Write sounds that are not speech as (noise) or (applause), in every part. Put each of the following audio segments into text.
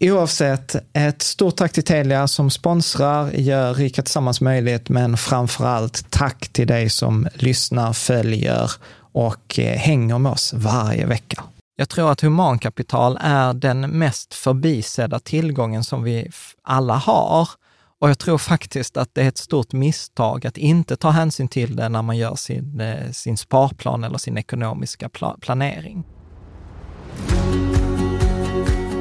Oavsett, ett stort tack till Telia som sponsrar, gör Rika Tillsammans möjligt, men framför allt tack till dig som lyssnar, följer och eh, hänger med oss varje vecka. Jag tror att humankapital är den mest förbisedda tillgången som vi alla har. Och jag tror faktiskt att det är ett stort misstag att inte ta hänsyn till det när man gör sin, eh, sin sparplan eller sin ekonomiska planering.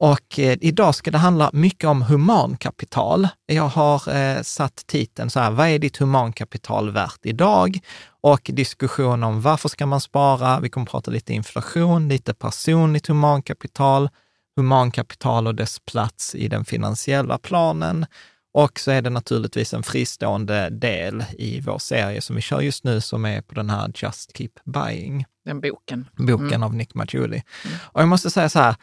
och eh, idag ska det handla mycket om humankapital. Jag har eh, satt titeln så här, vad är ditt humankapital värt idag? Och diskussion om varför ska man spara? Vi kommer prata lite inflation, lite personligt humankapital, humankapital och dess plats i den finansiella planen. Och så är det naturligtvis en fristående del i vår serie som vi kör just nu, som är på den här Just Keep Buying. Den boken. Boken mm. av Nick Maggiuli. Mm. Och jag måste säga så här,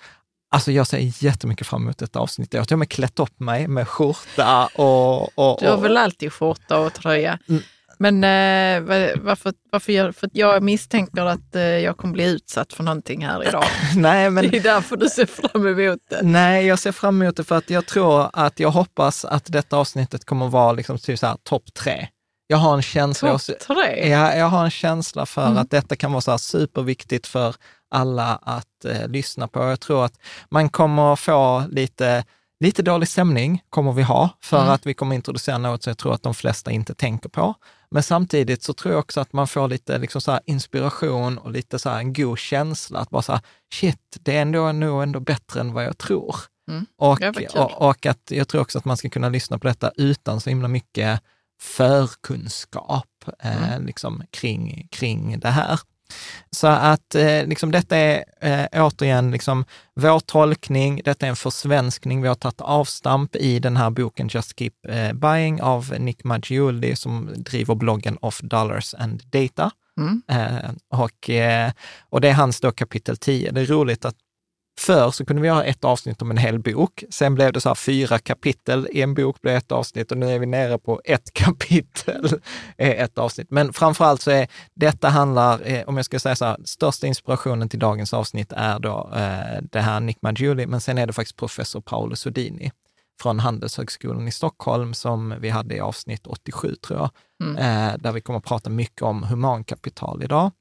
Alltså jag ser jättemycket fram emot detta avsnitt. Jag har till och med klätt upp mig med skjorta och... och, Du har väl alltid skjorta och tröja. Mm. Men eh, varför, varför jag, för jag misstänker att eh, jag kommer bli utsatt för någonting här idag. (laughs) Nej, men, det är därför du ser fram emot det. Nej, jag ser fram emot det för att jag tror att jag hoppas att detta avsnittet kommer vara liksom typ så här topp tre. Jag har en känsla, Topp tre? Ja, jag har en känsla för mm. att detta kan vara så superviktigt för alla att eh, lyssna på. Jag tror att man kommer få lite, lite dålig stämning, kommer vi ha, för mm. att vi kommer introducera något som jag tror att de flesta inte tänker på. Men samtidigt så tror jag också att man får lite liksom så inspiration och lite så en god känsla, att bara så här, shit, det är ändå, nog ändå bättre än vad jag tror. Mm. Och, och, och, att jag tror också att man ska kunna lyssna på detta utan så himla mycket förkunskap eh, mm. liksom, kring, kring det här. Så att eh, liksom detta är eh, återigen liksom vår tolkning, detta är en försvenskning. Vi har tagit avstamp i den här boken Just Keep eh, Buying av Nick Maggiulli som driver bloggen Off Dollars and Data. Mm. Eh, och, eh, och det är hans då kapitel 10. Det är roligt att Förr så kunde vi ha ett avsnitt om en hel bok. Sen blev det så här fyra kapitel i en bok blev ett avsnitt och nu är vi nere på ett (laughs) kapitel är ett avsnitt. Men framför allt så är detta handlar, eh, om jag ska säga så här, största inspirationen till dagens avsnitt är då eh, det här Nick Maggiulli, men sen är det faktiskt professor Paolo Sodini från Handelshögskolan i Stockholm som vi hade i avsnitt 87 tror jag, Mm. eh, där vi kommer att prata mycket om humankapital idag.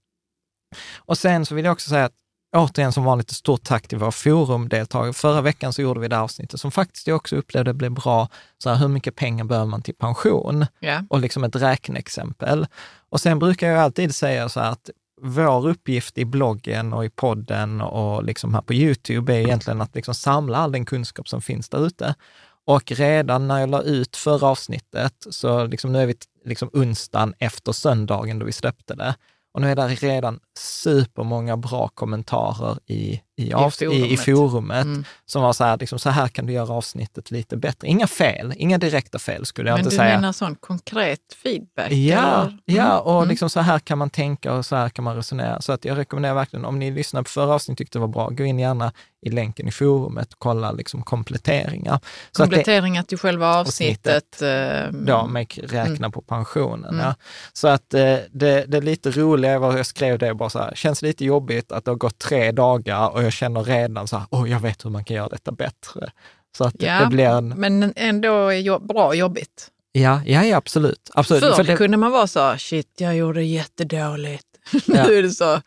Och sen så vill jag också säga att återigen som vanligt ett stort tack till våra forumdeltagare. Förra veckan så gjorde vi det avsnittet som faktiskt jag också upplevde blev bra. Så här, hur mycket pengar behöver man till pension? Ja. Och liksom ett räkneexempel. Och sen brukar jag alltid säga så här att vår uppgift i bloggen och i podden och liksom här på Youtube är egentligen att liksom samla all den kunskap som finns där ute. Och redan när jag la ut förra avsnittet, så liksom nu är vi liksom onsdagen efter söndagen då vi släppte det. Och nu är det redan supermånga bra kommentarer i, i, av, i, i forumet. forumet Mm. som var så här, liksom, så här kan du göra avsnittet lite bättre. Inga fel, inga direkta fel skulle jag Men inte du säga. menar sån konkret feedback? Ja, eller? ja Mm. och Mm. liksom så här kan man tänka och så här kan man resonera. Så att jag rekommenderar verkligen, om ni lyssnar på förra avsnittet och tyckte det var bra, gå in gärna i länken i forumet och kolla liksom kompletteringar. Så att det, Kompletteringar till själva avsnittet. eh, Ja, med räkna på pensionen. Mm. Ja. Så att eh, det, det är lite roliga var jag skrev det bara så här, känns lite jobbigt att det har gått tre dagar och jag känner redan så här, åh, jag vet hur man kan göra detta bättre. Så att Ja, det blir en, men ändå är jo- bra jobbigt. ja, ja, ja absolut. absolut. Förr För det, kunde man vara så, shit, jag gjorde jättedåligt. (laughs) Ja. nu är det så,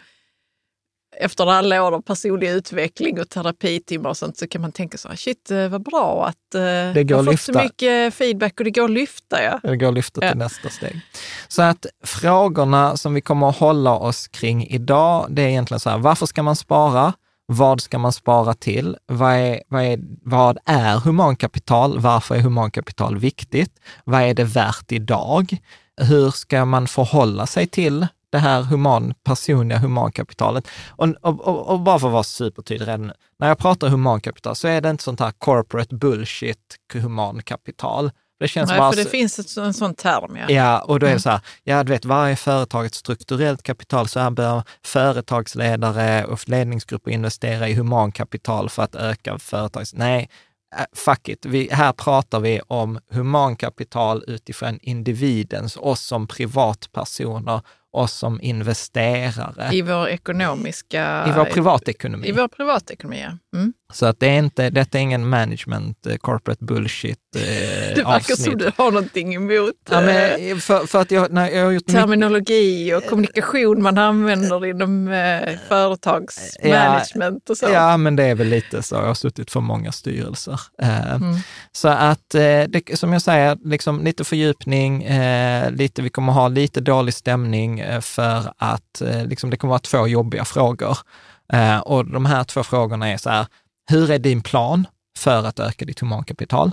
efter alla år av personlig utveckling och terapitimmar och sånt så kan man tänka så, shit eh, vad bra att eh, går jag har fått så mycket feedback och det går att lyfta. Ja. det går att lyfta till Ja. nästa steg. Så att frågorna som vi kommer att hålla oss kring idag, det är egentligen så här, varför ska man spara? Vad ska man spara till? Vad är, vad är, vad är humankapital? Varför är humankapital viktigt? Vad är det värt idag? Hur ska man förhålla sig till det här human, personliga humankapitalet? Och, och, och, bara för att vara supertydlig redan nu, när jag pratar humankapital så är det inte sånt här corporate bullshit humankapital. Det känns Nej, bara för det så- finns ett, en sån term. Ja. Ja, och då är det Mm. så här, ja du vet, varje företag ett strukturellt kapital, så här bör företagsledare och ledningsgrupper investera i humankapital för att öka företags... Nej, äh, fuck it. Vi, här pratar vi om humankapital utifrån individens, oss som privatpersoner, oss som investerare, i, I vår ekonomiska... vår privatekonomi. I vår privatekonomi, ja. Mm. Så att det är inte, detta är ingen management, eh, corporate bullshit eh, (laughs) Det verkar avsnitt. som du har någonting emot Ja, eh, men för, för att jag, när jag har gjort mycket- terminologi och kommunikation man använder inom eh, företagsmanagement och så. Ja, men det är väl lite så. Jag har suttit för många styrelser. Eh, Mm. Så att, eh, det, som jag säger, liksom lite fördjupning, eh, lite, vi kommer ha lite dålig stämning eh, för att eh, liksom, det kommer vara två jobbiga frågor. Eh, och de här två frågorna är så här, hur är din plan för att öka ditt humankapital?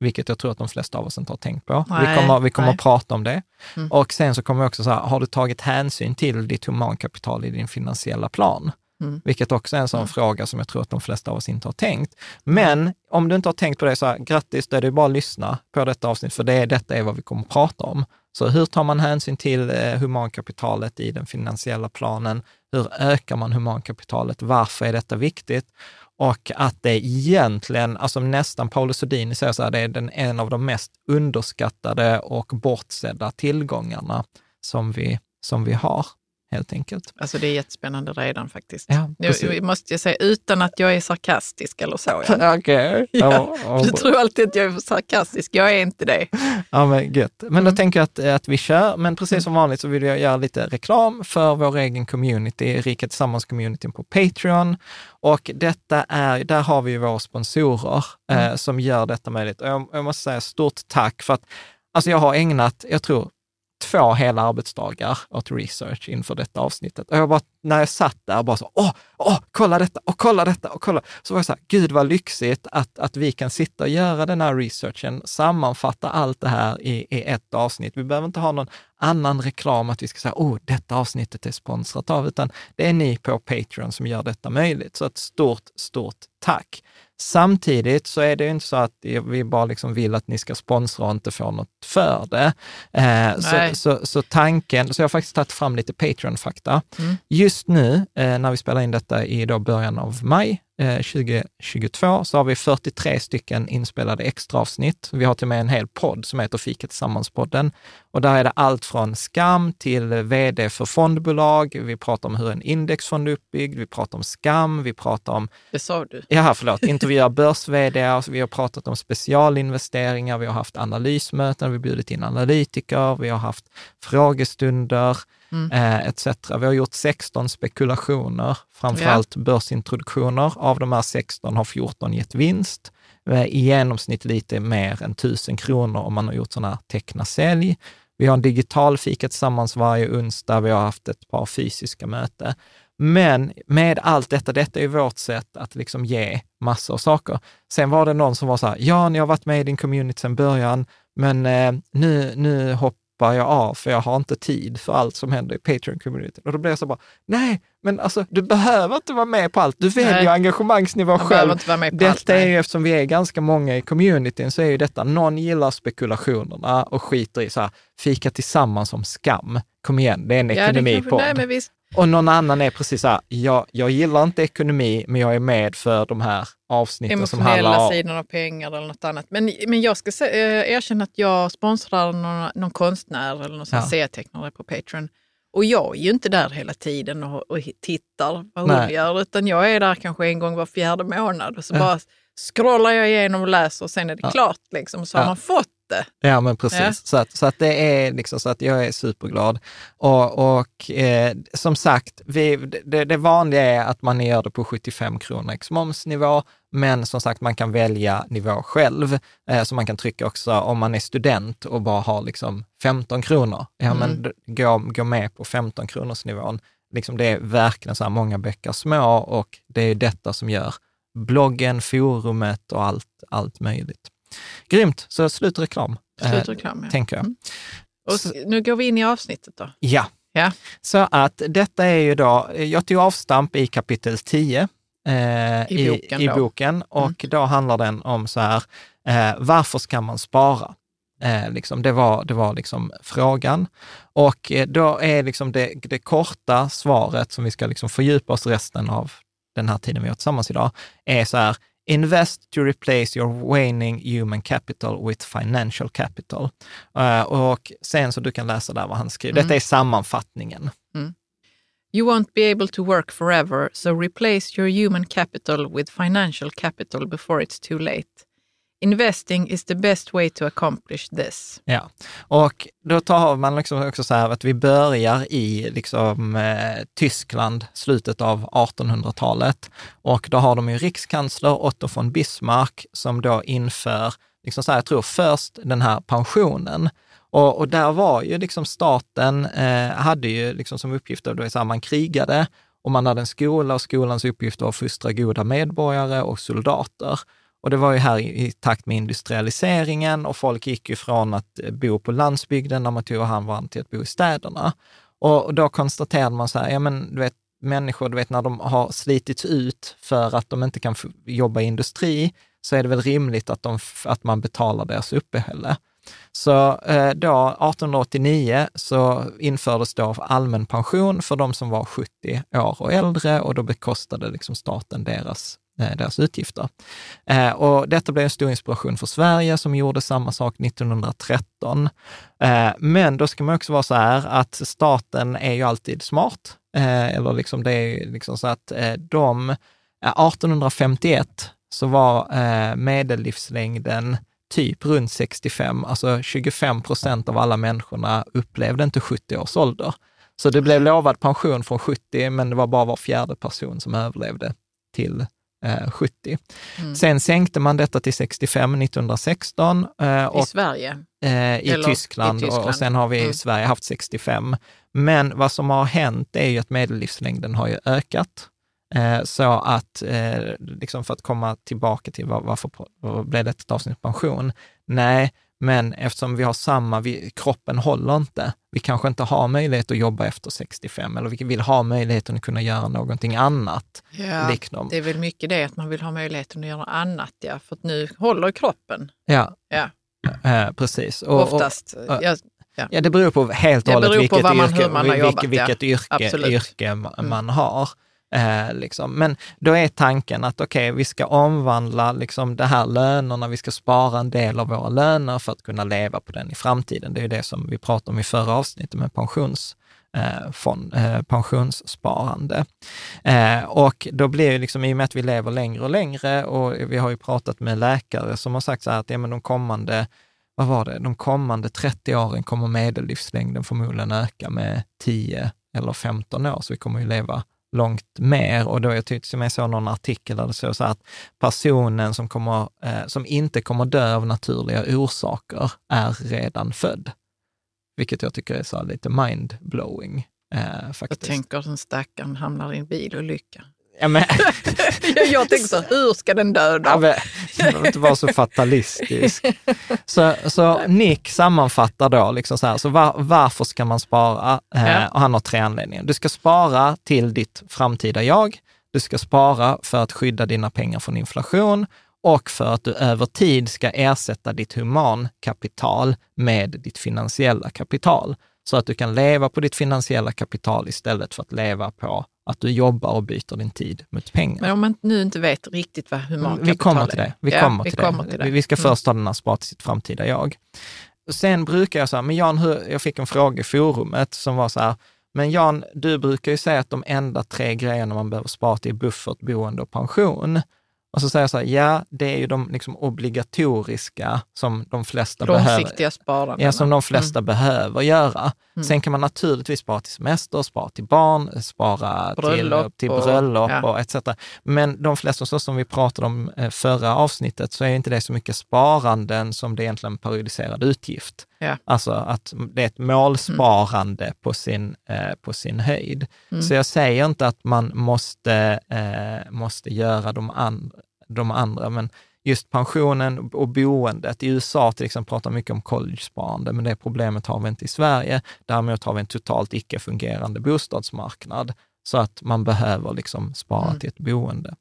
Vilket jag tror att de flesta av oss inte har tänkt på. vi Nej, kommer, vi kommer nej. att prata om det. Mm. Och sen så kommer vi också så här, har du tagit hänsyn till ditt humankapital i din finansiella plan? Mm. Vilket också är en sån fråga som jag tror att de flesta av oss inte har tänkt. Men om du inte har tänkt på det, så här, grattis, då är det bara att lyssna på detta avsnitt, för det, detta är vad vi kommer att prata om. Så hur tar man hänsyn till eh, humankapitalet i den finansiella planen? Hur ökar man humankapitalet? Varför är detta viktigt? Och att det egentligen, alltså nästan Paolo Sodini säger så här, det är den, en av de mest underskattade och bortsedda tillgångarna som vi, som vi har, helt enkelt. Alltså det är jättespännande redan faktiskt. Ja, Nu måste jag säga, utan att jag är sarkastisk eller så. (laughs) Okej. Ja, Ja, Du tror alltid att jag är sarkastisk, jag är inte det. (laughs) ja, men gött. Men Mm. då tänker jag att, att vi kör, men precis som vanligt så vill jag göra lite reklam för vår egen community, Rika Tillsammans-communityn på Patreon. Och detta är, där har vi ju våra sponsorer Mm. eh, som gör detta möjligt. Och jag, jag måste säga stort tack för att, alltså jag har ägnat, jag tror, två hela arbetsdagar åt research inför detta avsnittet. Och jag bara när jag satt där och bara så, åh, åh, kolla detta och kolla detta och kolla. Så var jag så här, gud vad lyxigt att, att vi kan sitta och göra den här researchen, sammanfatta allt det här i, i ett avsnitt. Vi behöver inte ha någon annan reklam, att vi ska säga, oh, detta avsnittet är sponsrat av, utan det är ni på Patreon som gör detta möjligt. Så ett stort, stort tack. Samtidigt så är det inte så att vi bara liksom vill att ni ska sponsra och inte få något för det. Eh, så, så, så, tanken, så jag har faktiskt tagit fram lite Patreon-fakta. Mm. Just nu, eh, när vi spelar in detta i då början av maj, 2022 eh, så har vi 43 stycken inspelade extraavsnitt. Vi har till och med en hel podd som heter Fika Tillsammans-podden. Och där är det allt från skam till vd för fondbolag. Vi pratar om hur en indexfond är uppbyggd. Vi pratar om skam. Vi pratar om... Det sa du. Ja, förlåt. Intervjuar börs Vi har pratat om specialinvesteringar. Vi har haft analysmöten. Vi har bjudit in analytiker. Vi har haft frågestunder mm. eh, etc. Vi har gjort 16 spekulationer, framförallt ja. börsintroduktioner. Av de här 16 har 14 gett vinst. Eh, I genomsnitt lite mer än 1000 kronor om man har gjort sådana här teckna sälj. Vi har en digital fika tillsammans varje onsdag. Vi har haft ett par fysiska möten. Men med allt detta, detta är vårt sätt att liksom ge massor av saker. Sen var det någon som var så här, ja, ni har varit med i din community sedan början, men eh, nu, nu hopp, hoppar jag av för jag har inte tid för allt som händer i Patreon-communityn. Och då blir jag så bara, nej, men alltså du behöver inte vara med på allt. Du väljer nej. engagemangsnivå jag själv. Detta allt, är ju, eftersom vi är ganska många i communityn, så är ju detta, någon gillar spekulationerna och skiter i så här, fika tillsammans om skam. Kom igen, det är en ja, ekonomipodd. Och någon annan är precis så här, jag, jag gillar inte ekonomi, men jag är med för de här avsnitten som handlar om... Emotionella sidan av pengar eller något annat. Men, men jag ska se, äh, erkänna att jag sponsrar någon, någon konstnär eller någon ja. serietecknare på Patreon. Och jag är ju inte där hela tiden och, och tittar vad hon Nej. gör, utan jag är där kanske en gång var fjärde månad och så ja. bara scrollar jag igenom och läser och sen är det ja. klart. Liksom, så har man fått det. Ja, men precis. Ja. Så, att, så att det är liksom så att jag är superglad. Och, och eh, som sagt, vi, det, det, vanliga är att man gör det på 75 kronor ex momsnivå, men som sagt, man kan välja nivå själv. Eh, så man kan trycka också om man är student och bara har liksom 15 kronor. Ja, mm. men gå, gå med på 15 kronors nivån. Liksom det är verkligen så här många bäckar små och det är detta som gör bloggen, forumet och allt, allt möjligt. Grymt, så slutreklam. Slutreklam, eh, ja. Tänker jag. Mm. Och nu går vi in i avsnittet då. Ja. ja. Så att detta är ju då, jag tog avstamp i kapitel 10 eh, i boken, i, i boken och mm. då handlar den om så här, eh, varför ska man spara? Eh, liksom, det var, det var liksom frågan. Och eh, då är liksom det, det korta svaret som vi ska liksom fördjupa oss resten av den här tiden vi har tillsammans idag, är så här, Invest to replace your waning human capital with financial capital. Uh, och sen så du kan läsa där vad han skriver. Mm. Detta är sammanfattningen. Mm. You won't be able to work forever, so replace your human capital with financial capital before it's too late. Investing is the best way to accomplish this. Ja, och då tar man liksom också så här att vi börjar i liksom, eh, Tyskland, slutet av 1800-talet. Och då har de ju rikskansler Otto von Bismarck som då inför, liksom så här, jag tror först den här pensionen. Och, och där var ju liksom staten, eh, hade ju liksom som uppgift, då, då man krigade och man hade en skola och skolans uppgift var att fostra goda medborgare och soldater. Och det var ju här i, i, takt med industrialiseringen och folk gick ju från att eh, bo på landsbygden när man tog hand varandra till att bo i städerna. Och, och då konstaterade man så här, ja men du vet, människor, du vet när de har slitits ut för att de inte kan jobba i industri, så är det väl rimligt att, de, att man betalar deras uppehälle. Så eh, då 1889 så infördes då allmän pension för de som var 70 år och äldre och då bekostade liksom staten deras Eh, deras utgifter. Eh, och detta blev en stor inspiration för Sverige som gjorde samma sak 1913. Eh, men då ska man också vara så här att staten är ju alltid smart. Eller liksom det är liksom så att de, 1851 så var medellivslängden typ runt 65, alltså 25 procent av alla människorna upplevde inte 70 års ålder. Så det blev lovad pension från 70, men det var bara var fjärde person som överlevde till 70. Eh, mm. Sen sänkte man detta till 65 1916. Eh, och, I Sverige? Eh, i, Tyskland, i, Tyskland, och, sen har vi i mm. Sverige haft 65. Men vad som har hänt är ju att medellivslängden har ju ökat. Eh, så att, eh, liksom för att komma tillbaka till var, varför blev det ett avsnitt pension? Nej, men eftersom vi har samma, vi, kroppen håller inte. Vi kanske inte har möjlighet att jobba efter 65 eller vi vill ha möjligheten att kunna göra någonting annat. Ja, liksom. det är väl mycket det att man vill ha möjligheten att göra annat, ja. För att nu håller kroppen. Ja, ja. Eh, precis. Och, Oftast. Och, och, ja. ja. det beror på helt och hållet vilket, yrke, vilket, vilket yrke, yrke man mm. har. Eh, liksom. Men då är tanken att okej, okay, vi ska omvandla liksom, de här lönerna, vi ska spara en del av våra löner för att kunna leva på den i framtiden. Det är det som vi pratade om i förra avsnittet med pensions, eh, fond, eh, pensionssparande. Eh, och då blir det liksom, i och med att vi lever längre och längre och vi har ju pratat med läkare som har sagt så här att ja, men de kommande vad var det, de kommande 30 åren kommer medellivslängden förmodligen öka med 10 eller 15 år, så vi kommer ju leva långt mer. Och då jag tyckte jag såg någon artikel där det stod så att personen som, kommer, eh, som inte kommer dö av naturliga orsaker är redan född. Vilket jag tycker är så lite mindblowing. Eh, faktiskt. Jag tänker att den stackaren hamnar i en bilolycka. Ja, men... (laughs) jag, tänker så, hur ska den dö då? Ja, men, inte vara så fatalistisk. Så, så Nick sammanfattar då, liksom så, här, så var, varför ska man spara? Eh, och han har tre anledningar. Du ska spara till ditt framtida jag. Du ska spara för att skydda dina pengar från inflation och för att du över tid ska ersätta ditt humankapital med ditt finansiella kapital. Så att du kan leva på ditt finansiella kapital istället för att leva på att du jobbar och byter din tid mot pengar. Men om man nu inte vet riktigt vad humankapital är? Vi kommer till det. Vi, ja, kommer, till vi kommer till det. Vi ska mm. först ha den här spara till sitt framtida jag. Sen brukar jag säga, men Jan, hur, jag fick en fråga i forumet som var så här, men Jan, du brukar ju säga att de enda tre grejerna man behöver spara till är buffert, boende och pension. Och så säger jag så här, ja, det är ju de liksom obligatoriska som de flesta Långsiktiga behöver. Ja, som de flesta mm. behöver göra. Mm. Sen kan man naturligtvis spara till semester, spara till barn, spara bröllop till, till bröllop och, och etc. Men de flesta, så som vi pratade om eh, förra avsnittet, så är inte det så mycket sparanden som det är egentligen periodiserad utgift. Ja. Alltså att det är ett målsparande mm. på, sin, eh, på sin höjd. Mm. Så jag säger inte att man måste, eh, måste göra de, and, de andra, men just pensionen och boendet. I USA till exempel pratar mycket om college-sparande, men det problemet har vi inte i Sverige. Däremot har vi en totalt icke-fungerande bostadsmarknad, så att man behöver liksom spara mm. till ett boende.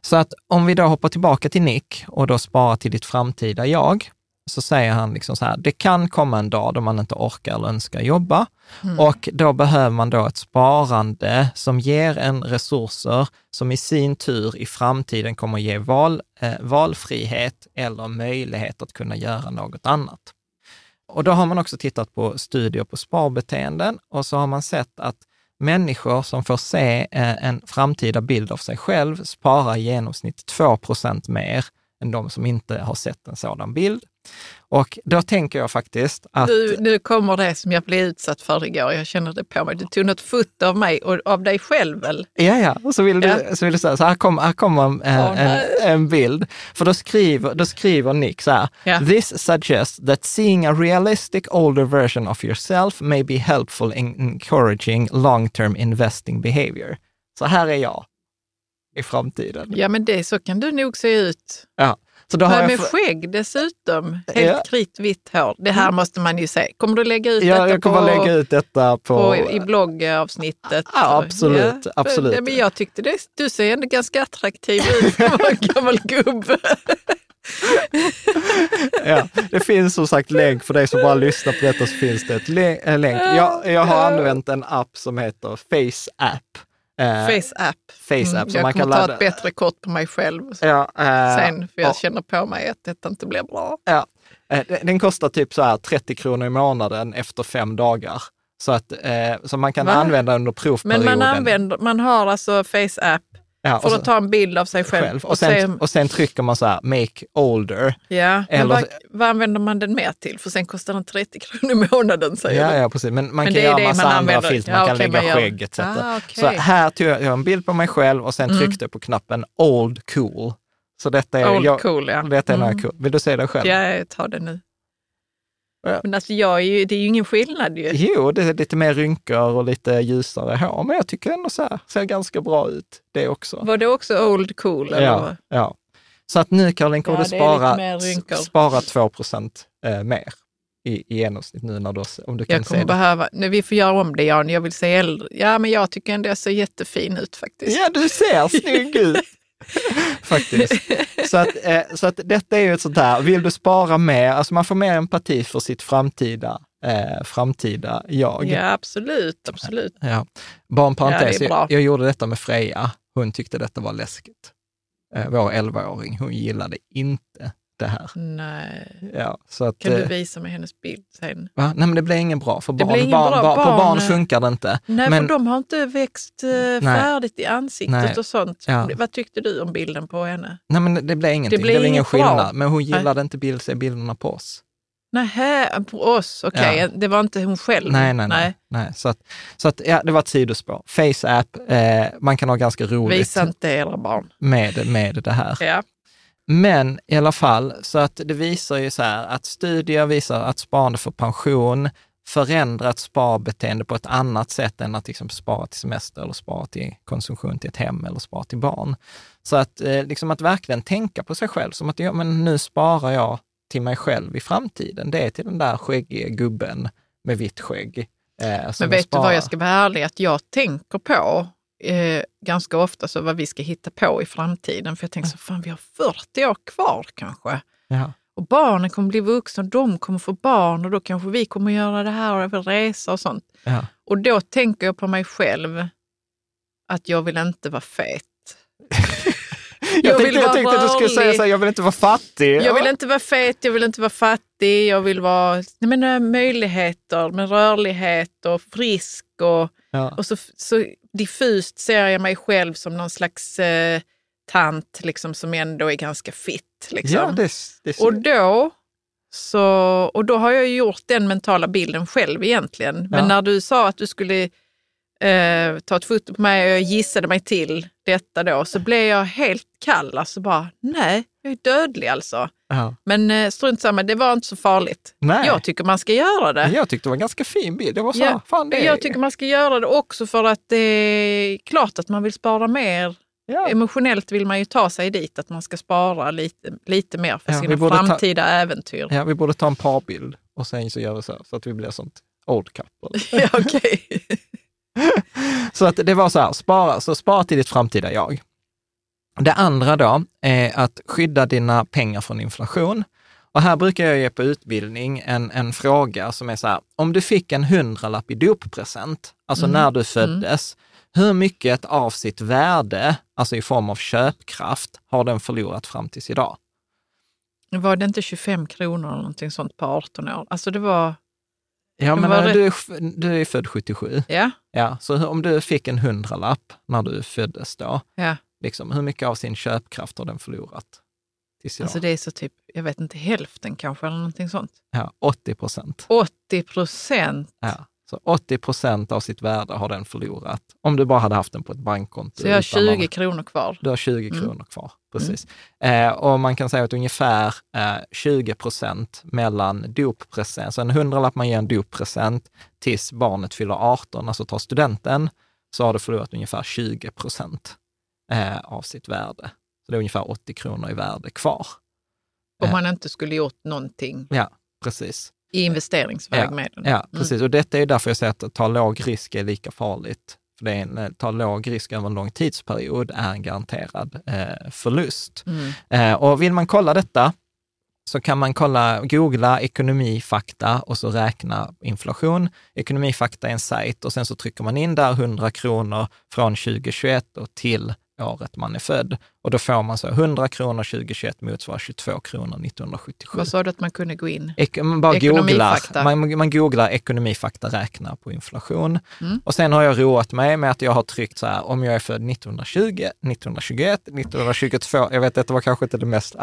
Så att om vi då hoppar tillbaka till Nick och då sparar till ditt framtida jag, så säger han liksom så här, det kan komma en dag då man inte orkar eller önskar jobba mm. och då behöver man då ett sparande som ger en resurser som i sin tur i framtiden kommer ge val, eh, valfrihet eller möjlighet att kunna göra något annat. Och då har man också tittat på studier på sparbeteenden och så har man sett att människor som får se eh, en framtida bild av sig själv sparar i genomsnitt 2% mer än de som inte har sett en sådan bild. Och då tänker jag faktiskt att... Nu, nu kommer det som jag blev utsatt för igår. Jag känner det på mig. Du tog något foto av mig och av dig själv väl? Ja, ja. Och så vill du, ja. så vill du säga, så här kommer här kom en, oh, en, en, bild. För då skriver, då skriver Nick så här, ja. this suggests that seeing a realistic older version of yourself may be helpful in encouraging long-term investing behavior. Så här är jag i framtiden. Ja, men det, så kan du nog se ut. Ja. Så då har med jag... skägg dessutom. Helt ja. kritvitt hår. Det här måste man ju se. Kommer du lägga ut ja, detta jag kommer på, lägga ut detta på... på I bloggavsnittet? Ja, absolut. Ja. absolut. Ja, men jag tyckte det, du ser ändå ganska attraktiv ut för en (laughs) gammal gubbe. ja, det finns som sagt länk för dig som bara lyssnar på detta så finns det ett länk. Jag, jag har använt en app som heter Face App. Eh, Face App. Face app mm, jag man kommer kan ta ett bättre kort på mig själv ja, eh, sen, för jag och, känner på mig att detta inte blir bra. Ja, eh, den kostar typ så här 30 kronor i månaden efter fem dagar. Så, att, eh, så man kan Va? använda under provperioden. Men man, använder, man har alltså Face App Ja, för att ta en bild av sig själv. själv. Och, sen, sen, och sen trycker man så här, make older. Ja, Eller, vad, vad, använder man den mer till? För sen kostar den 30 kronor i månaden säger ja, du. Ja, precis. Men man men kan göra massa andra använder. filter, man ja, kan okay, lägga man skägg etc. Ah, okay. Så här tog jag en bild på mig själv och sen mm. tryckte jag på knappen old cool. Så detta är, old jag, cool, ja. Detta är mm. cool. Vill du se det själv? Ja, jag tar det nu. Ja. Men alltså jag är ju, det är ju ingen skillnad ju. Jo, det är lite mer rynkor och lite ljusare hår, men jag tycker ändå så här, ser ganska bra ut det också. Var det också old cool? Eller? Ja, ja. Så att nu Caroline kommer Ja, du spara, spara 2 procent eh, mer i, i genomsnitt nu när du, om du kan Jag se kommer det. behöva, nu vi får göra om det Jan, jag vill se äldre. Ja men jag tycker ändå jag ser jättefin ut faktiskt. Ja, du ser snygg ut. (laughs) (laughs) Faktiskt. Så att, eh, så att detta är ju ett sånt här, vill du spara mer, alltså man får mer empati för sitt framtida, eh, framtida jag. Ja absolut, absolut. Ja. Bara en parentes, Ja, jag, jag gjorde detta med Freja. Hon tyckte detta var läskigt. Eh, vår 11-åring, hon gillade inte det här. Nej. Ja, så att, Kan du eh, visa mig hennes bild sen? va? Nej, men det blir ingen bra, för Det barn, barn, bra. barn, på Barn, eh, funkar det inte. Nej, men, för de har inte växt eh, färdigt i ansiktet Nej. och sånt. Ja. Vad tyckte du om bilden på henne? nej, men det blir ingenting, det blir blir, ingen inget bra. skillnad. Men hon Nej. gillade inte bild, bilderna på oss. Nähä, på oss, okej. Ja. Det var inte hon själv? Nej, nej, nej. nej. Så, att, så att, ja, det var ett sidospår. Face-app, eh, man kan ha ganska roligt Visa inte era barn. med, med det här. Ja. Men i alla fall, så att det visar ju så här att studier visar att sparande för pension förändrar ett sparbeteende på ett annat sätt än att liksom spara till semester eller spara till konsumtion till ett hem eller spara till barn. Så att, eh, liksom att verkligen tänka på sig själv som att ja, men nu sparar jag till mig själv i framtiden. Det är till den där skäggiga gubben med vitt skägg. Eh, som Men vet du vad jag ska vara ärlig, att jag tänker på eh, ganska ofta så vad vi ska hitta på i framtiden. För jag tänker så, fan vi har 40 år kvar kanske. Ja. Och barnen kommer bli vuxna, de kommer få barn och då kanske vi kommer göra det här och resa och sånt. Ja. Och då tänker jag på mig själv att jag vill inte vara fet. (laughs) Jag, Jag vill tänkte, jag tänkte att du skulle säga så här, jag vill inte vara fattig. Jag vill inte vara fet, jag vill inte vara fattig, jag vill vara nej men, äh, möjligheter med rörlighet och frisk. Och, Ja. och så, så diffust ser jag mig själv som någon slags eh, tant liksom, som ändå är ganska fit. Liksom. Ja, det, det Och då, så, och då har jag gjort den mentala bilden själv egentligen. Men Ja. när du sa att du skulle eh, ta ett foto på mig och jag gissade mig till detta då, så blev jag helt kall. Alltså bara, nej, jag är dödlig alltså. ja. Men eh, strunt samma, det var inte så farligt. Nej. Jag tycker man ska göra det. Jag tyckte det var en ganska fin bild. Det var så Ja, fan det är... Jag tycker man ska göra det också för att det är klart att man vill spara mer. ja. Emotionellt vill man ju ta sig dit, att man ska spara lite, lite mer för Ja, sina borde ta- framtida äventyr. ja, vi borde ta en parbild och sen så gör vi så här, så att vi blir sånt old couple. (laughs) Ja, okej. (laughs) så att det var så här, spara, så spara till ditt framtida jag. Det andra då är att skydda dina pengar från inflation. Och här brukar jag ge på utbildning en, en fråga som är så här, om du fick en hundralapp i doppresent, alltså när du föddes, hur mycket av sitt värde, alltså i form av köpkraft, har den förlorat fram tills idag? Var det inte 25 kronor eller någonting sånt på 18 år? Alltså det var, Ja, Men men var det- du, är- du är född 77. ja, Ja, så om du fick en hundralapp när du föddes då, ja. liksom, hur mycket av sin köpkraft har den förlorat? Tills? Alltså det är så typ, jag vet inte, hälften kanske eller någonting sånt. ja, 80 procent. 80 procent. Ja. Så 80 procent av sitt värde har den förlorat. Om du bara hade haft den på ett bankkonto. Så jag har utan 20 någon- kronor kvar. Du har 20 Mm. kronor kvar, precis. Eh, och man kan säga att ungefär eh, 20 procent mellan doppresent, så en hundralapp man ger en doppresent tills barnet fyller 18, alltså tar studenten, så har du förlorat ungefär 20 procent eh, av sitt värde. Så det är ungefär 80 kronor i värde kvar. Om man inte skulle gjort någonting Ja, precis. I investeringsväg Ja, med den. Ja, precis. Och detta är därför jag säger att ta låg risk är lika farligt. För det är en, eh, ta låg risk över en lång tidsperiod är en garanterad eh, förlust. Mm. Eh, och vill man kolla detta så kan man kolla, googla ekonomifakta och så räkna inflation. Ekonomifakta är en sajt och sen så trycker man in där 100 kronor från 2021 och till året man är född. Och då får man så 100 kronor 2021 motsvarar 22 kronor 1977. Vad sa du att man kunde gå in? Ek- man bara googlar, man, man googlar ekonomifakta räkna på inflation. Mm. Och sen har jag roat mig med att jag har tryckt så här, om jag är född 1920, 1921, 1922, jag vet att det var kanske inte det mest,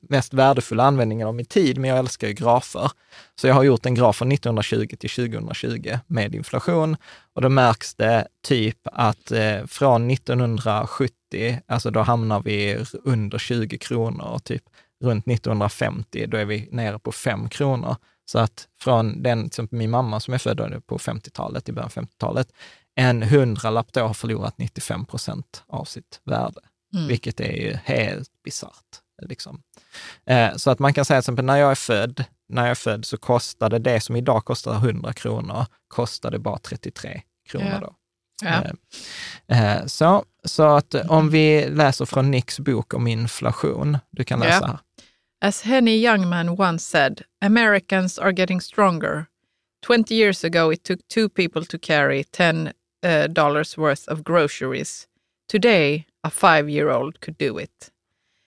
mest värdefulla användningen av min tid, men jag älskar ju grafer. Så jag har gjort en graf från 1920 till 2020 med inflation och då märks det typ att eh, från 1970, alltså då hamnar vi under 20 kronor, typ runt 1950, då är vi nere på 5 kronor. Så att från den, till exempel min mamma som är född på 50-talet, i början av 50-talet, en hundralapp då har förlorat 95 procent av sitt värde, mm. vilket är ju helt bisarrt. Liksom. Eh, så att man kan säga till exempel när jag är född, när jag är född så kostade det som idag kostar 100 kronor, kostade bara 33 kronor ja. då. Ja. Eh, eh, så, så att om vi läser från Nicks bok om inflation, du kan läsa här. As Henny Youngman once said, Americans are getting stronger. 20 years ago it took two people to carry 10 uh, dollars worth of groceries. Today a five year old could do it.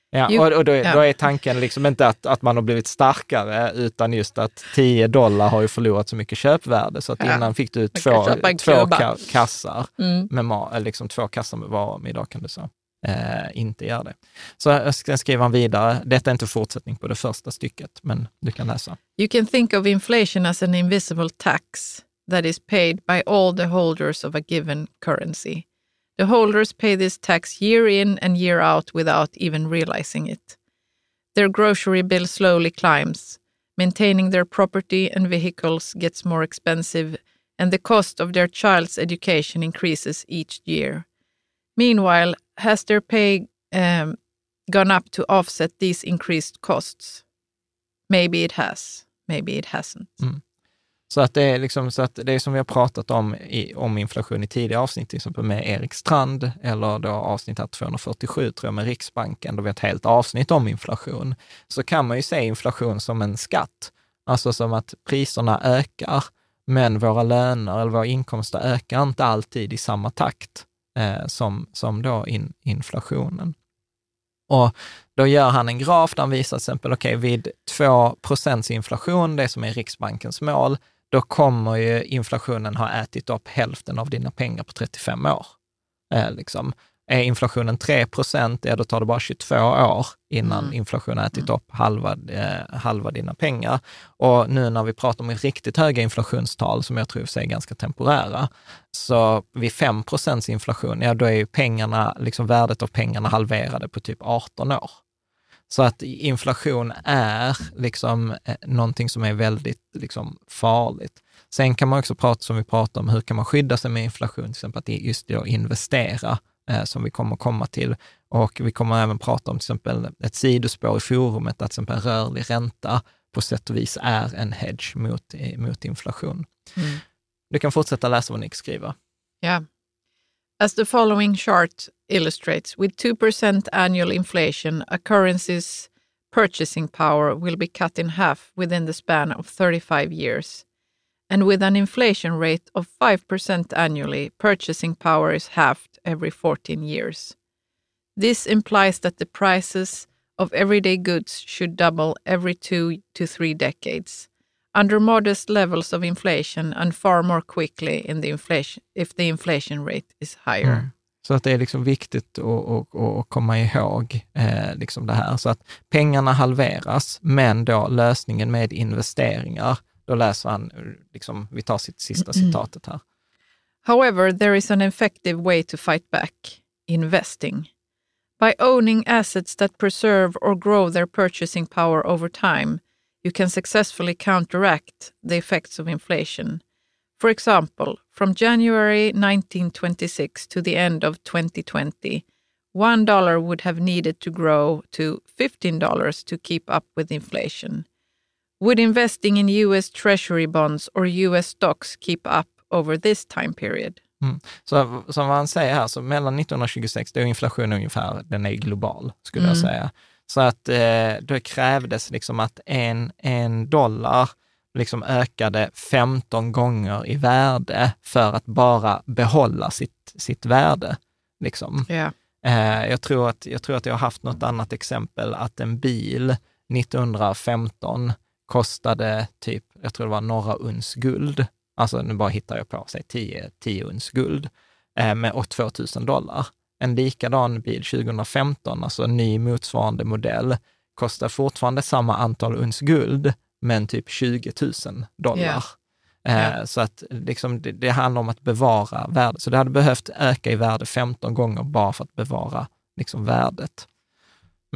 Ja, jo, och, och då, ja. då, är tanken liksom inte att, att man har blivit starkare, utan just att 10 dollar har ju förlorat så mycket köpvärde, så att ja. innan fick du två, två ka kassar mm. med liksom två kassar med varor, men idag kan du så eh, inte göra det. Så jag ska skriva vidare. Detta är inte fortsättning på det första stycket, men du kan läsa. You can think of inflation as an invisible tax that is paid by all the holders of a given currency. The holders pay this tax year in and year out without even realizing it. Their grocery bill slowly climbs. Maintaining their property and vehicles gets more expensive, and the cost of their child's education increases each year. Meanwhile, has their pay um, gone up to offset these increased costs? Maybe it has, maybe it hasn't. Mm. Så att det är liksom så att det är som vi har pratat om, i, om inflation i tidigare avsnitt, till exempel med Erik Strand, eller då avsnitt 247 tror jag med Riksbanken, då vi har ett helt avsnitt om inflation, så kan man ju se inflation som en skatt. Alltså som att priserna ökar, men våra löner eller våra inkomster ökar inte alltid i samma takt eh, som, som då in, inflationen. Och då gör han en graf där han visar till exempel, okej, okay, vid 2 inflation, det som är Riksbankens mål, då kommer ju inflationen ha ätit upp hälften av dina pengar på 35 år. Eh, liksom. Är inflationen 3 procent, ja då tar det bara 22 år innan mm. inflationen ätit upp halva, eh, halva dina pengar. Och nu när vi pratar om riktigt höga inflationstal, som jag tror är ganska temporära, så vid 5 procents inflation, ja då är ju pengarna, liksom värdet av pengarna halverade på typ 18 år. Så att inflation är liksom eh, någonting som är väldigt liksom, farligt. Sen kan man också prata, som vi pratar om, hur kan man skydda sig med inflation, till exempel att just då investera, eh, som vi kommer komma till. Och vi kommer även prata om till exempel ett sidospår i forumet, att till exempel rörlig ränta på sätt och vis är en hedge mot, eh, mot inflation. Mm. Du kan fortsätta läsa vad Nick skriver. Ja. As the following chart illustrates, with 2% annual inflation, a currency's purchasing power will be cut in half within the span of 35 years. And with an inflation rate of 5% annually, purchasing power is halved every 14 years. This implies that the prices of everyday goods should double every two to three decades, under modest levels of inflation and far more quickly in the inflation, if the inflation rate is higher. Mm. Så att det är liksom viktigt att, att, komma ihåg eh, liksom det här. Så att pengarna halveras, men då lösningen med investeringar, då läser han, liksom, vi tar sitt sista mm. citatet här. However, there is an effective way to fight back, investing. By owning assets that preserve or grow their purchasing power over time, you can successfully counteract the effects of inflation For example, from January 1926 to the end of 2020, one dollar would have needed to grow to $15 to keep up with inflation. Would investing in US Treasury bonds or US stocks keep up over this time period? Mm. Så som han säger här, så mellan 1926, då är inflationen ungefär, den är global, skulle mm. jag säga. Så att eh, då krävdes liksom att en, en dollar liksom ökade 15 gånger i värde för att bara behålla sitt, sitt värde. Liksom. Yeah. Eh, jag, tror att, jag tror att jag har haft något annat exempel, att en bil 1915 kostade typ, jag tror det var några uns guld. Alltså nu bara hittar jag på, säg 10, 10 uns guld eh, med 2000 dollar. En likadan bil 2015, alltså en ny motsvarande modell, kostar fortfarande samma antal uns guld, men typ 20 000 dollar. Yeah. Yeah. Så att liksom, det, det, handlar om att bevara värdet. Så det hade behövt öka i värde 15 gånger bara för att bevara liksom, värdet.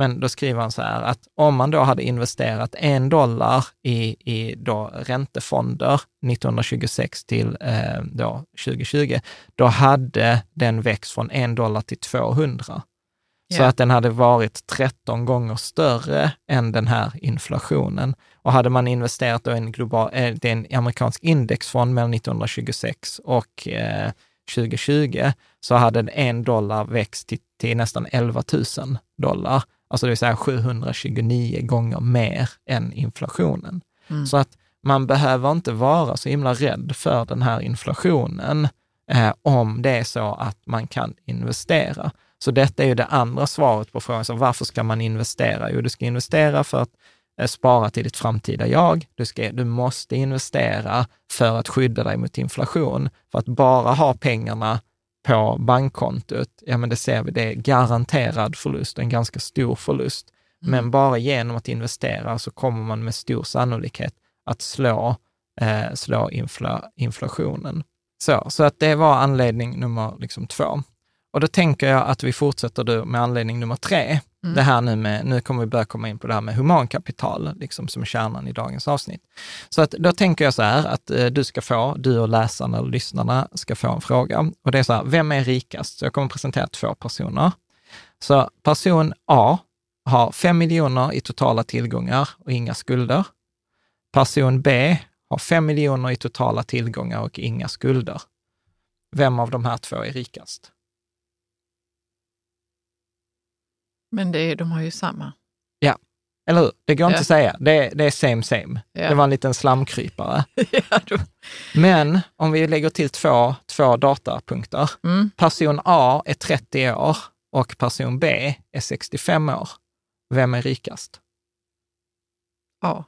Men då skriver han så här att om man då hade investerat en dollar i, i då räntefonder 1926 till eh, då 2020, då hade den växt från en dollar till 200. Så att den hade varit 13 gånger större än den här inflationen. Och hade man investerat i en, global, eh, en amerikansk indexfond mellan 1926 och eh, 2020, så hade en dollar växt till, till nästan 11 000 dollar. Alltså det vill säga 729 gånger mer än inflationen. Mm. Så att man behöver inte vara så himla rädd för den här inflationen eh, om det är så att man kan investera. Så detta är ju det andra svaret på frågan, så varför ska man investera? Jo, du ska investera för att eh, spara till ditt framtida jag. Du, ska, du måste investera för att skydda dig mot inflation. För att bara ha pengarna på bankkontot, ja men det ser vi, det är garanterad förlust, en ganska stor förlust. Mm. Men bara genom att investera så kommer man med stor sannolikhet att slå, eh, slå infla, inflationen. Så, så att det var anledning nummer liksom två. Och då tänker jag att vi fortsätter med anledning nummer tre. Mm. Det här nu med, nu kommer vi börja komma in på det här med humankapital, liksom som kärnan i dagens avsnitt. Så att då tänker jag så här att eh, du ska få, du och läsarna eller lyssnarna ska få en fråga. Och det är så här, vem är rikast? Så jag kommer presentera två personer. Så person A har 5 miljoner i totala tillgångar och inga skulder. Person B har 5 miljoner i totala tillgångar och inga skulder. Vem av de här två är rikast? Men det, de har ju samma. Ja, eller hur? Det går inte att säga. Det, det är same same. Ja. Det var en liten slamkrypare. (laughs) ja, då. Men om vi lägger till två, två datapunkter. Mm. Person A är 30 år och person B är 65 år. Vem är rikast? A.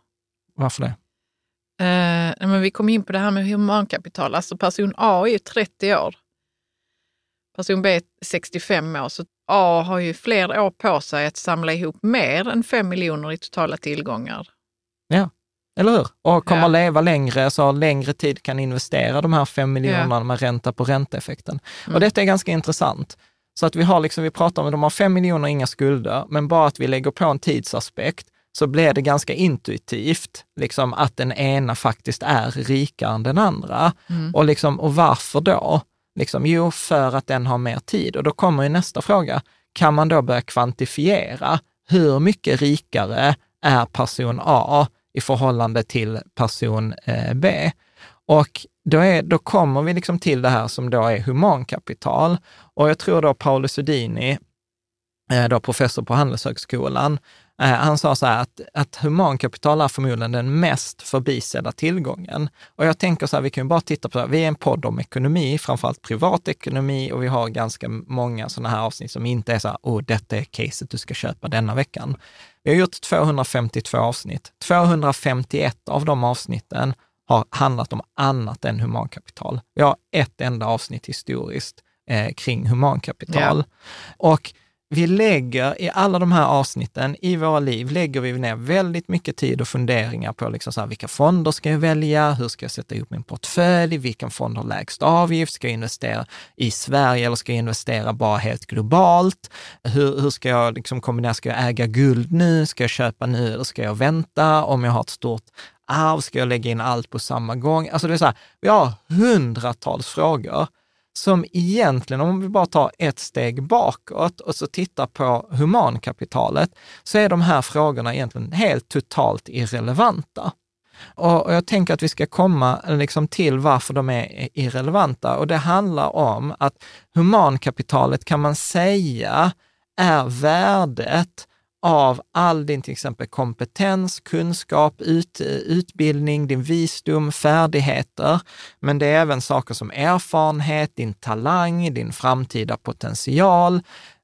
Varför det? Eh, men vi kom in på det här med humankapital. Alltså person A är ju 30 år. Person B är 65 år, så A har ju fler år på sig att samla ihop mer än 5 miljoner i totala tillgångar. Ja, eller hur? Och kommer ja. leva längre, så har längre tid kan investera de här 5 miljonerna ja. med ränta på ränteeffekten. Mm. Och detta är ganska intressant. Så att vi har liksom, vi pratar om att de har 5 miljoner inga skulder, men bara att vi lägger på en tidsaspekt så blir det ganska intuitivt liksom att den ena faktiskt är rikare än den andra. Mm. Och, liksom, och varför då? Liksom, jo, för att den har mer tid. Och då kommer ju nästa fråga, kan man då börja kvantifiera hur mycket rikare är person A i förhållande till person eh, B? Och då, är, då kommer vi liksom till det här som då är humankapital. Och jag tror då Paolo Sudini, eh, då professor på Handelshögskolan, han sa så här att, att humankapital är förmodligen den mest förbisedda tillgången. Och jag tänker så här, vi kan ju bara titta på, vi är en podd om ekonomi, framförallt privatekonomi och vi har ganska många sådana här avsnitt som inte är så här, oh, detta är caset du ska köpa denna veckan. Vi har gjort 252 avsnitt. 251 av de avsnitten har handlat om annat än humankapital. Vi har ett enda avsnitt historiskt eh, kring humankapital. Ja. Och vi lägger i alla de här avsnitten i våra liv, lägger vi ner väldigt mycket tid och funderingar på liksom så här, vilka fonder ska jag välja? Hur ska jag sätta ihop min portfölj? Vilken fond har lägst avgift? Ska jag investera i Sverige eller ska jag investera bara helt globalt? Hur, hur ska jag liksom kombinera? Ska jag äga guld nu? Ska jag köpa nu eller ska jag vänta? Om jag har ett stort arv, ska jag lägga in allt på samma gång? Alltså det är så här, vi har hundratals frågor som egentligen, om vi bara tar ett steg bakåt och så tittar på humankapitalet, så är de här frågorna egentligen helt totalt irrelevanta. Och, jag tänker att vi ska komma liksom till varför de är irrelevanta. Och det handlar om att humankapitalet kan man säga är värdet av all din till exempel kompetens, kunskap, ut, utbildning, din visdom, färdigheter. Men det är även saker som erfarenhet, din talang, din framtida potential,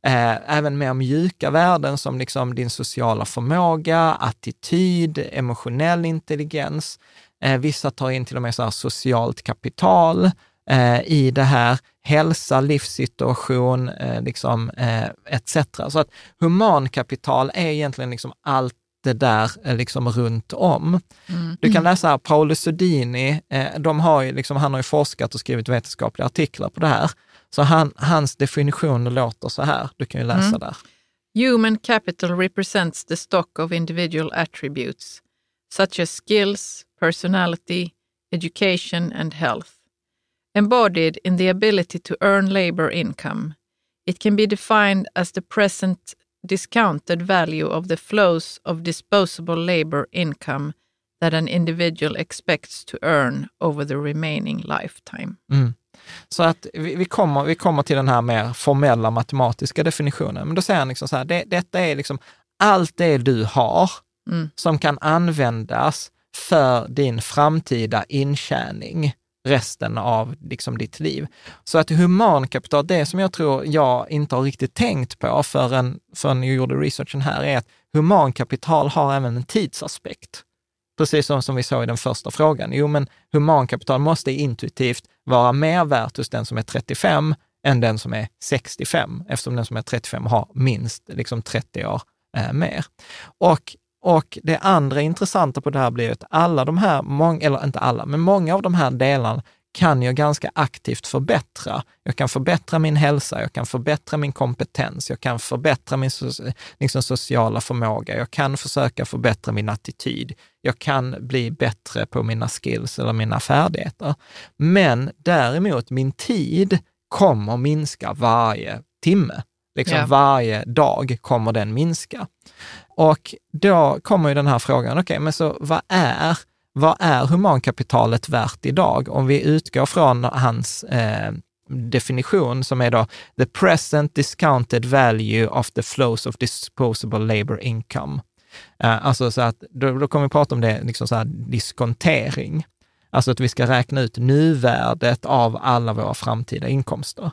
eh, även mer mjuka värden som liksom din sociala förmåga, attityd, emotionell intelligens. Eh, vissa tar in till och med så socialt kapital eh, i det här, hälsa, livssituation, eh, liksom, eh, etc. Så att humankapital är egentligen liksom allt det där eh, liksom runt om. Mm. Du kan läsa här, Paolo Sudini, eh, de har ju liksom, han har ju forskat och skrivit vetenskapliga artiklar på det här. Så han, hans definition låter så här, du kan ju läsa mm. där. Human capital represents the stock of individual attributes, such as skills, personality, education, and health. Embodied in the ability to earn labor income, it can be defined as the present discounted value of the flows of disposable labor income that an individual expects to earn over the remaining lifetime. Mm. Så att vi, vi, kommer, vi kommer till den här mer formella matematiska definitionen. Men då säger han liksom så här, det, detta är liksom allt det du har mm. som kan användas för din framtida intjäning resten av liksom ditt liv. Så att humankapital, det som jag tror jag inte har riktigt tänkt på förrän, förrän jag gjorde researchen här, är att humankapital har även en tidsaspekt. Precis som, som vi såg i den första frågan. Jo, men humankapital måste intuitivt vara mer värt hos den som är 35 än den som är 65, eftersom den som är 35 har minst liksom 30 år eh, mer. Och och det andra intressanta på det här blir att alla de här, eller inte alla, men många av de här delarna kan jag ganska aktivt förbättra. Jag kan förbättra min hälsa, jag kan förbättra min kompetens, jag kan förbättra min liksom, sociala förmåga, jag kan försöka förbättra min attityd, jag kan bli bättre på mina skills eller mina färdigheter. Men däremot, min tid kommer minska varje timme. Liksom yeah. Varje dag kommer den minska. Och då kommer ju den här frågan, okej, okay, men så vad är, vad är humankapitalet värt idag? Om vi utgår från hans eh, definition som är då the present discounted value of the flows of disposable labor income. Uh, alltså så att, då, då kommer vi prata om det, liksom så här diskontering. Alltså att vi ska räkna ut nuvärdet av alla våra framtida inkomster.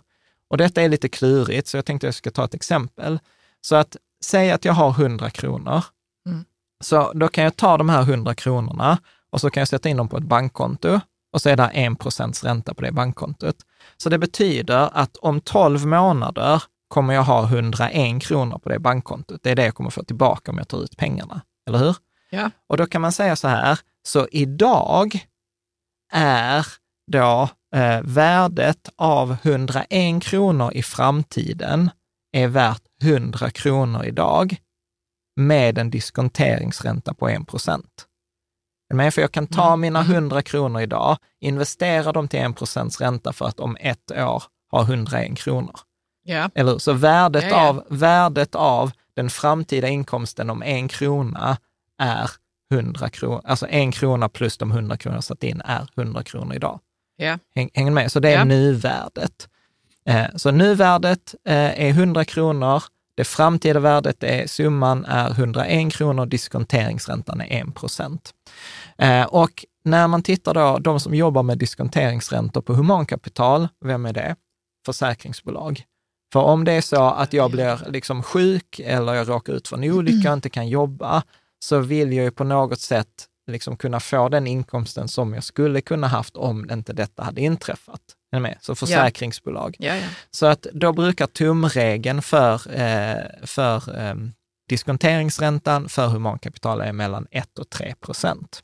Och detta är lite klurigt, så jag tänkte jag ska ta ett exempel. Så att säg att jag har 100 kronor. Mm. Så då kan jag ta de här 100 kronorna och så kan jag sätta in dem på ett bankkonto och så är det 1 procents ränta på det bankkontot. Så det betyder att om 12 månader kommer jag ha 101 kronor på det bankkontot. Det är det jag kommer få tillbaka om jag tar ut pengarna, eller hur? Ja. Och då kan man säga så här, så idag är då eh, värdet av 101 kronor i framtiden är värt 100 kronor idag med en diskonteringsränta på 1 procent. Men för jag kan ta mm. mina 100 mm. kronor idag, investera dem till 1 procents ränta för att om ett år ha 101 kronor. Ja. Eller Så värdet, ja, ja. Av, värdet av den framtida inkomsten om en krona är 100 kronor, alltså en krona plus de 100 kronor satt in är 100 kronor idag. Ja. Häng, hänger med? Så det är nuvärdet. Eh, så nuvärdet eh, är 100 kronor. Det framtida värdet är, summan är 101 kronor, diskonteringsräntan är 1 procent. Eh, och när man tittar då, de som jobbar med diskonteringsräntor på humankapital, vem är det? Försäkringsbolag. För om det är så att jag blir liksom sjuk eller jag råkar ut för en olycka och inte kan jobba, så vill jag ju på något sätt liksom kunna få den inkomsten som jag skulle kunna haft om inte detta hade inträffat. Är med? Så försäkringsbolag. Ja. Ja, ja. Så att då brukar tumregeln för, eh, för eh, diskonteringsräntan för humankapital är mellan 1 och 3 procent.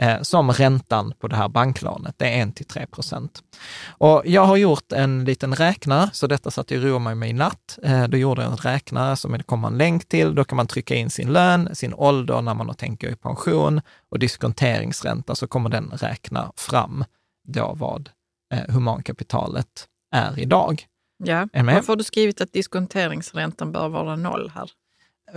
Eh, som räntan på det här banklånet, det är 1 till 3 procent. Och jag har gjort en liten räknare, så detta satt jag och roade mig med i natt. Eh, då gjorde jag en räknare som det kommer en länk till. Då kan man trycka in sin lön, sin ålder när man har tänkt gå i pension och diskonteringsränta, så kommer den räkna fram då vad eh, humankapitalet är idag. Ja, varför har du skrivit att diskonteringsräntan bör vara noll här?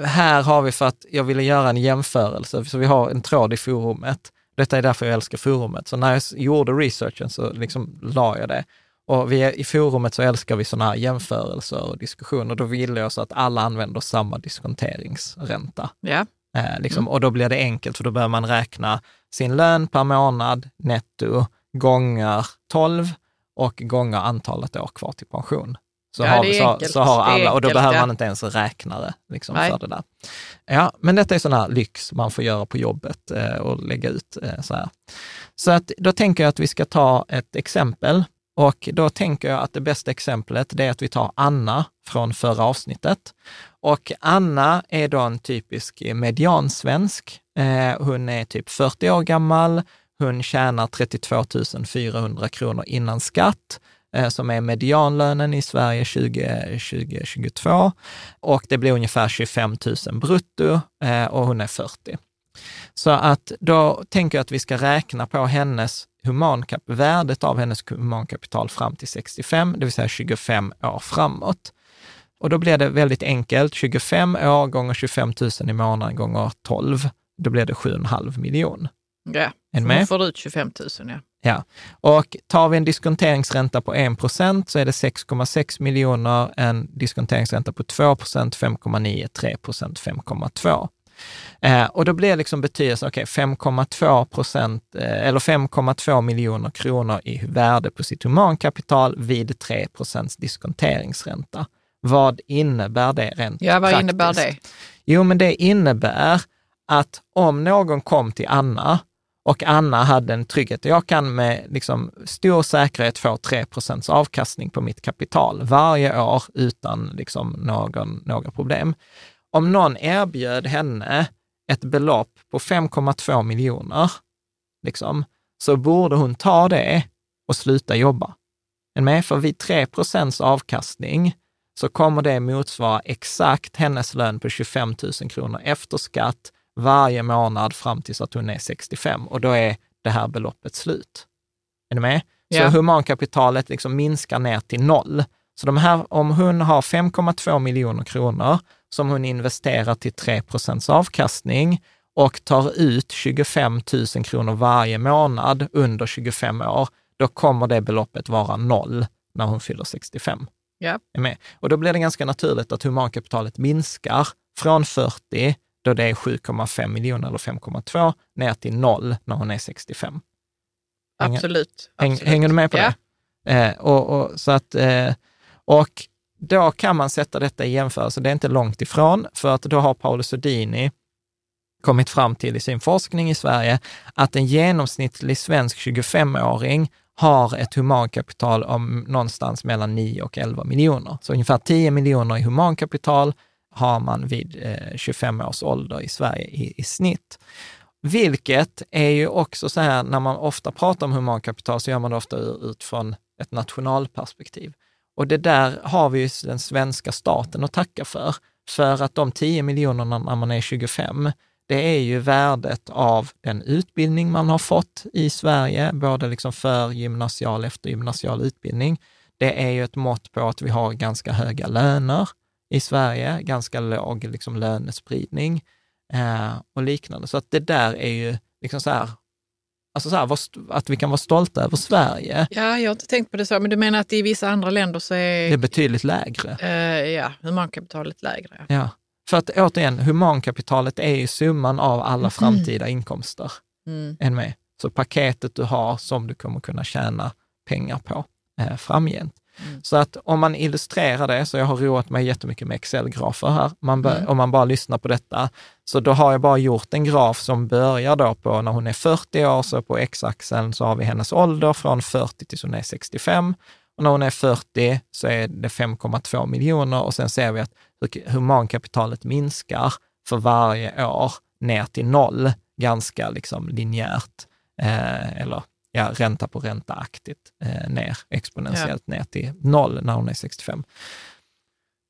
Här har vi för att jag ville göra en jämförelse, så vi har en tråd i forumet. Detta är därför jag älskar forumet. Så när jag gjorde researchen så liksom la jag det. Och vi, i forumet så älskar vi sådana här jämförelser och diskussioner. Då ville jag så att alla använder samma diskonteringsränta. Ja. Eh, liksom, mm. Och då blir det enkelt, för då börjar man räkna sin lön per månad netto gånger 12 och gånger antalet år kvar till pension. Så, ja, har, så, så, har alla, och då behöver ja. man inte ens räknare liksom, för det där. Ja, men detta är sån här lyx man får göra på jobbet eh, och lägga ut eh, så här. Så att, då tänker jag att vi ska ta ett exempel och då tänker jag att det bästa exemplet det är att vi tar Anna från förra avsnittet. Och Anna är då en typisk mediansvensk. Eh, hon är typ 40 år gammal. Hon tjänar 32 400 kronor innan skatt. Eh, som är medianlönen i Sverige 2022 och det blir ungefär 25 000 brutto eh, och hon är 40. Så att då tänker jag att vi ska räkna på hennes humankap värdet av hennes humankapital fram till 65, det vill säga 25 år framåt. Och då blir det väldigt enkelt, 25 år gånger 25 000 i månaden gånger 12, då blir det 7,5 miljoner. Ja, så med? hon får ut 25 000 ja. Ja, och tar vi en diskonteringsränta på 1 procent så är det 6,6 miljoner, en diskonteringsränta på 2 procent 5,9, 3 procent 5,2. Eh, och då blir liksom betydelsen, okej, 5,2 procent eh, eller 5,2 miljoner kronor i värde på sitt humankapital vid 3 procents diskonteringsränta. Vad innebär det rent Ja, vad praktiskt? innebär det? Jo, men det innebär att om någon kom till Anna och Anna hade en trygghet, jag kan med liksom stor säkerhet få 3% avkastning på mitt kapital varje år utan liksom någon, några problem. Om någon erbjöd henne ett belopp på 5,2 miljoner, liksom, så borde hon ta det och sluta jobba. Men? För vid 3% avkastning så kommer det motsvara exakt hennes lön på 25 000 kronor efter skatt varje månad fram tills att hon är 65 och då är det här beloppet slut. Är ni med? Så Ja. humankapitalet liksom minskar ner till noll. Så de här, om hon har 5,2 miljoner kronor som hon investerar till 3% avkastning och tar ut 25 000 kronor varje månad under 25 år, då kommer det beloppet vara noll när hon fyller 65 Ja. är med. Och då blir det ganska naturligt att humankapitalet minskar från 40, då det är 7,5 miljoner eller 5,2, ner till noll när hon är 65. Hänger- Absolut. Häng, absolut. hänger du med på ja. det? Eh, och, och, så att, eh, och då kan man sätta detta i jämförelse, det är inte långt ifrån, för att då har Paolo Sodini kommit fram till i sin forskning i Sverige att en genomsnittlig svensk 25-åring har ett humankapital om någonstans mellan 9 och 11 miljoner. Så ungefär 10 miljoner i humankapital har man vid eh, 25 års ålder i Sverige i, i snitt. Vilket är ju också så här, när man ofta pratar om humankapital så gör man det ofta utifrån ett nationalperspektiv. Och det där har vi ju den svenska staten att tacka för. För att de 10 miljonerna när man är 25, det är ju värdet av den utbildning man har fått i Sverige, både liksom för gymnasial och eftergymnasial utbildning. Det är ju ett mått på att vi har ganska höga löner i Sverige, ganska låg liksom lönespridning eh, och liknande. Så att det där är ju liksom så här, alltså så här, att vi kan vara stolta över Sverige, ja, jag har inte tänkt på det så, men du menar att i vissa andra länder så det är är betydligt lägre. eh, ja, humankapitalet lägre? Ja. För att återigen, humankapitalet är ju summan av alla framtida inkomster. Mm. än med. Så paketet du har som du kommer kunna tjäna pengar på eh, framgent. Så att om man illustrerar det, så jag har roat mig jättemycket med Excel-grafer här, man bör, om man bara lyssnar på detta, så då har jag bara gjort en graf som börjar då på när hon är 40 år, så på x-axeln så har vi hennes ålder från 40 tills hon är 65. Och när hon är 40 så är det 5,2 miljoner och sen ser vi att hur- humankapitalet minskar för varje år ner till noll, ganska liksom linjärt, eh, eller ja, ränta på ränta-aktigt eh, ner, exponentiellt ner till noll när hon är 65.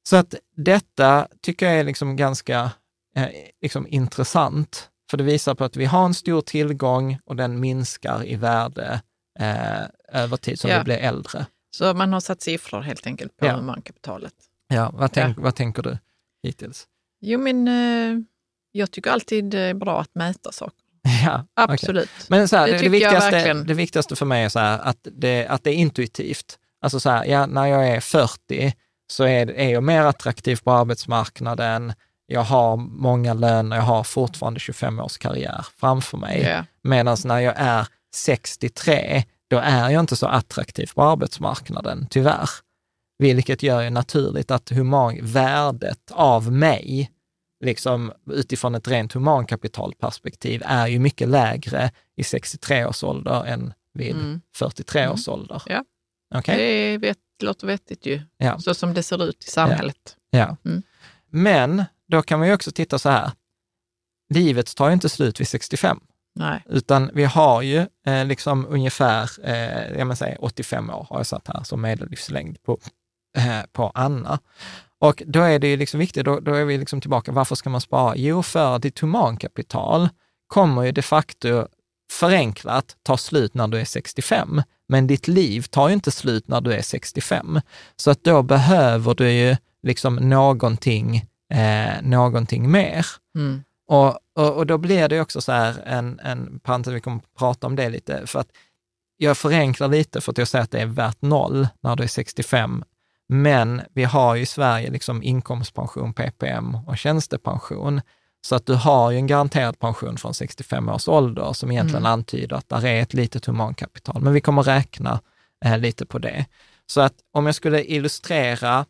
Så att detta tycker jag är liksom ganska eh, liksom intressant, för det visar på att vi har en stor tillgång och den minskar i värde eh, över tid som Ja. vi blir äldre. Så man har satt siffror helt enkelt på Ja. humankapitalet. Ja, vad, tänk, vad tänker du hittills? Jo, men eh, jag tycker alltid det är bra att mäta saker. (laughs) Ja. Absolut. Men så här, Det det, det, viktigaste, det viktigaste för mig är så här, att, det, att det är intuitivt. Alltså så här, ja, när jag är 40 så är, är jag mer attraktiv på arbetsmarknaden, jag har många löner, jag har fortfarande 25 års karriär framför mig. Ja. Medan när jag är 63, då är jag inte så attraktiv på arbetsmarknaden, tyvärr. Vilket gör ju naturligt att human, värdet av mig, liksom utifrån ett rent humankapitalperspektiv, är ju mycket lägre i 63 års ålder än vid Mm. 43 års ålder. Ja. Okej? Det vet, låter vettigt ju, Ja. så som det ser ut i samhället. Ja. Mm. Men då kan man ju också titta så här, livet tar ju inte slut vid 65. Nej. Utan vi har ju eh, liksom ungefär, eh, jag säga 85 år har jag satt här som medellivslängd på, eh, på Anna. Och då är det ju liksom viktigt, då, då är vi liksom tillbaka, varför ska man spara? Jo, för ditt humankapital kommer ju de facto förenklat ta slut när du är 65, men ditt liv tar ju inte slut när du är 65. Så att då behöver du ju liksom någonting, eh, någonting mer. Mm. Och, och, och, då blir det också så här en, en parentes, vi kommer att prata om det lite, för att jag förenklar lite för att jag säger att det är värt noll när du är 65. Men vi har ju i Sverige liksom inkomstpension, PPM och tjänstepension. Så att du har ju en garanterad pension från 65 års ålder som egentligen mm. antyder att det är ett litet humankapital. Men vi kommer räkna eh, lite på det. Så att om jag skulle illustrera,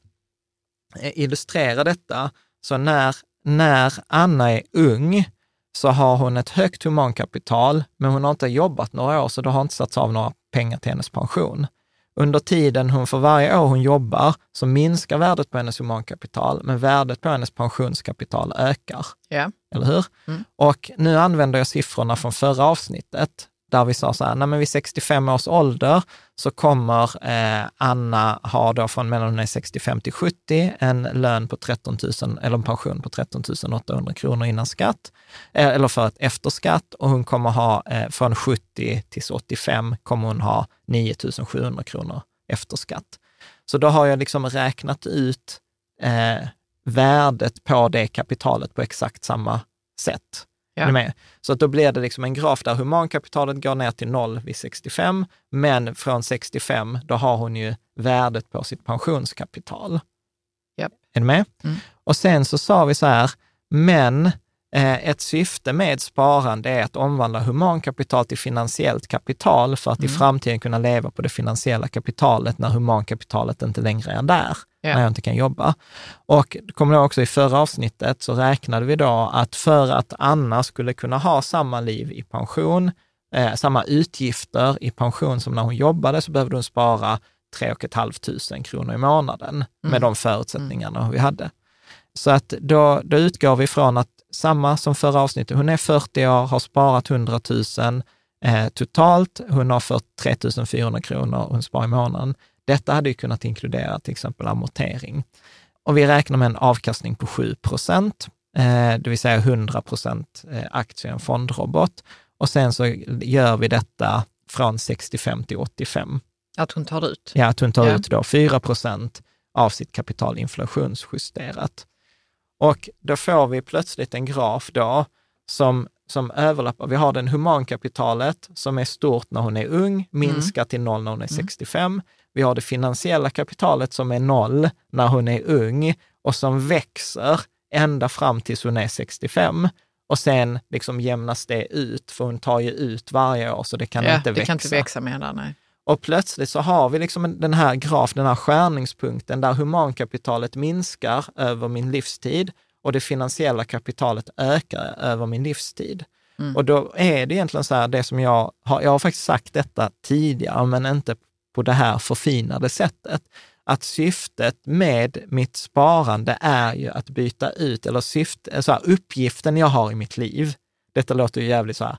eh, illustrera detta, så när, när Anna är ung så har hon ett högt humankapital, men hon har inte jobbat några år, så det har inte satts av några pengar till hennes pension. Under tiden hon för varje år hon jobbar så minskar värdet på hennes humankapital, men värdet på hennes pensionskapital ökar. Ja. Eller hur? Mm. Och nu använder jag siffrorna från förra avsnittet, där vi sa så här, nej men vid 65 års ålder så kommer eh, Anna ha då från mellan hon är 65 till 70 en lön på 13 000, eller en pension på 13 800 kronor innan skatt, eh, eller för att efter skatt och hon kommer ha eh, från 70 till 85 kommer hon ha 9 700 kronor efter skatt. Så då har jag liksom räknat ut eh, värdet på det kapitalet på exakt samma sätt. Ja. Så att då blir det liksom en graf där humankapitalet går ner till noll vid 65, men från 65, då har hon ju värdet på sitt pensionskapital. Yep. Är du med? Mm. Och sen så sa vi så här, men eh, ett syfte med sparande är att omvandla humankapital till finansiellt kapital för att Mm. i framtiden kunna leva på det finansiella kapitalet när humankapitalet inte längre är där, Ja. När jag inte kan jobba. Och kommer ihåg också i förra avsnittet så räknade vi då att för att Anna skulle kunna ha samma liv i pension, eh, samma utgifter i pension som när hon jobbade, så behövde hon spara 3 500 kronor i månaden med de förutsättningarna vi hade. Så att då, då utgår vi från att samma som förra avsnittet, hon är 40 år, har sparat 100 000 eh, totalt, hon har fått 3 400 kronor hon sparar i månaden. Detta hade ju kunnat inkludera till exempel amortering. Och vi räknar med en avkastning på 7 procent, eh, det vill säga 100 procent eh, aktier i en fondrobot. Och sen så gör vi detta från 65 till 85. Att hon tar ut. Ja, att hon tar Ja. ut då 4 procent av sitt kapital inflationsjusterat. Och då får vi plötsligt en graf då som, som överlappar. Vi har den humankapitalet som är stort när hon är ung, minskar till noll när hon är 65. Vi har det finansiella kapitalet som är noll när hon är ung och som växer ända fram tills hon är 65. Och sen liksom jämnas det ut, för hon tar ju ut varje år, så det kan ja, inte det växa. kan inte växa mer där, nej. Och plötsligt så har vi liksom en- den här graf, den här skärningspunkten där humankapitalet minskar över min livstid och det finansiella kapitalet ökar över min livstid. Och då är det egentligen så här, det som jag har, jag har faktiskt sagt detta tidigare, men inte på det här förfinade sättet, att syftet med mitt sparande är ju att byta ut, eller syfte, så här, uppgiften jag har i mitt liv, detta låter ju jävligt så här,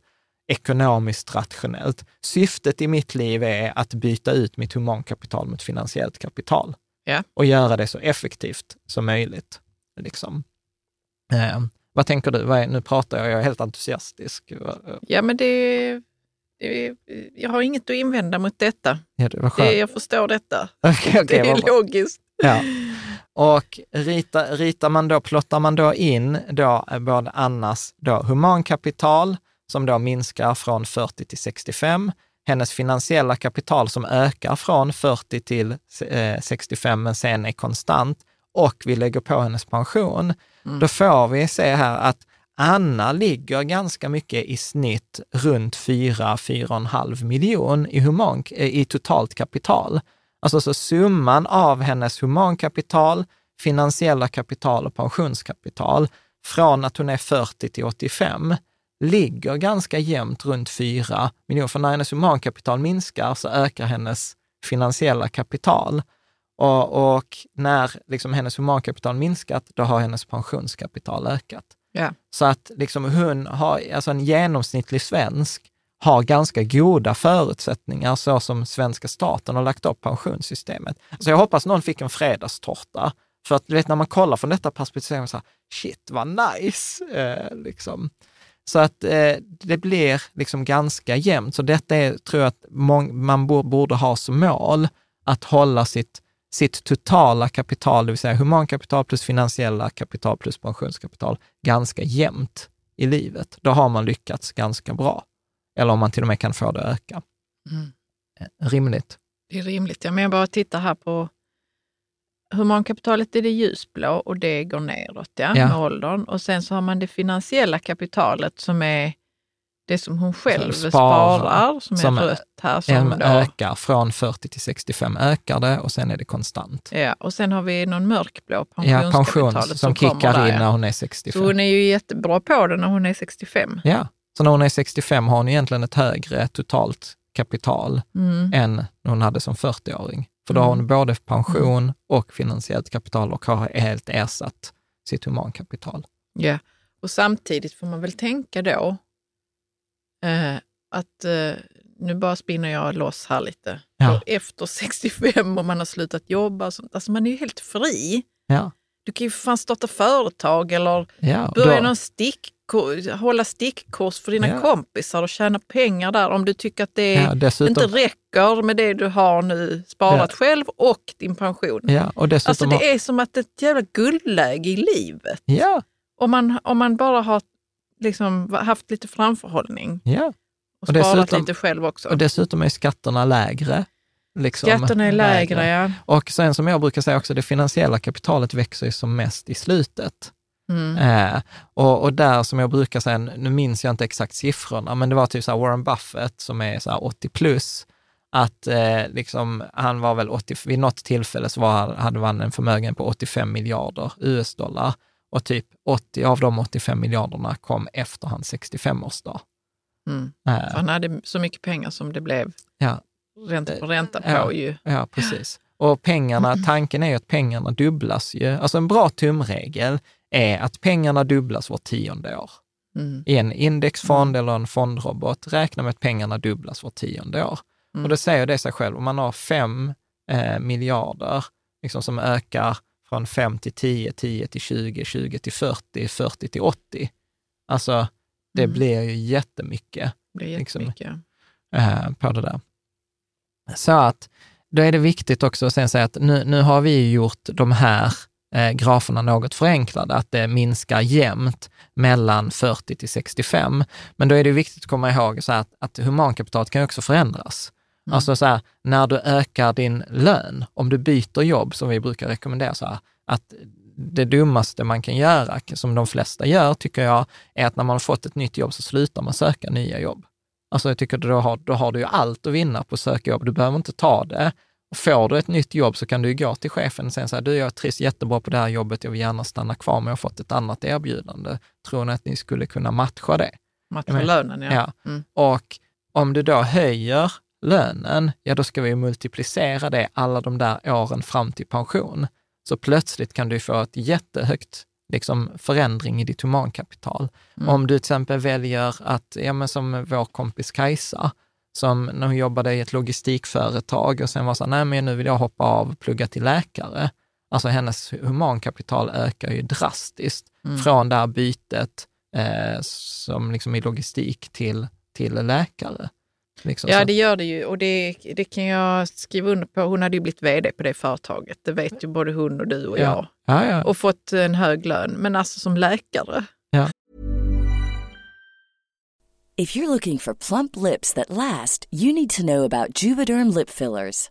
ekonomiskt rationellt. Syftet i mitt liv är att byta ut mitt humankapital mot finansiellt kapital Ja. och göra det så effektivt som möjligt. Liksom. Eh, vad tänker du? Vad är, nu pratar jag, jag är helt entusiastisk. Ja, men det... Jag har inget att invända mot detta. Ja, det jag förstår detta. (laughs) Okej, okej, det är logiskt. Ja. Och rita, ritar man då, plottar man då in då eh, både Annas då humankapital, som då minskar från 40 till 65, hennes finansiella kapital som ökar från 40 till eh, 65, men sen är konstant, och vi lägger på hennes pension, då får vi se här att Anna ligger ganska mycket i snitt runt 4-4,5 miljon i, human, eh, i totalt kapital. Alltså så summan av hennes humankapital, finansiella kapital och pensionskapital från att hon är 40 till 85 ligger ganska jämnt runt 4 miljoner. För när hennes humankapital minskar så ökar hennes finansiella kapital. Och, och när liksom hennes humankapital minskat, då har hennes pensionskapital ökat. Yeah. Så att liksom hon har, alltså en genomsnittlig svensk har ganska goda förutsättningar så som svenska staten har lagt upp pensionssystemet. Så jag hoppas någon fick en fredagstårta. För att du vet, när man kollar från detta perspektiv, så här, shit vad nice! Eh, liksom. Så att eh, det blir liksom ganska jämnt. Så detta är, tror jag att man borde ha som mål, att hålla sitt, sitt totala kapital, det vill säga humankapital plus finansiella kapital plus pensionskapital, ganska jämnt i livet. Då har man lyckats ganska bra. Eller om man till och med kan få det att öka. Mm. Eh, rimligt. Det är rimligt. Ja, men jag bara tittar här på humankapitalet är det ljusblå och det går neråt ja, ja. med åldern. Och sen så har man det finansiella kapitalet som är det som hon själv sparar, sparar, som, som är rött här. Som då, ökar från 40 till 65 ökar det och sen är det konstant. Ja, och sen har vi någon mörkblå pensionskapitalet ja, pension, som, som kickar in när hon är 65. Så hon är ju jättebra på det när hon är 65. Ja, så när hon är 65 har hon egentligen ett högre totalt kapital mm. än när hon hade som 40-åring. För då har hon mm. både pension och finansiellt kapital och har helt ersatt sitt humankapital. Ja, och samtidigt får man väl tänka då eh, att eh, nu bara spinner jag loss här lite. Ja. Efter (laughs) 65 och man har slutat jobba, alltså man är ju helt fri. Ja. Du kan ju för fan starta företag eller ja, börja någon stick hålla stickkurs för dina ja. kompisar och tjäna pengar där om du tycker att det ja, dessutom... inte räcker med det du har nu sparat själv och din pension. Ja, och dessutom alltså det är som att det är ett jävla guldläge i livet. Ja. Om, man, om man bara har liksom haft lite framförhållning ja. och, och sparat lite själv också. Och dessutom är skatterna lägre. Liksom, Skatterna är lägre, lägre, ja. Och sen som jag brukar säga också, det finansiella kapitalet växer ju som mest i slutet. Mm. Eh, och, och, där som jag brukar säga, nu minns jag inte exakt siffrorna, men det var typ så Warren Buffett som är så 80 plus, att eh, liksom, han var väl 80, vid något tillfälle så var, hade han en förmögenhet på 85 miljarder US-dollar och typ 80 av de 85 miljarderna kom efter hans 65-årsdag. Mm. Eh, han hade så mycket pengar som det blev ja. ränta på ränta på ja, ju. Ja, precis. Och pengarna, (laughs) tanken är ju att pengarna dubblas ju. Alltså en bra tumregel är att pengarna dubblas vart tionde år. Mm. I en indexfond mm. eller en fondrobot, räkna med att pengarna dubblas vart tionde år. Mm. Och då säger det sig själv, om man har fem eh, miljarder liksom som ökar från 5 till 10, 10 till 20, 20 till 40, 40 till 80. Alltså, det mm. blir ju jättemycket. Det blir jättemycket. Liksom, på det där. Så att då är det viktigt också att sen säga att nu, nu har vi gjort de här eh, graferna något förenklade, att det minskar jämnt mellan 40 till 65. Men då är det viktigt att komma ihåg så att, att humankapitalet kan också förändras. Mm. Alltså så här, när du ökar din lön, om du byter jobb, som vi brukar rekommendera, så här, att det dummaste man kan göra, som de flesta gör, tycker jag, är att när man har fått ett nytt jobb så slutar man söka nya jobb. Alltså jag tycker då har, då har du ju allt att vinna på att söka jobb. Du behöver inte ta det får du ett nytt jobb så kan du gå till chefen och säga så här, du jag trivs jättebra på det här jobbet, jag vill gärna stanna kvar, men jag har fått ett annat erbjudande. Tror ni att ni skulle kunna matcha det? Matcha lönen, ja. ja. Mm. Och om du då höjer lönen, ja då ska vi multiplicera det alla de där åren fram till pension. Så plötsligt kan du få ett jättehögt liksom, förändring i ditt humankapital. Mm. Om du till exempel väljer att, ja men som vår kompis Kajsa, som när hon jobbade i ett logistikföretag och sen var så här, nej men nu vill jag hoppa av och plugga till läkare. Alltså hennes humankapital ökar ju drastiskt mm. från det här bytet eh, som liksom i logistik till, till läkare. Liksom ja, så. det gör det ju och det, det kan jag skriva under på. Hon hade ju blivit vd på det företaget. Det vet ju både hon och du och ja. jag. Ja, ja. Och fått en hög lön. Men alltså som läkare, If you're looking for plump lips that last, you need to know about Juvederm lip fillers.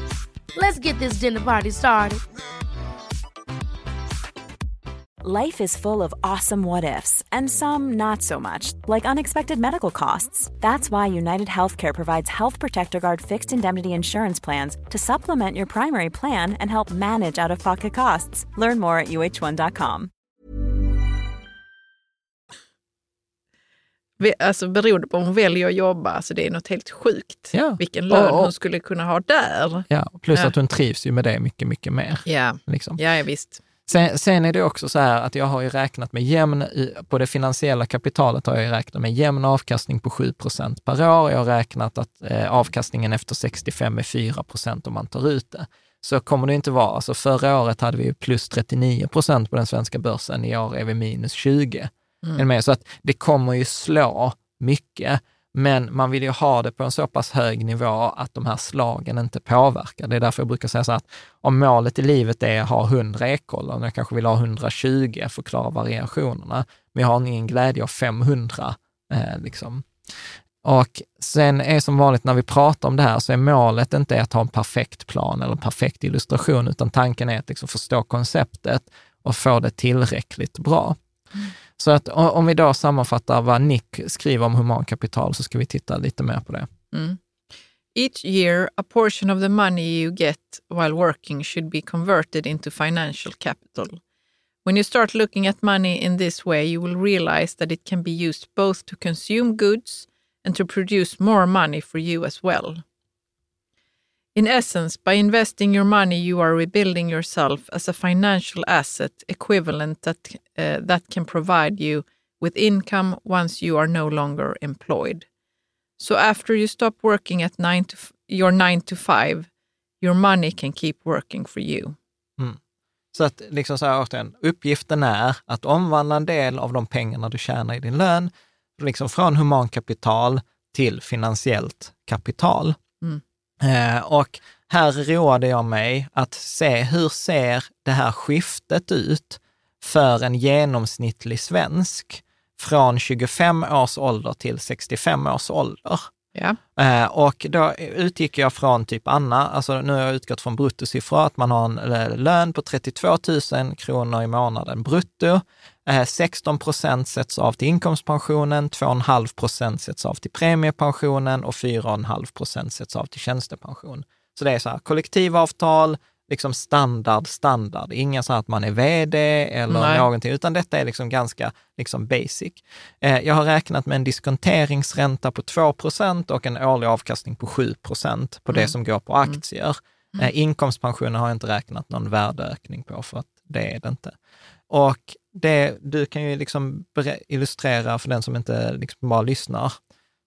Let's get this dinner party started. Life is full of awesome what ifs, and some not so much, like unexpected medical costs. That's why United Healthcare provides Health Protector Guard fixed indemnity insurance plans to supplement your primary plan and help manage out of pocket costs. Learn more at uh1.com. Alltså beroende på om hon väljer att jobba, alltså det är något helt sjukt. Ja. Vilken lön Och- och- hon skulle kunna ha där. Ja, plus Ja. att hon trivs ju med det mycket, mycket mer. Ja, Liksom. ja, ja visst. Sen, sen är det också så här att jag har ju räknat med jämn, på det finansiella kapitalet har jag ju räknat med jämn avkastning på 7% per år. Jag har räknat att eh, avkastningen efter 65 är 4% om man tar ut det. Så kommer det inte vara. Alltså förra året hade vi plus 39 procent på den svenska börsen, i år är vi minus 20. Ni med? Så att det kommer ju slå mycket, men man vill ju ha det på en så pass hög nivå att de här slagen inte påverkar. Det är därför jag brukar säga så här att om målet i livet är att ha 100 ekollon, jag kanske vill ha 120 för att klara variationerna, men jag har ingen glädje av 500. Eh, liksom. Och sen är som vanligt när vi pratar om det här så är målet inte att ha en perfekt plan eller en perfekt illustration, utan tanken är att liksom förstå konceptet och få det tillräckligt bra. Så att om vi då sammanfattar vad Nick skriver om humankapital så ska vi titta lite mer på det. Mm. Each year, a portion of the money you get while working should be converted into financial capital. When you start looking at money in this way, you will realize that it can be used both to consume goods and to produce more money for you as well. In essence, by investing your money, you are rebuilding yourself as a financial asset equivalent that, uh, that can provide you with income once you are no longer employed. So after you stop working at nine to your nine to five, your money can keep working for you. Så att liksom så här återigen, uppgiften är att omvandla en del av de pengarna du tjänar i din lön, liksom från humankapital till finansiellt kapital. Mm. Eh, och här roade jag mig att se hur ser det här skiftet ut för en genomsnittlig svensk från 25 års ålder till 65 års ålder. Ja. Eh, och då utgick jag från typ Anna, alltså nu har jag utgått från bruttosiffror, att man har en eh, lön på 32 000 kronor i månaden brutto. Eh, 16 procent sätts av till inkomstpensionen, 2,5 procent sätts av till premiepensionen och 4,5 procent sätts av till tjänstepension. Så det är så här, kollektivavtal, liksom standard, standard. Inga så att man är vd eller Nej. någonting, utan detta är liksom ganska liksom basic. Eh, jag har räknat med en diskonteringsränta på 2% och en årlig avkastning på 7% på det som går på aktier. Eh, inkomstpensionen har jag inte räknat någon värdeökning på, för att det är det inte. Och det, du kan ju liksom illustrera för den som inte liksom bara lyssnar.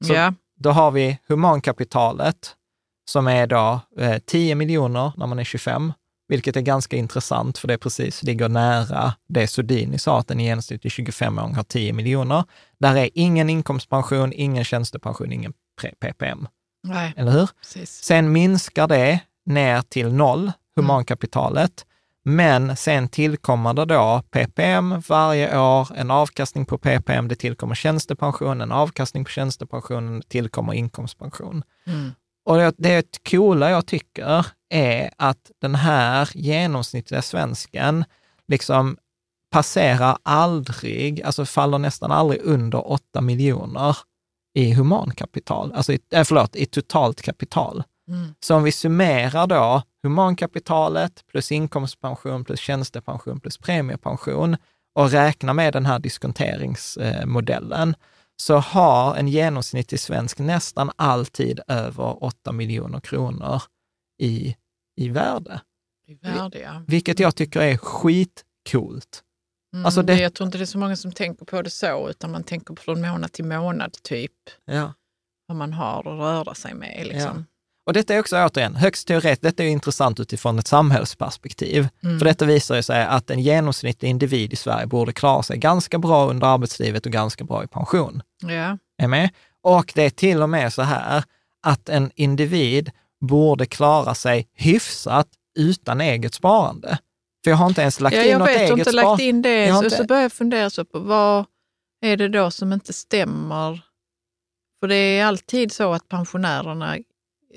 Så ja. Då har vi humankapitalet, som är då eh, 10 miljoner när man är 25, vilket är ganska intressant, för det precis ligger nära det Sodini sa, att en genomsnittlig 25-åring har 10 miljoner. Där är ingen inkomstpension, ingen tjänstepension, ingen PPM. Nej, Eller hur? precis. Sen minskar det ner till noll, humankapitalet. Men sen tillkommer det då PPM varje år, en avkastning på PPM, det tillkommer tjänstepension, en avkastning på tjänstepensionen, det tillkommer inkomstpension. Mm. Och det, det coola jag tycker är att den här genomsnittliga svensken liksom passerar aldrig, alltså faller nästan aldrig under 8 miljoner i humankapital, alltså i, äh, förlåt, i totalt kapital. Mm. Så om vi summerar då humankapitalet plus inkomstpension plus tjänstepension plus premiepension och räknar med den här diskonteringsmodellen, så har en genomsnittlig svensk nästan alltid över 8 miljoner kronor i, i värde. I värde, ja. Vilket jag tycker är skitcoolt. Mm, Alltså det- Jag tror inte det är så många som tänker på det så, utan man tänker från månad till månad typ, Ja. vad man har att röra sig med. Liksom. Och detta är också återigen högst teoretiskt, detta är intressant utifrån ett samhällsperspektiv. Mm. För detta visar ju sig att en genomsnittlig individ i Sverige borde klara sig ganska bra under arbetslivet och ganska bra i pension. Ja. Är med? Och det är till och med så här att en individ borde klara sig hyfsat utan eget sparande. För jag har inte ens lagt ja, in jag något vet, du har eget inte sparande. lagt in det. Jag har Så, inte- så börjar jag fundera så på vad är det då som inte stämmer? För det är alltid så att pensionärerna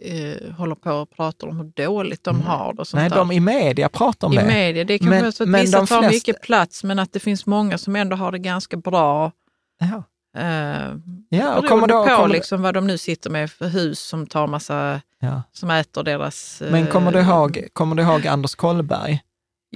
eh, håller på och pratar om hur dåligt de har det. Och sånt Nej, där. de i media pratar om I det. media. Det kan Men- vara så att vissa tar flesta- mycket plats, men att det finns många som ändå har det ganska bra. Ja. Eh, Ja, och kommer på kommer, liksom vad de nu sitter med för hus som tar massa, ja. som äter deras... eh, Men kommer du, ihåg, kommer du ihåg Anders Kollberg?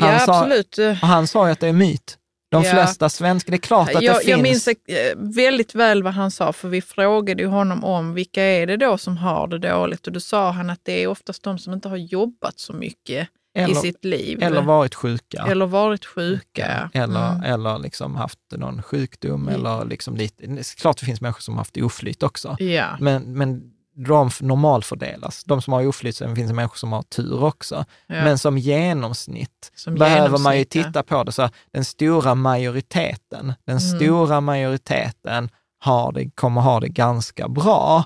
Han Ja, sa- absolut. Eh, han sa ju att det är myt. De Ja. flesta svenskar, det är klart att jag, det finns. jag minns eh, väldigt väl vad han sa, för vi frågade ju honom om vilka är det då som har det dåligt och då sa han att det är oftast de som inte har jobbat så mycket i eller, sitt liv. eller varit sjuka. Eller varit sjuka. Eller, Mm. eller liksom haft någon sjukdom. Mm. Eller liksom lite, klart det finns människor som haft oflyt också. Ja. Men, men de normalfördelas. De som har oflyt, sen finns det människor som har tur också. Ja. Men som genomsnitt Som behöver man ju titta på det. Så den stora majoriteten, den Mm. stora majoriteten har det, kommer ha det ganska bra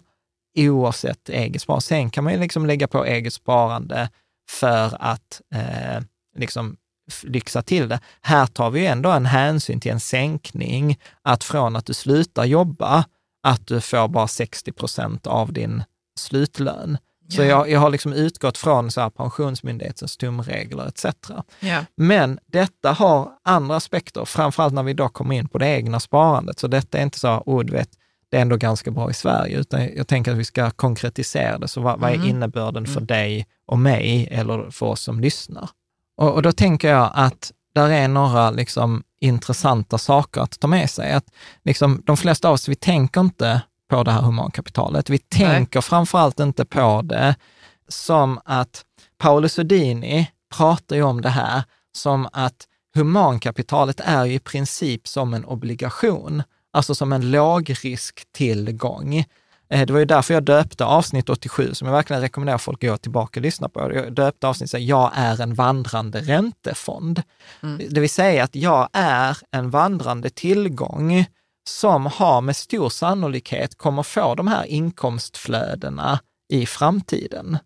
oavsett eget sparande. Sen kan man ju liksom lägga på eget sparande för att eh, liksom lyxa till det. Här tar vi ju ändå en hänsyn till en sänkning, att från att du slutar jobba, att du får bara 60 procent av din slutlön. Så Ja. jag, jag har liksom utgått från så här Pensionsmyndighetens tumregler etc. Ja. Men detta har andra aspekter, framförallt när vi då kommer in på det egna sparandet. Så detta är inte så, oh, du vet, det är ändå ganska bra i Sverige, utan jag tänker att vi ska konkretisera det. Så vad, vad är Mm. innebörden för Mm. dig och mig, eller för oss som lyssnar? Och, och då tänker jag att där är några liksom intressanta saker att ta med sig. Att liksom, de flesta av oss, vi tänker inte på det här humankapitalet. Vi tänker framförallt inte på det som att Paolo Sodini pratar ju om det här som att humankapitalet är i princip som en obligation, alltså som en lågrisktillgång. Eh, Det var ju därför jag döpte avsnitt 87, som jag verkligen rekommenderar folk att gå tillbaka och lyssna på. Jag döpte avsnittet så jag är en vandrande räntefond. Det vill säga att jag är en vandrande tillgång som har med stor sannolikhet kommer få de här inkomstflödena i framtiden.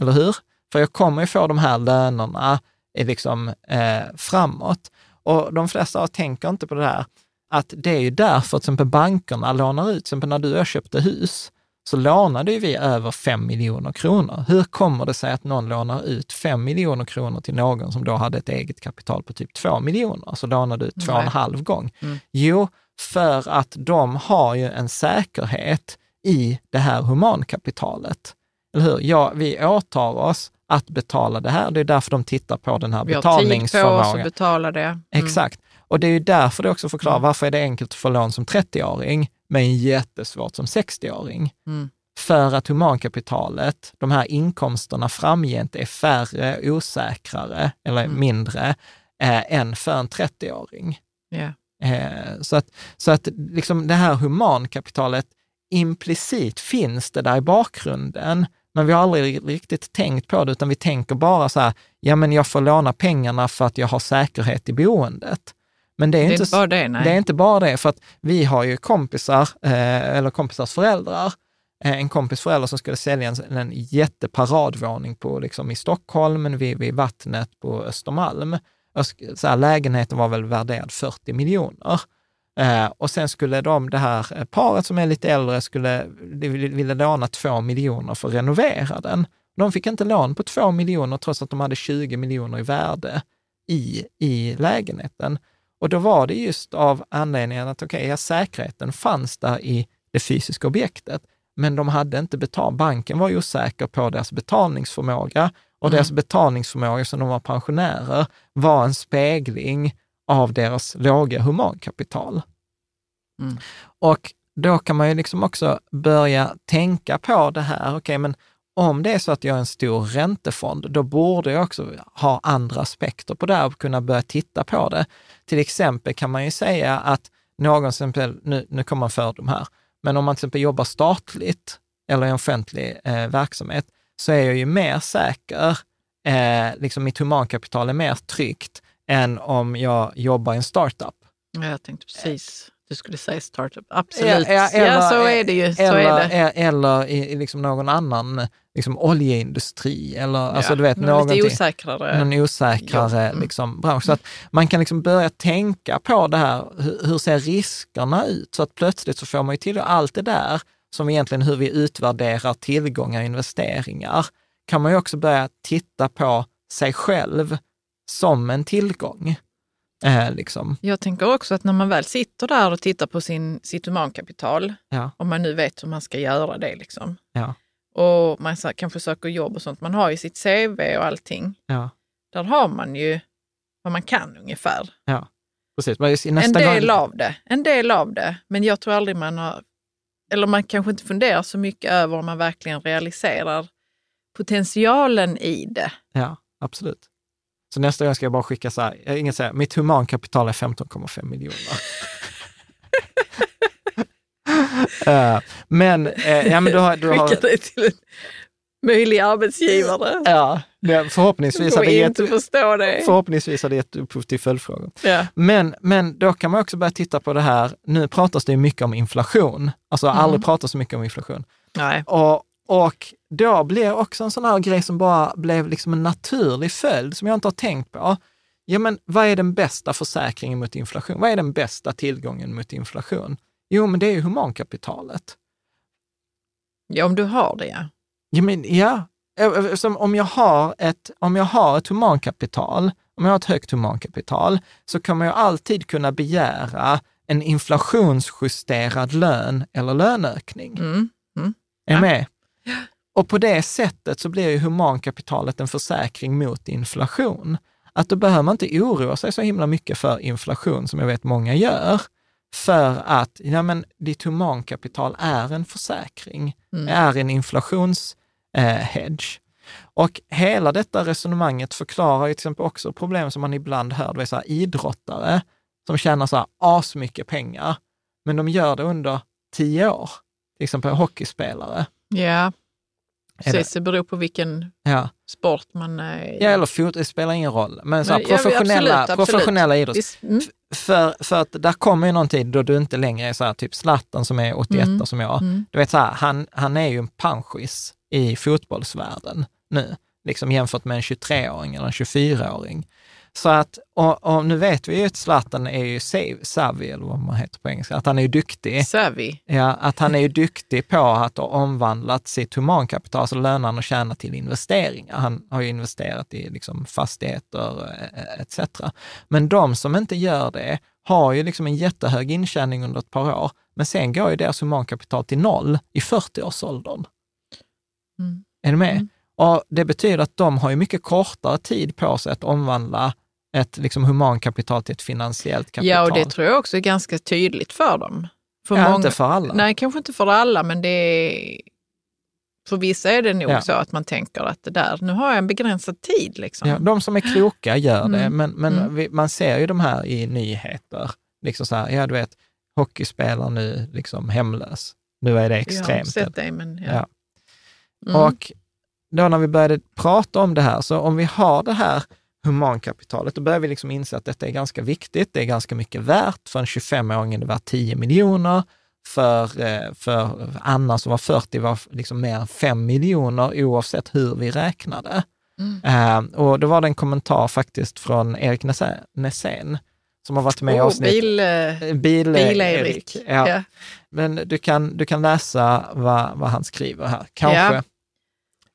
Eller hur? För jag kommer ju få de här lönerna liksom, eh, framåt. Och de flesta tänker inte på det här, att det är ju därför till exempel bankerna lånar ut, till exempel när du och jag köpte hus, så lånade vi över 5 miljoner kronor. Hur kommer det sig att någon lånar ut 5 miljoner kronor till någon som då hade ett eget kapital på typ 2 miljoner, alltså lånade ut två och en halv gång? Mm. Jo, för att de har ju en säkerhet i det här humankapitalet. Eller hur? Ja, vi åtar oss att betala det här. Det är därför de tittar på den här Vi har tid på oss att betalningsförmågan. betala det. Mm. Exakt. Och det är ju därför det också förklarar varför är det enkelt att få lån som 30-åring, men jättesvårt som 60-åring. Mm. För att humankapitalet, de här inkomsterna framgent är färre, osäkrare eller Mm. mindre eh, än för en 30-åring. Ja. Eh, så att, så att liksom det här humankapitalet, implicit finns det där i bakgrunden, men vi har aldrig riktigt tänkt på det, utan vi tänker bara så här, ja men jag får låna pengarna för att jag har säkerhet i boendet. Men det är, Det är inte, inte bara det, nej. det är inte bara det, för att vi har ju kompisar, eh, eller kompisars föräldrar, eh, en kompis förälder som skulle sälja en, en jätteparadvåning på, liksom, i Stockholm, vid, vid vattnet på Östermalm. Så här, lägenheten var väl värderad 40 miljoner. Eh, och sen skulle de, det här eh, paret som är lite äldre, skulle, ville, låna två miljoner för att renovera den. De fick inte lån på två miljoner trots att de hade 20 miljoner i värde i, i lägenheten. Och då var det just av anledningen att okej, ja, säkerheten fanns där i det fysiska objektet. men de hade inte betalt. Banken var osäker på deras betalningsförmåga och mm. deras betalningsförmåga som de var pensionärer var en spegling av deras låga humankapital. Mm. Och då kan man ju liksom också börja tänka på det här, okej, okay, men om det är så att jag är en stor räntefond, då borde jag också ha andra aspekter på det här och kunna börja titta på det. Till exempel kan man ju säga att någon, exempel, nu, nu kommer en fördom här, men om man till exempel jobbar statligt eller i en offentlig eh, verksamhet, så är jag ju mer säker, eh, liksom mitt humankapital är mer tryggt än om jag jobbar i en startup. Jag tänkte precis du skulle säga startup. Absolut. Ja, eller, ja så är det ju. Så eller, är det. eller i liksom någon annan liksom oljeindustri eller ja, alltså du vet, någonting, lite osäkrare. någon osäkrare mm. liksom, bransch. Så att man kan liksom börja tänka på det här, hur, hur ser riskerna ut? Så att plötsligt så får man ju till allt det där som egentligen hur vi utvärderar tillgångar och investeringar, kan man ju också börja titta på sig själv som en tillgång. Eh, liksom. Jag tänker också att när man väl sitter där och tittar på sin, sitt humankapital, ja. om man nu vet hur man ska göra det, liksom. Ja. och man kanske söker jobb och sånt, man har ju sitt CV och allting. Ja. Där har man ju vad man kan ungefär. Ja, precis. Nästa en del gång... av det, en del av det. Men jag tror aldrig man har, eller man kanske inte funderar så mycket över om man verkligen realiserar potentialen i det. Ja, absolut. Så nästa gång ska jag bara skicka så här, eh, inget säga, mitt humankapital är 15,5 miljoner. uh, (laughs) men, uh, ja men du har... Du har Skicka det till en möjlig arbetsgivare. Ja, förhoppningsvis, hade gett, det. förhoppningsvis hade det gett upphov till följdfrågor. Ja. Men, men då kan man också börja titta på det här, nu pratas det mycket om inflation, alltså mm. aldrig pratat så mycket om inflation. Nej. Och och då blir också en sån här grej som bara blev liksom en naturlig följd, som jag inte har tänkt på. Ja, men vad är den bästa försäkringen mot inflation? Vad är den bästa tillgången mot inflation? Jo, men det är ju humankapitalet. Ja, om du har det, ja. Ja, men ja. Som om, jag har ett, om jag har ett humankapital, om jag har ett högt humankapital, så kommer jag alltid kunna begära en inflationsjusterad lön eller löneökning. Mm. Mm. Är ja. med? Och på det sättet så blir ju humankapitalet en försäkring mot inflation. Att då behöver man inte oroa sig så himla mycket för inflation, som jag vet många gör, för att ja, men ditt humankapital är en försäkring, mm. är en inflationshedge. Eh, och hela detta resonemanget förklarar ju till exempel också problem som man ibland hör, det vill säga idrottare som tjänar så här asmycket pengar, men de gör det under tio år. Till exempel hockeyspelare. Ja, precis. Det beror på vilken ja. sport man är Ja, eller fot, det spelar ingen roll. Men, så här, professionella, ja, absolut, professionella idrott. Mm. För, för att där kommer ju någon tid då du inte längre är så här, typ Zlatan som är 81 mm. som jag. Mm. Du vet så här, han, han är ju en panschis i fotbollsvärlden nu, liksom jämfört med en 23-åring eller en 24-åring. Så att, och, och, nu vet vi ju att Zlatan är ju savvy, eller vad man heter på engelska, att han är ju duktig. Savvy? Ja, att han är ju duktig på att ha omvandlat sitt humankapital, alltså lönen och tjäna till investeringar. Han har ju investerat i liksom fastigheter eh, etc. Men de som inte gör det har ju liksom en jättehög intjäning under ett par år, men sen går ju deras humankapital till noll i 40-årsåldern. Mm. Är du med? Mm. Och det betyder att de har ju mycket kortare tid på sig att omvandla ett liksom humankapital till ett finansiellt kapital. Ja, och det tror jag också är ganska tydligt för dem. För ja, många, inte för alla. Nej, kanske inte för alla, men det är, för vissa är det nog ja. så att man tänker att det där, nu har jag en begränsad tid. Liksom. Ja, de som är kloka gör det, mm. men, men mm. vi, man ser ju de här i nyheter. Liksom så här, ja du vet, hockeyspelar nu liksom hemlös. Nu är det extremt. Jag har sett det, men ja. ja. Mm. Och då när vi började prata om det här, så om vi har det här humankapitalet, då börjar vi liksom inse att detta är ganska viktigt. Det är ganska mycket värt. För en 25-åring är det värt 10 miljoner. För, eh, för Anna som var 40 var liksom mer än 5 miljoner oavsett hur vi räknade. Mm. Uh, och då var det en kommentar faktiskt från Erik Nässén som har varit med i oh, avsnitt... Bil, eh, bil, bil Erik. Ja. ja. Men du kan, du kan läsa vad, vad han skriver här. Kanske ja.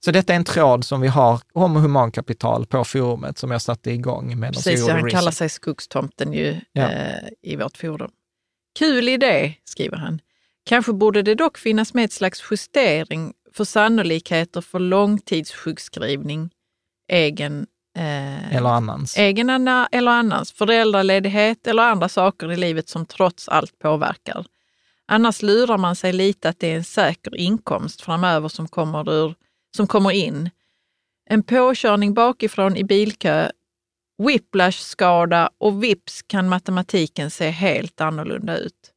Så detta är en tråd som vi har om humankapital på forumet som jag satte igång med. Precis, han kallar sig Skogstomten ju ja. eh, i vårt forum. Kul idé, skriver han. Kanske borde det dock finnas med ett slags justering för sannolikheter för långtidssjukskrivning, egen, eh, Eller annans. egen anna, eller annans, föräldraledighet eller andra saker i livet som trots allt påverkar. Annars lurar man sig lite att det är en säker inkomst framöver som kommer, ur, som kommer in. En påkörning bakifrån i bilkö, whiplash-skada och vips kan matematiken se helt annorlunda ut.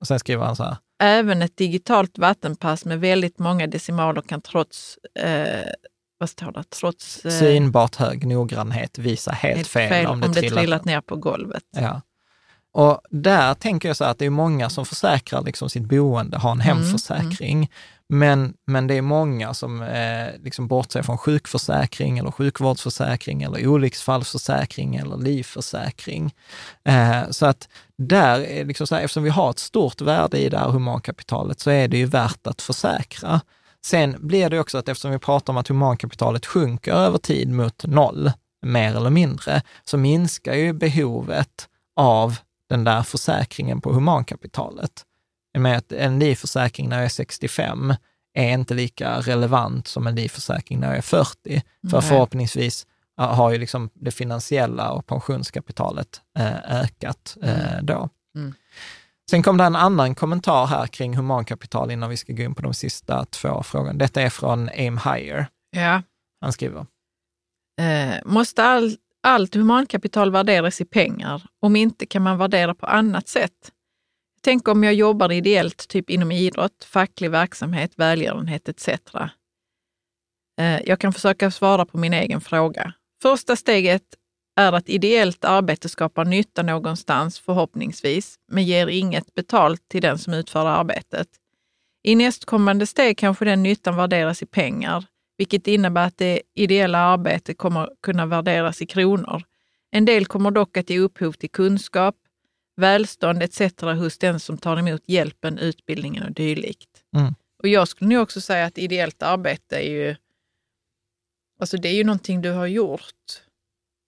Och sen skriver han så här. Även ett digitalt vattenpass med väldigt många decimaler kan trots, eh, vad står det, trots eh, Synbart hög noggrannhet visa helt ett fel, om det, trillat. trillat ner på golvet. Ja. Och där tänker jag så här att det är många som försäkrar liksom sitt boende, har en Mm, hemförsäkring. Men, men det är många som eh, liksom bortser från sjukförsäkring eller sjukvårdsförsäkring eller olycksfallsförsäkring eller livförsäkring. Eh, så att där, är liksom så här, eftersom vi har ett stort värde i det här humankapitalet så är det ju värt att försäkra. Sen blir det också att eftersom vi pratar om att humankapitalet sjunker över tid mot noll, mer eller mindre, så minskar ju behovet av den där försäkringen på humankapitalet. Med att en livförsäkring när jag är 65 är inte lika relevant som en livförsäkring när jag är 40. För Nej. förhoppningsvis ja, har ju liksom det finansiella och pensionskapitalet eh, ökat eh, då. Mm. Sen kom det en annan kommentar här kring humankapital innan vi ska gå in på de sista två frågorna. Detta är från Aim Higher. Ja. Han skriver, Eh, måste all, allt humankapital värderas i pengar? Om inte kan man värdera på annat sätt. Tänk om jag jobbar ideellt, typ inom idrott, facklig verksamhet, välgörenhet etc. Eh, jag kan försöka svara på min egen fråga. Första steget är att ideellt arbete skapar nytta någonstans, förhoppningsvis, men ger inget betalt till den som utför arbetet. I nästkommande steg kanske den nyttan värderas i pengar, vilket innebär att det ideella arbetet kommer kunna värderas i kronor. En del kommer dock att ge upphov till kunskap, välstånd etc. hos den som tar emot hjälpen, utbildningen och dylikt. Mm. Och jag skulle nog också säga att ideellt arbete är ju, alltså det är ju någonting du har gjort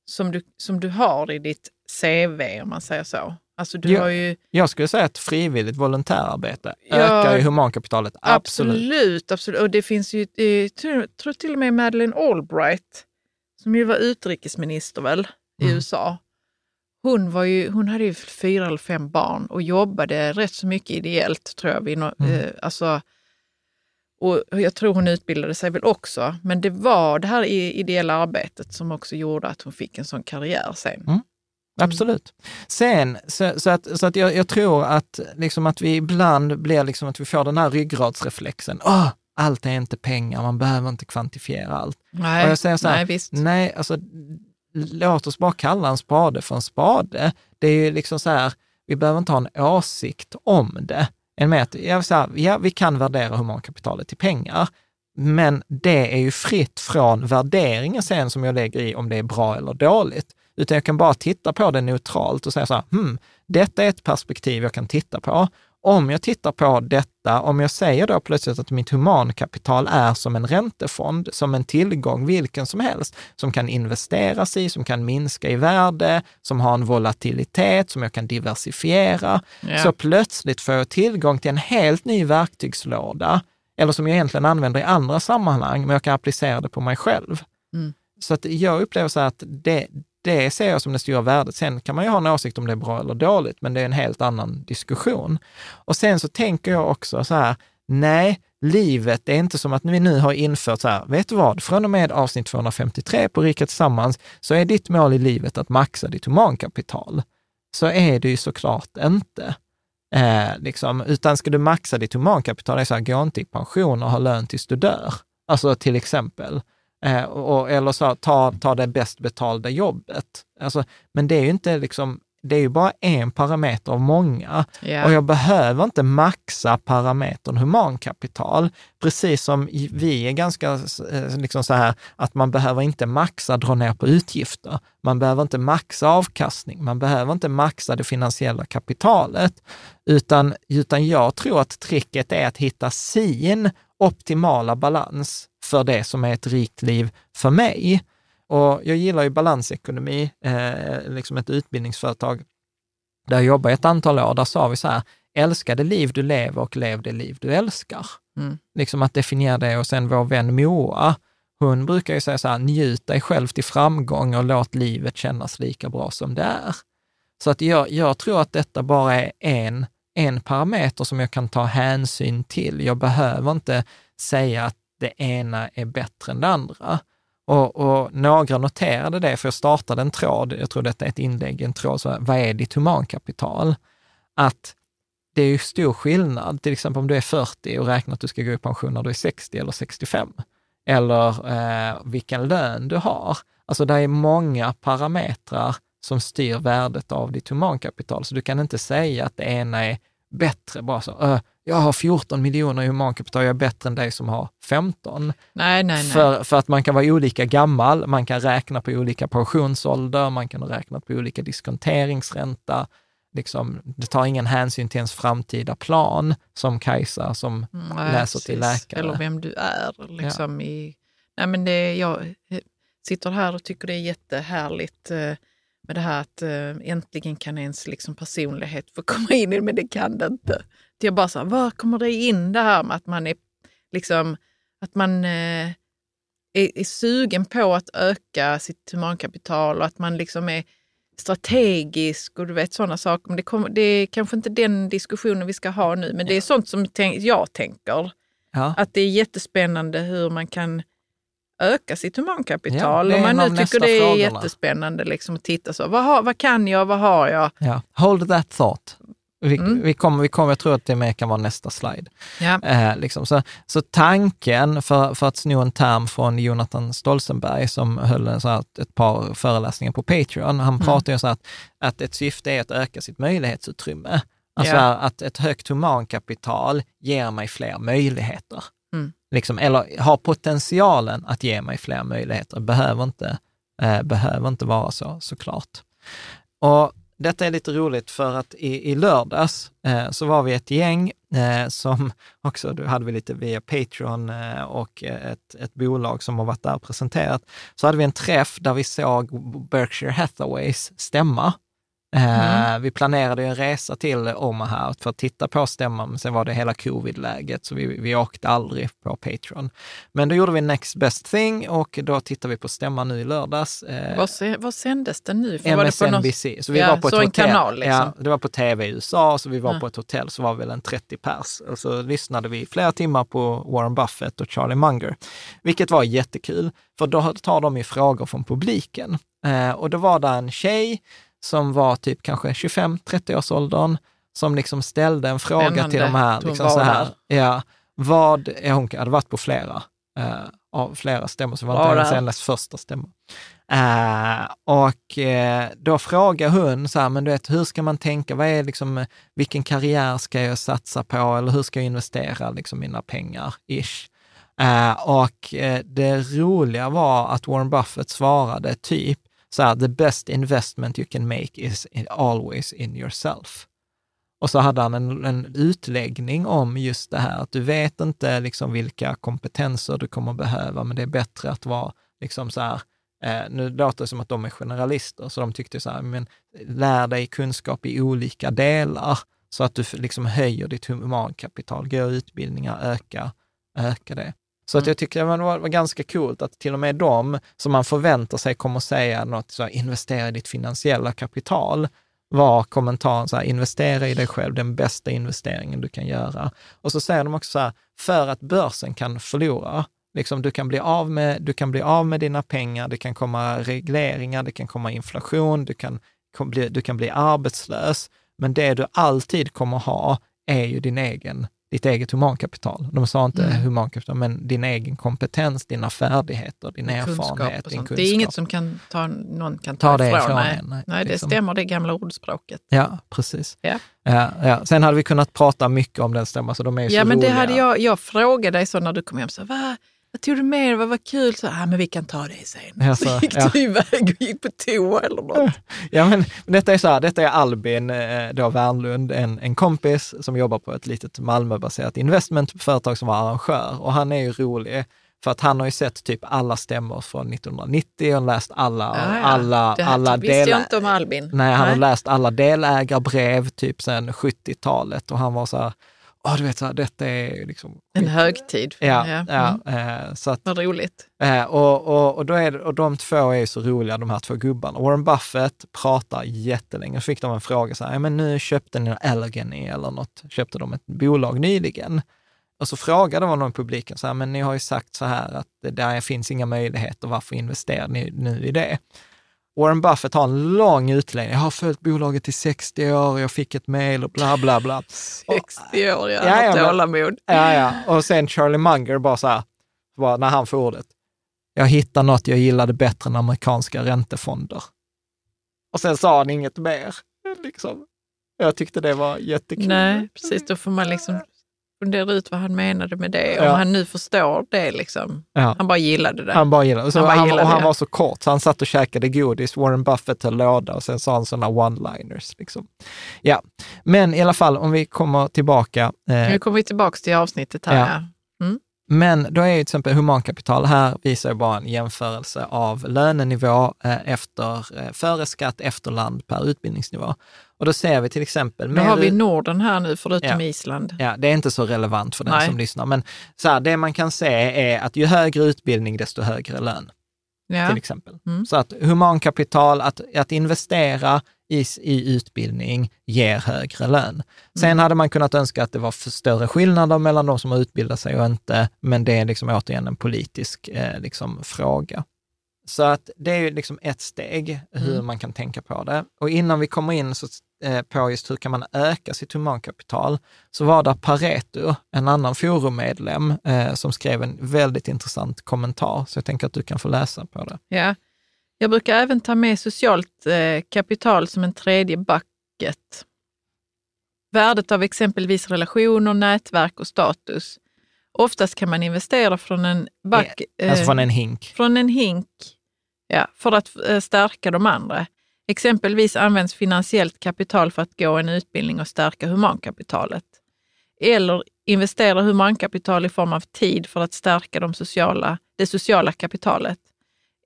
som du, som du har i ditt CV om man säger så. Alltså du Ja. har ju jag skulle säga att frivilligt volontärarbete Ja, ökar ju humankapitalet. Absolut. Absolut, absolut. Och det finns ju, eh, jag tror, tror till och med Madeleine Albright, som ju var utrikesminister väl i Mm. USA. Hon, var ju, hon hade ju fyra eller fem barn och jobbade rätt så mycket ideellt tror jag. Vid, Mm. eh, alltså, och jag tror hon utbildade sig väl också. Men det var det här ideella arbetet som också gjorde att hon fick en sån karriär sen. Mm. Absolut. Sen, så, så att, så att jag, jag tror att, liksom att vi ibland blir liksom att vi får den här ryggradsreflexen. Åh, allt är inte pengar, man behöver inte kvantifiera allt. Nej, och jag säger så här, nej visst. nej, alltså låt oss bara kalla en spade för en spade. Det är ju liksom så här, vi behöver inte ha en åsikt om det. En med att, jag vill säga, ja, vi kan värdera humankapitalet i pengar, men det är ju fritt från värderingen sen som jag lägger i om det är bra eller dåligt. Utan jag kan bara titta på det neutralt och säga så här, hmm, detta är ett perspektiv jag kan titta på. Om jag tittar på detta, om jag säger då plötsligt att mitt humankapital är som en räntefond, som en tillgång vilken som helst, som kan investeras i, som kan minska i värde, som har en volatilitet, som jag kan diversifiera, Ja. så plötsligt får jag tillgång till en helt ny verktygslåda, eller som jag egentligen använder i andra sammanhang, men jag kan applicera det på mig själv. Mm. Så att jag upplever så att det, det ser jag som det stora värdet. Sen kan man ju ha en åsikt om det är bra eller dåligt, men det är en helt annan diskussion. Och sen så tänker jag också så här, nej, livet är inte som att vi nu har infört så här, vet du vad, från och med avsnitt 253 på Rika Tillsammans så är ditt mål i livet att maxa ditt humankapital. Så är det ju såklart inte. Eh, liksom, utan ska du maxa ditt humankapital, det är så här, gå inte i pension och ha lön tills du dör. Alltså till exempel. Eh, och, eller så, ta, ta det bäst betalda jobbet. Alltså, men det är ju inte liksom, det är ju bara en parameter av många. Ja. Och jag behöver inte maxa parametern humankapital, precis som vi är ganska eh, liksom så här att man behöver inte maxa dra ner på utgifter. Man behöver inte maxa avkastning, man behöver inte maxa det finansiella kapitalet, utan, utan jag tror att tricket är att hitta sin optimala balans för det som är ett rikt liv för mig. Och jag gillar ju balansekonomi, eh, liksom ett utbildningsföretag där jag jobbade ett antal år, där sa vi så här, älska det liv du lever och lev det liv du älskar. Mm. Liksom att definiera det och sen vår vän Moa, hon brukar ju säga så här, njut dig själv till framgång och låt livet kännas lika bra som det är. Så att jag, jag tror att detta bara är en, en parameter som jag kan ta hänsyn till. Jag behöver inte säga att det ena är bättre än det andra. Och, och några noterade det, för jag startade en tråd, jag tror detta är ett inlägg, en tråd, så här, vad är ditt humankapital? Att det är ju stor skillnad, till exempel om du är 40 och räknar att du ska gå i pension när du är 60 eller 65, eller eh, vilken lön du har. Alltså det är många parametrar som styr värdet av ditt humankapital, så du kan inte säga att det ena är bättre, bara så, jag har 14 miljoner i humankapital, jag är bättre än dig som har 15. Nej, nej, nej. För, för att man kan vara olika gammal, man kan räkna på olika pensionsålder, man kan räkna på olika diskonteringsränta. Liksom, det tar ingen hänsyn till ens framtida plan, som Kajsa som Nej, läser till precis. läkare. Eller vem du är. Liksom i, nej, men det, jag sitter här och tycker det är jättehärligt eh, med det här att eh, äntligen kan ens liksom, personlighet få komma in i det, men det kan det inte. Är bara så här, var kommer det in det här med att man är, liksom, att man eh, är, är sugen på att öka sitt humankapital och att man liksom är strategisk och du vet sådana saker. Men det, kommer, det är kanske inte den diskussionen vi ska ha nu, men det är sånt som tänk, jag tänker. Ja. Att det är jättespännande hur man kan öka sitt humankapital. Ja, Om man nu tycker det är frågorna. jättespännande liksom, att titta så. Vad, har, vad kan jag? Vad har jag? Ja. Hold that thought. Vi, Mm. vi, kommer, vi kommer, jag tror att det mer kan vara nästa slide. Ja. Eh, liksom. så, så tanken, för, för att sno en term från Jonathan Stolzenberg som höll en så här, ett par föreläsningar på Patreon, han pratar ju så här att, att ett syfte är att öka sitt möjlighetsutrymme. Alltså Ja. att ett högt humankapital ger mig fler möjligheter. Mm. Liksom, eller har potentialen att ge mig fler möjligheter. Behöver inte, eh, behöver inte vara så, såklart. Och detta är lite roligt för att i, i lördags eh, så var vi ett gäng eh, som (laughs) också, då hade vi lite via Patreon eh, och ett, ett bolag som har varit där och presenterat. Så hade vi en träff där vi såg Berkshire Hathaways stämma. Eh, Vi planerade en resa till Omaha för att titta på stämman, men sen var det hela covid-läget, så vi, vi åkte aldrig på Patreon. Men då gjorde vi next best thing och då tittade vi på stämman nu i lördags. Eh, Vad, se, vad sändes det nu? För var på något- MSNBC. Så vi Ja, var på ett hotell. kanal liksom. Ja, det var på tv i USA, så vi var Ja. på ett hotell, så var vi väl en 30 pers. Och så lyssnade vi flera timmar på Warren Buffett och Charlie Munger, vilket var jättekul, för då tar de ju frågor från publiken. Eh, och då var det en tjej som var typ kanske 25-30 års åldern, som liksom ställde en fråga Spännande. till de här, liksom så här, ja, vad, ja, hon hade varit på flera, eh, av flera stämmor, så det var Var inte hennes, första stämma. Eh, och eh, då frågar hon så här, men du vet, hur ska man tänka, vad är liksom, vilken karriär ska jag satsa på? Eller hur ska jag investera liksom mina pengar, ish. Eh, och eh, det roliga var att Warren Buffett svarade typ så här, the best investment you can make is always in yourself. Och så hade han en, en utläggning om just det här, att du vet inte liksom vilka kompetenser du kommer behöva, men det är bättre att vara liksom så här, eh, nu låter det som att de är generalister, så de tyckte så här, men lär dig kunskap i olika delar, så att du liksom höjer ditt humankapital, gå utbildningar, öka, öka det. Så att jag tycker det var, var ganska coolt att till och med de som man förväntar sig kommer säga något, så här, investera i ditt finansiella kapital, var kommentaren så här, investera i dig själv, den bästa investeringen du kan göra. Och så säger de också så här, för att börsen kan förlora, liksom, du, kan bli av med, du kan bli av med dina pengar, det kan komma regleringar, det kan komma inflation, du kan, bli, du kan bli arbetslös, men det du alltid kommer ha är ju din egen, ditt eget humankapital. De sa inte Mm. humankapital, men din egen kompetens, dina färdigheter, din erfarenhet, och din kunskap. Det är inget som kan ta, någon kan Ta ta, det ifrån. ifrån nej. en, nej, nej, det liksom. stämmer, det gamla ordspråket. Ja, precis. Ja. Ja, ja. Sen hade vi kunnat prata mycket om den stämman, så de är ju Ja, så men det roliga. hade jag, jag frågade dig så när du kom hem, så, Va? Vad tog du med dig? Vad var kul? Så, ah, men vi kan ta det sen. Ja, så, gick ja. du iväg och gick på toa eller något. (laughs) Ja, men detta är så här, detta är Albin eh, då Wernlund, en, en kompis som jobbar på ett litet Malmöbaserat investmentföretag som var arrangör och han är ju rolig För att han har ju sett typ alla stämmor från 1990 och läst alla, Ja, ja. alla, det här alla visste jag del- inte om Albin. Nej, han har läst alla delägarbrev typ sedan 70-talet och han var så här, åh du vet, så här, detta är liksom... En högtid. Ja, Ja. ja, Mm. eh, så att, Vad roligt. eh, och, och, och, då är det, och de två är så roliga, de här två gubbarna. Warren Buffett pratar jättelänge. Så fick de en fråga så här, men nu köpte ni Allegheny eller något, köpte de ett bolag nyligen. Och så frågade man någon i publiken, så här, men ni har ju sagt så här att det där finns inga möjligheter, varför investerar ni nu i det? Warren Buffett har en lång utläggning. Jag har följt bolaget i 60 år, jag fick ett mejl och bla bla bla. 60 år, ja. Ja, ja, har tålamod. Ja, ja. Och sen Charlie Munger bara så här, bara när han får ordet. Jag hittade något jag gillade bättre än amerikanska räntefonder. Och sen sa han inget mer. Liksom. Jag tyckte det var jättekul. Nej, precis. Då får man liksom fundera ut vad han menade med det. Om Ja. han nu förstår det. Liksom. Ja. Han bara gillade det. Han bara gillade så Han bara han, gillade och han det. var så kort, så han satt och käkade godis. Warren Buffett höll låda och sen sa han sådana one-liners. Liksom. Ja, men i alla fall om vi kommer tillbaka. Eh, Nu kommer vi tillbaka till avsnittet här. Ja. Ja. Men då är ju till exempel humankapital, här visar jag bara en jämförelse av lönenivå eh, efter, eh, före skatt, efter land per utbildningsnivå. Och då ser vi till exempel... Då har vi Norden här nu, förutom Ja. Island. Ja, det är inte så relevant för den Nej. som lyssnar, men så här, det man kan se är att ju högre utbildning, desto högre lön Ja. till exempel. Mm. Så att humankapital, att, att investera i, i utbildning ger högre lön. Sen Mm. hade man kunnat önska att det var för större skillnader mellan de som har utbildat sig och inte, men det är liksom återigen en politisk eh, liksom, fråga. Så att det är ju liksom ett steg hur Mm. man kan tänka på det. Och innan vi kommer in så, på just hur kan man öka sitt humankapital, så var det Pareto, en annan forummedlem, eh, som skrev en väldigt intressant kommentar. Så jag tänker att du kan få läsa på det. Ja. Jag brukar även ta med socialt eh, kapital som en tredje bucket. Värdet av exempelvis relationer, nätverk och status. Oftast kan man investera från en buck, Alltså eh, från en hink. från en hink ja, för att eh, stärka de andra. Exempelvis används finansiellt kapital för att gå en utbildning och stärka humankapitalet. Eller investera humankapital i form av tid för att stärka de sociala, det sociala kapitalet.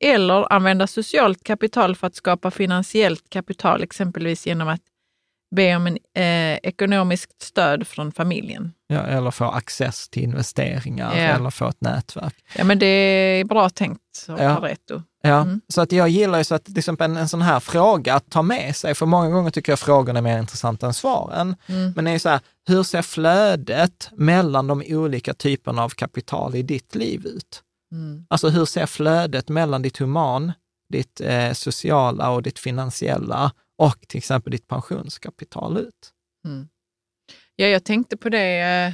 Eller använda socialt kapital för att skapa finansiellt kapital, exempelvis genom att be om en, eh, ekonomiskt stöd från familjen. Ja, eller få access till investeringar Ja. eller få ett nätverk. Ja, men det är bra tänkt av Ja. Pareto. Ja, Mm. så att jag gillar ju så att till exempel en, en sån här fråga att ta med sig, för många gånger tycker jag frågorna är mer intressanta än svaren. Mm. Men det är så här, hur ser flödet mellan de olika typerna av kapital i ditt liv ut? Mm. Alltså hur ser flödet mellan ditt human, ditt eh, sociala och ditt finansiella och till exempel ditt pensionskapital ut? Mm. Ja, jag tänkte på det eh,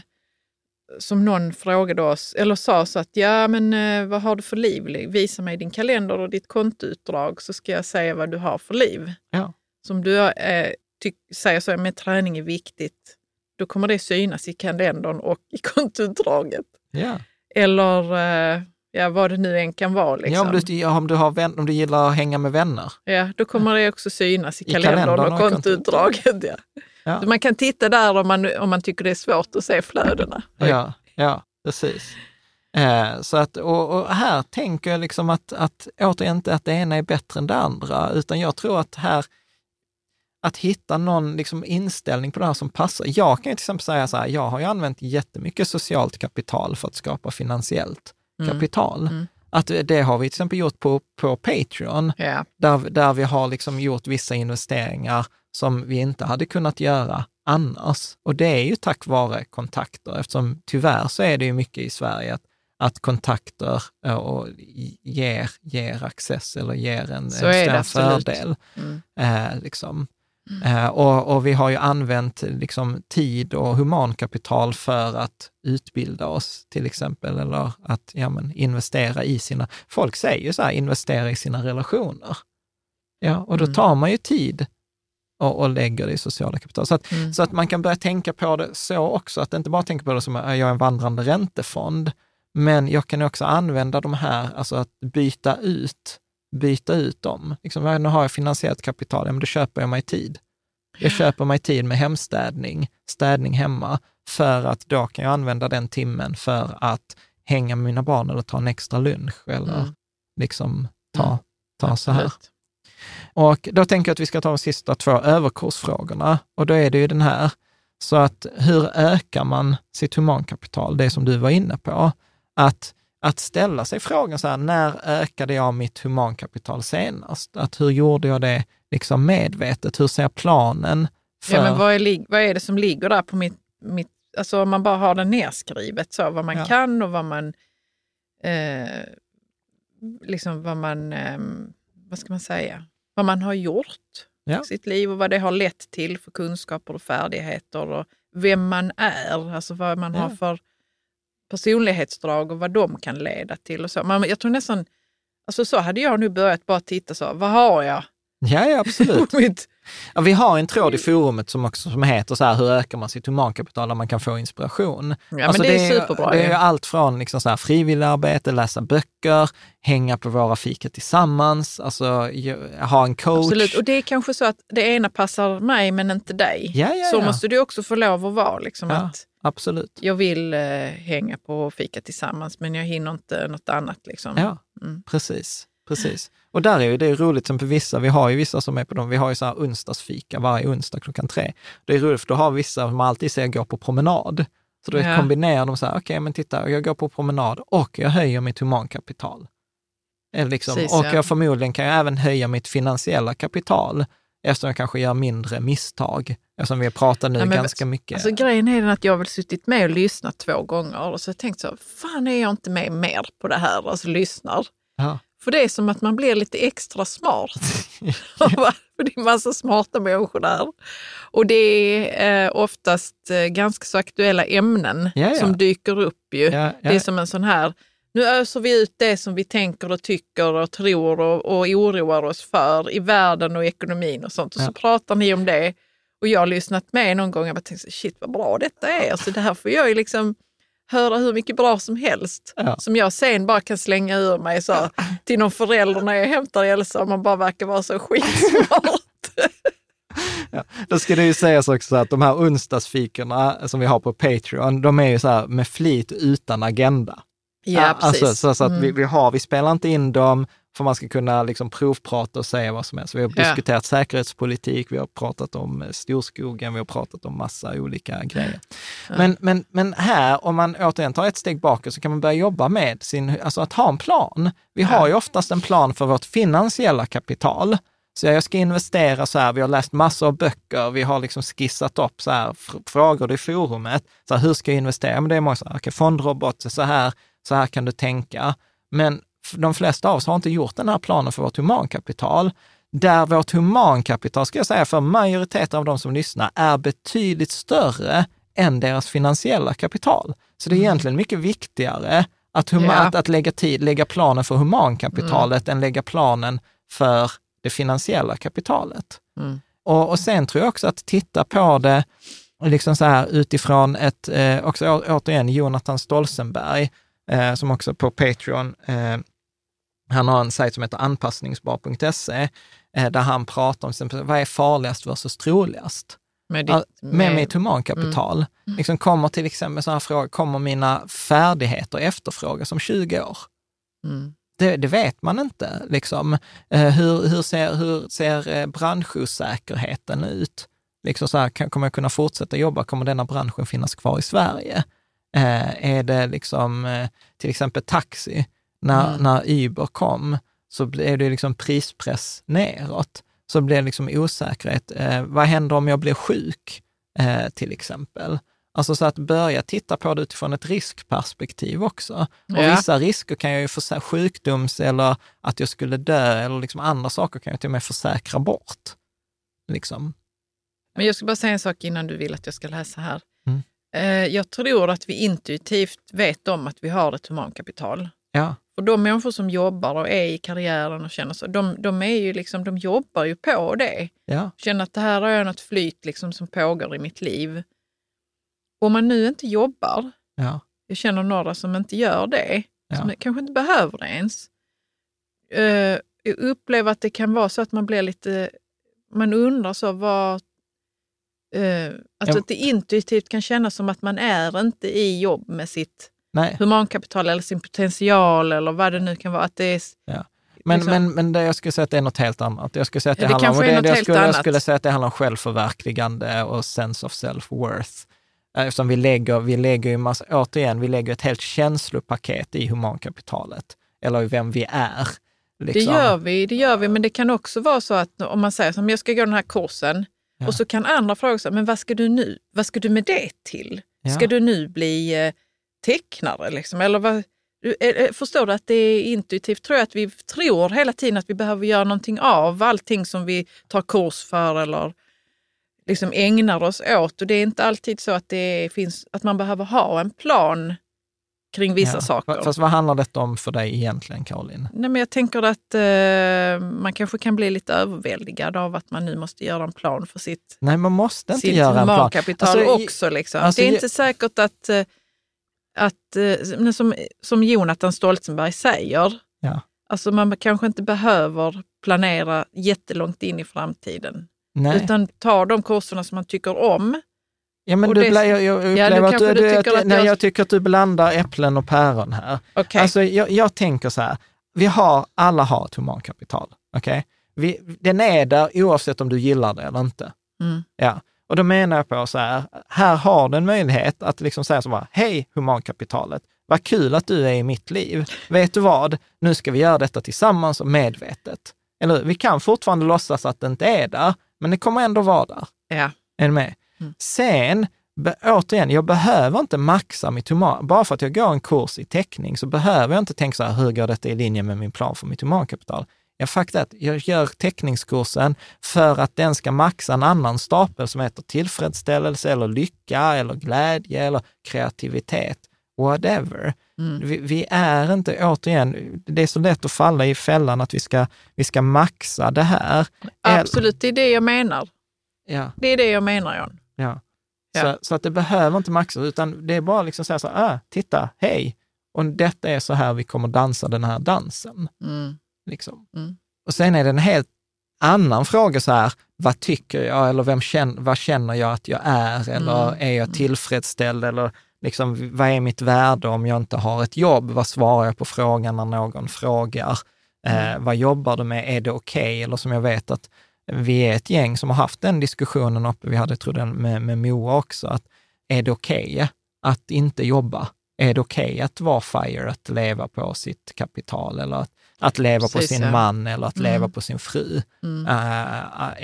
som någon frågade oss, eller sa så att ja, men eh, vad har du för liv? Visa mig din kalender och ditt kontoutdrag så ska jag säga vad du har för liv. Ja. Som du eh, säger så, med träning är viktigt, då kommer det synas i kalendern och i (laughs) kontoutdraget. Ja. Eller eh, ja, vad det nu än kan vara. Liksom. Ja, om, du, ja, om, du har vän, om du gillar att hänga med vänner. Ja, då kommer det också synas i I kalendern, kalendern och och kontoutdraget. Ja. Ja. Man kan titta där om man, om man tycker det är svårt att se flödena. Ja, ja precis. Eh, så att, och, och här tänker jag liksom att, att återigen inte att det ena är bättre än det andra, utan jag tror att här, att hitta någon liksom inställning på det här som passar. Jag kan ju till exempel säga så här, jag har ju använt jättemycket socialt kapital för att skapa finansiellt Mm. kapital. Mm. Att det har vi till exempel gjort på, på Patreon, Ja. där, där vi har liksom gjort vissa investeringar som vi inte hade kunnat göra annars. Och det är ju tack vare kontakter, eftersom tyvärr så är det ju mycket i Sverige att, att kontakter eh, och ger, ger access eller ger en, Så en absolut. fördel. Mm. Eh, liksom. Eh, och, och vi har ju använt liksom, tid och humankapital för att utbilda oss till exempel, eller att ja, men, investera i sina... Folk säger ju så här, investera i sina relationer. Ja, och då Mm. tar man ju tid och, och lägger det i sociala kapital. Så att, Mm. så att man kan börja tänka på det så också, att inte bara tänka på det som att jag är en vandrande räntefond, men jag kan också använda de här, alltså att byta ut, byta ut dem. Liksom, ja, nu har jag finansiellt kapital, ja, men då köper jag mig tid. Jag köper mig tid med hemstädning, städning hemma, för att då kan jag använda den timmen för att hänga med mina barn eller ta en extra lunch eller Mm. liksom ta, ta så här. Och då tänker jag att vi ska ta de sista två överkursfrågorna. Och då är det ju den här, så att hur ökar man sitt humankapital? Det som du var inne på. Att, att ställa sig frågan så här, när ökade jag mitt humankapital senast? Att hur gjorde jag det liksom medvetet? Hur ser planen för... Ja, men vad, är, vad är det som ligger där på mitt, mitt... Alltså om man bara har det nerskrivet, så, vad man Ja. kan och vad man... Eh, liksom vad man... Eh, vad ska man säga? Vad man har gjort Ja. i sitt liv och vad det har lett till för kunskaper och färdigheter och vem man är, alltså vad man har Ja. för personlighetsdrag och vad de kan leda till. Och så. Man, jag tror nästan, alltså så hade jag nu börjat bara titta så, vad har jag? Ja, ja, absolut. (laughs) mitt, Ja, vi har en tråd i forumet som, också, som heter så här, hur ökar man sitt humankapital där man kan få inspiration? Ja, Alltså, men det är superbra. Det är ju allt från liksom så här frivilligarbete, läsa böcker, hänga på våra fika tillsammans, alltså ha en coach. Absolut, och det är kanske så att det ena passar mig men inte dig. Ja, ja, så måste du också få lov att vara. Liksom, att Absolut. jag vill eh, hänga på fika tillsammans men jag hinner inte något annat. Liksom. Ja, Mm. precis. precis. Och där är ju det roligt, som på vissa, vi har ju vissa som är på dem, vi har ju så här onsdagsfika varje onsdag klockan tre. Det är roligt för då har vissa som alltid säger gå på promenad. Så då Ja. kombinerar de så här, okej men titta, jag går på promenad och jag höjer mitt humankapital. Liksom, Precis, och ja. jag förmodligen kan jag även höja mitt finansiella kapital eftersom jag kanske gör mindre misstag. Eftersom vi har pratat nu Ja, men ganska mycket. Alltså, grejen är den att jag har väl suttit med och lyssnat två gånger och så har jag tänkt så, fan är jag inte med mer på det här, alltså lyssnar. ja. För det är som att man blir lite extra smart. (laughs) (laughs) För det är massa smarta människor där. Och det är eh, oftast eh, ganska så aktuella ämnen Ja, ja. som dyker upp ju. Ja. Det är som en sån här, nu öser vi ut det som vi tänker och tycker och tror och, och oroar oss för i världen och ekonomin och sånt. Och så pratar ni om det. Och jag har lyssnat med någon gång och bara tänkt, shit vad bra detta är. Alltså det här får jag ju liksom höra hur mycket bra som helst. Ja. Som jag sen bara kan slänga ur mig så, till någon förälder när jag hämtar Elsa och man bara verkar vara så skitsmart. (laughs) Då ska det ju sägas också att de här onsdagsfikorna som vi har på Patreon, de är ju så här med flit utan agenda. Ja, precis. Alltså, så, så att Mm. vi, vi, har, vi spelar inte in dem för man ska kunna liksom provprata och säga vad som helst. Vi har Ja. diskuterat säkerhetspolitik, vi har pratat om eh, storskogen, vi har pratat om massa olika grejer. Men, men, men här, om man återigen tar ett steg bakåt, så kan man börja jobba med sin, alltså att ha en plan. Vi har ju oftast en plan för vårt finansiella kapital. Så jag ska investera så här, vi har läst massor av böcker, vi har liksom skissat upp så här, fr- frågor i forumet. Så här, hur ska jag investera? Men det är många så här, okej, fondrobot, så här, så här kan du tänka. Men de flesta av oss har inte gjort den här planen för vårt humankapital. Där vårt humankapital, ska jag säga, för majoriteten av de som lyssnar, är betydligt större än deras finansiella kapital. Så det är egentligen mycket viktigare att, huma- Ja. att, att lägga, tid, lägga planen för humankapitalet än lägga planen för det finansiella kapitalet. Mm. Och, och sen tror jag också att titta på det liksom så här utifrån ett, eh, också å, återigen Jonathan Stolzenberg, eh, som också på Patreon, eh, han har en sajt som heter anpassningsbar.se, eh, där han pratar om exempel, vad är farligast versus troligast? Med, ditt, med mitt humankapital. Liksom kommer till exempel sådana frågor, kommer mina färdigheter efterfrågas om 20 år? Mm. Det, det vet man inte. Liksom. Eh, hur, hur ser, hur ser eh, branschosäkerheten ut? Liksom så här, kommer jag kunna fortsätta jobba? Kommer denna branschen finnas kvar i Sverige? Är det liksom till exempel taxi? När, Mm. när Uber kom så blev det liksom prispress neråt. Så blev det liksom osäkerhet. Eh, vad händer om jag blir sjuk, eh, till exempel? Alltså så att börja titta på det utifrån ett riskperspektiv också. Och Ja. vissa risker kan jag ju försäkra, sjukdoms eller att jag skulle dö eller liksom andra saker kan jag till och med försäkra bort. Liksom. Men jag ska bara säga en sak innan du vill att jag ska läsa här. Mm. Eh, Jag tror att vi intuitivt vet om att vi har ett humankapital. Ja, Och de människor som jobbar och är i karriären och känner så, de, de, är ju liksom, de jobbar ju på det. ja, Känner att det här har jag något flyt liksom som pågår i mitt liv. Om man nu inte jobbar, ja, jag känner några som inte gör det, Ja. som kanske inte behöver det ens. Eh, Jag upplever att det kan vara så att man blir lite, man undrar så vad, eh, alltså Ja. att det intuitivt kan kännas som att man är inte i jobb med sitt Nej. humankapital eller sin potential eller vad det nu kan vara. Att det är, Ja. Men, Liksom- men, men det, jag skulle säga att det är något helt annat. Jag skulle säga att det, Ja, det handlar om, det, det jag, skulle, jag skulle säga att det handlar om självförverkligande och sense of self-worth. Eftersom vi lägger, vi lägger ju massa, återigen, vi lägger ett helt känslopaket i humankapitalet, eller i vem vi är. Det liksom. gör vi, det gör vi, men det kan också vara så att om man säger som jag ska gå den här kursen Ja. och så kan andra fråga sig, men vad ska du nu? Vad ska du med det till? Ska du nu bli eh, tecknare liksom? Eller vad, förstår du att det är intuitivt? Tror jag att vi tror hela tiden att vi behöver göra någonting av allting som vi tar kurs för eller liksom ägnar oss åt. Och det är inte alltid så att, det finns, att man behöver ha en plan kring vissa Ja. saker. Fast vad handlar detta om för dig egentligen, Caroline? Nej, men jag tänker att eh, man kanske kan bli lite överväldigad av att man nu måste göra en plan för sitt, Nej, man måste inte sitt göra en plan. Alltså, också. Liksom. alltså, det är inte säkert att, eh, att eh, som, som Jonathan Stoltenberg säger, Ja. alltså man kanske inte behöver planera jättelångt in i framtiden. Nej. Utan ta de kurserna som man tycker om. Ja, men du, det- bla- jag, jag Ja, upplever du att, du, du tycker att, att nej, jag- jag tycker att du blandar äpplen och päron här. Okej. Alltså, jag, jag tänker så här, vi har, alla har ett humankapital. Okay? Vi, den är där oavsett om du gillar det eller inte. Mm. Ja. Och då menar jag på så här, här har du en möjlighet att liksom säga så bara, hej humankapitalet, vad kul att du är i mitt liv. Vet du vad, nu ska vi göra detta tillsammans och medvetet. Eller vi kan fortfarande låtsas att det inte är där, men det kommer ändå vara där. Ja. Är du med? Mm. Sen, återigen, jag behöver inte maxa mitt human. Bara för att jag går en kurs i teckning så behöver jag inte tänka så här, hur går detta i linje med min plan för mitt humankapital? Jag faktiskt att jag gör teckningskursen för att den ska maxa en annan stapel som heter tillfredsställelse eller lycka eller glädje eller kreativitet, whatever. Mm. Vi, vi är inte, återigen, det är så lätt att falla i fällan att vi ska, vi ska maxa det här. Absolut, det är det jag menar. Ja. Det är det jag menar, John. Ja. Ja. Så, så att det behöver inte maxas, utan det är bara liksom säga så här, ah, titta, hej, och detta är så här vi kommer dansa den här dansen. Mm. Liksom. Mm. Och sen är det en helt annan fråga så här, vad tycker jag eller vem känner, vad känner jag att jag är eller Mm. är jag tillfredsställd eller liksom, vad är mitt värde om jag inte har ett jobb? Vad svarar jag på frågan när någon frågar? Mm. Eh, vad jobbar du med? Är det okej? Eller som jag vet att vi är ett gäng som har haft den diskussionen uppe, vi hade tror jag med, med Moa också, att är det okej att inte jobba? Är det okej att vara FIRE, att leva på sitt kapital eller att, att leva på Precis, sin ja. man eller att Mm. leva på sin fru? Mm. Eh,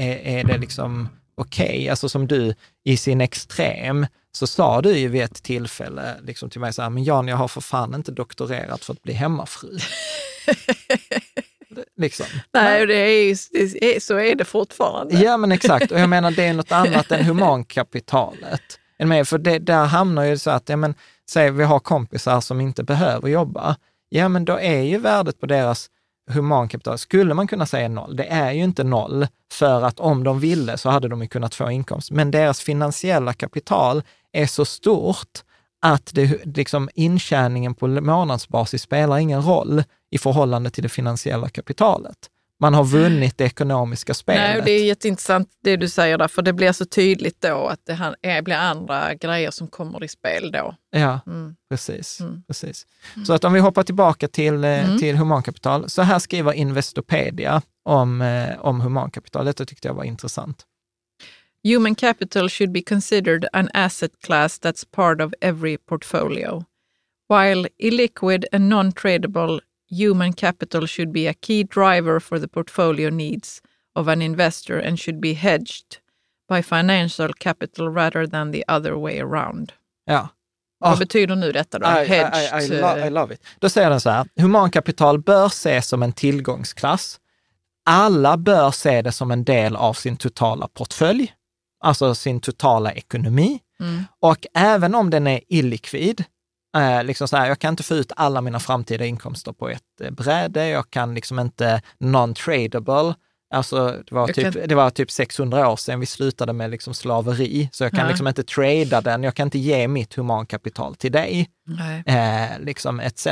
är, är det liksom okej? Alltså som du i sin extrem, så sa du ju vid ett tillfälle liksom till mig så här, men Jan, jag har för fan inte doktorerat för att bli hemmafru. (laughs) liksom. Nej, det är, det är, så är det fortfarande. Ja, men exakt. Och jag menar, det är något (laughs) annat än humankapitalet. För det, där hamnar ju så att, ja, men, säg vi har kompisar som inte behöver jobba. Ja, men då är ju värdet på deras humankapital, skulle man kunna säga noll. Det är ju inte noll, för att om de ville så hade de ju kunnat få inkomst. Men deras finansiella kapital är så stort att det, liksom, intjäningen på månadsbasis spelar ingen roll i förhållande till det finansiella kapitalet. Man har vunnit det ekonomiska spelet. Nej, det är jätteintressant det du säger där, för det blir så tydligt då att det blir andra grejer som kommer i spel då. Ja, Mm. precis. Mm. precis. Så att om vi hoppar tillbaka till, eh, Mm. till humankapital, så här skriver Investopedia om, eh, om humankapital. Detta tyckte jag var intressant. Human capital should be considered an asset class that's part of every portfolio. While illiquid and non-tradable, human capital should be a key driver for the portfolio needs of an investor and should be hedged by financial capital rather than the other way around. Ja. Vad Ah. betyder nu detta då? I, I, Hedged? I, I, lo- I love it. Då säger den så här, humankapital bör ses som en tillgångsklass. Alla bör se det som en del av sin totala portfölj, alltså sin totala ekonomi. Mm. Och även om den är illikvid, eh, liksom så här, jag kan inte få ut alla mina framtida inkomster på ett eh, bräde, jag kan liksom inte non-tradable, Alltså, det, var typ, kan- det var typ 600 år sedan vi slutade med liksom slaveri, så jag kan Nej. liksom inte trada den, jag kan inte ge mitt humankapital till dig eh, liksom etc.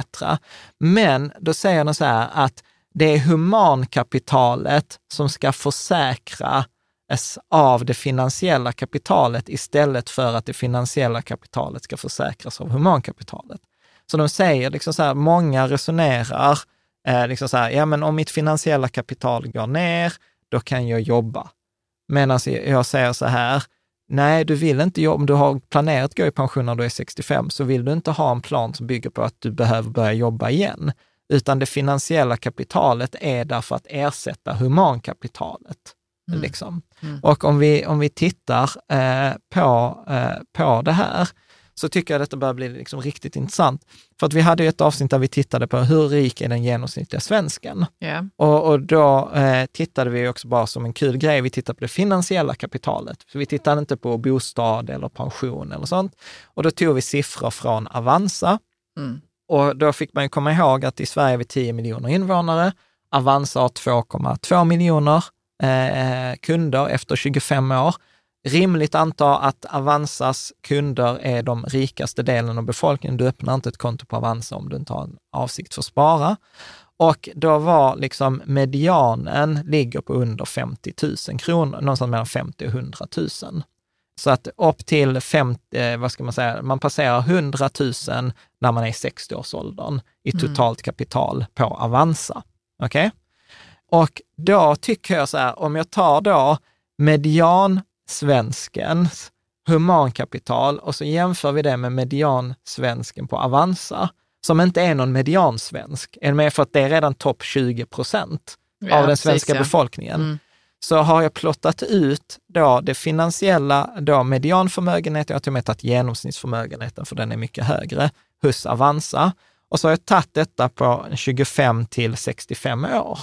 Men då säger den så här att det är humankapitalet som ska försäkra av det finansiella kapitalet istället för att det finansiella kapitalet ska försäkras av humankapitalet. Så de säger liksom så här, många resonerar, eh, liksom så här, ja men om mitt finansiella kapital går ner, då kan jag jobba. Medan jag säger så här, nej, du vill inte jobba, om du har planerat att gå i pension när du är 65, så vill du inte ha en plan som bygger på att du behöver börja jobba igen, utan det finansiella kapitalet är där för att ersätta humankapitalet. Mm. Liksom. Mm. Och om vi, om vi tittar eh, på, eh, på det här, så tycker jag detta börjar bli liksom riktigt intressant. För att vi hade ju ett avsnitt där vi tittade på hur rik är den genomsnittliga svensken? Yeah. Och, och, då eh, tittade vi också bara som en kul grej, vi tittade på det finansiella kapitalet. Så vi tittade inte på bostad eller pension eller sånt. Och då tog vi siffror från Avanza. Mm. Och då fick man ju komma ihåg att i Sverige är vi 10 miljoner invånare. Avanza har 2,2 miljoner eh, kunder efter 25 år rimligt anta att Avanzas kunder är de rikaste delen av befolkningen. Du öppnar inte ett konto på Avanza om du inte har en avsikt för att spara. Och då var liksom medianen ligger på under 50 000 kronor, någonstans mellan 50 och 100 000. Så att upp till 50, eh, vad ska man säga, man passerar 100 000 när man är i 60-årsåldern i mm. totalt kapital på Avanza. Okej? Okay? Och då tycker jag så här, om jag tar då median svenskens humankapital och så jämför vi det med mediansvensken på Avanza, som inte är någon mediansvensk. Är med för att det är redan topp 20 procent ja, av den svenska precis, befolkningen. Mm. Så har jag plottat ut då det finansiella, då medianförmögenheten, jag har till och med tagit genomsnittsförmögenheten, för den är mycket högre, hos Avanza. Och så har jag tagit detta på 25 till 65 år.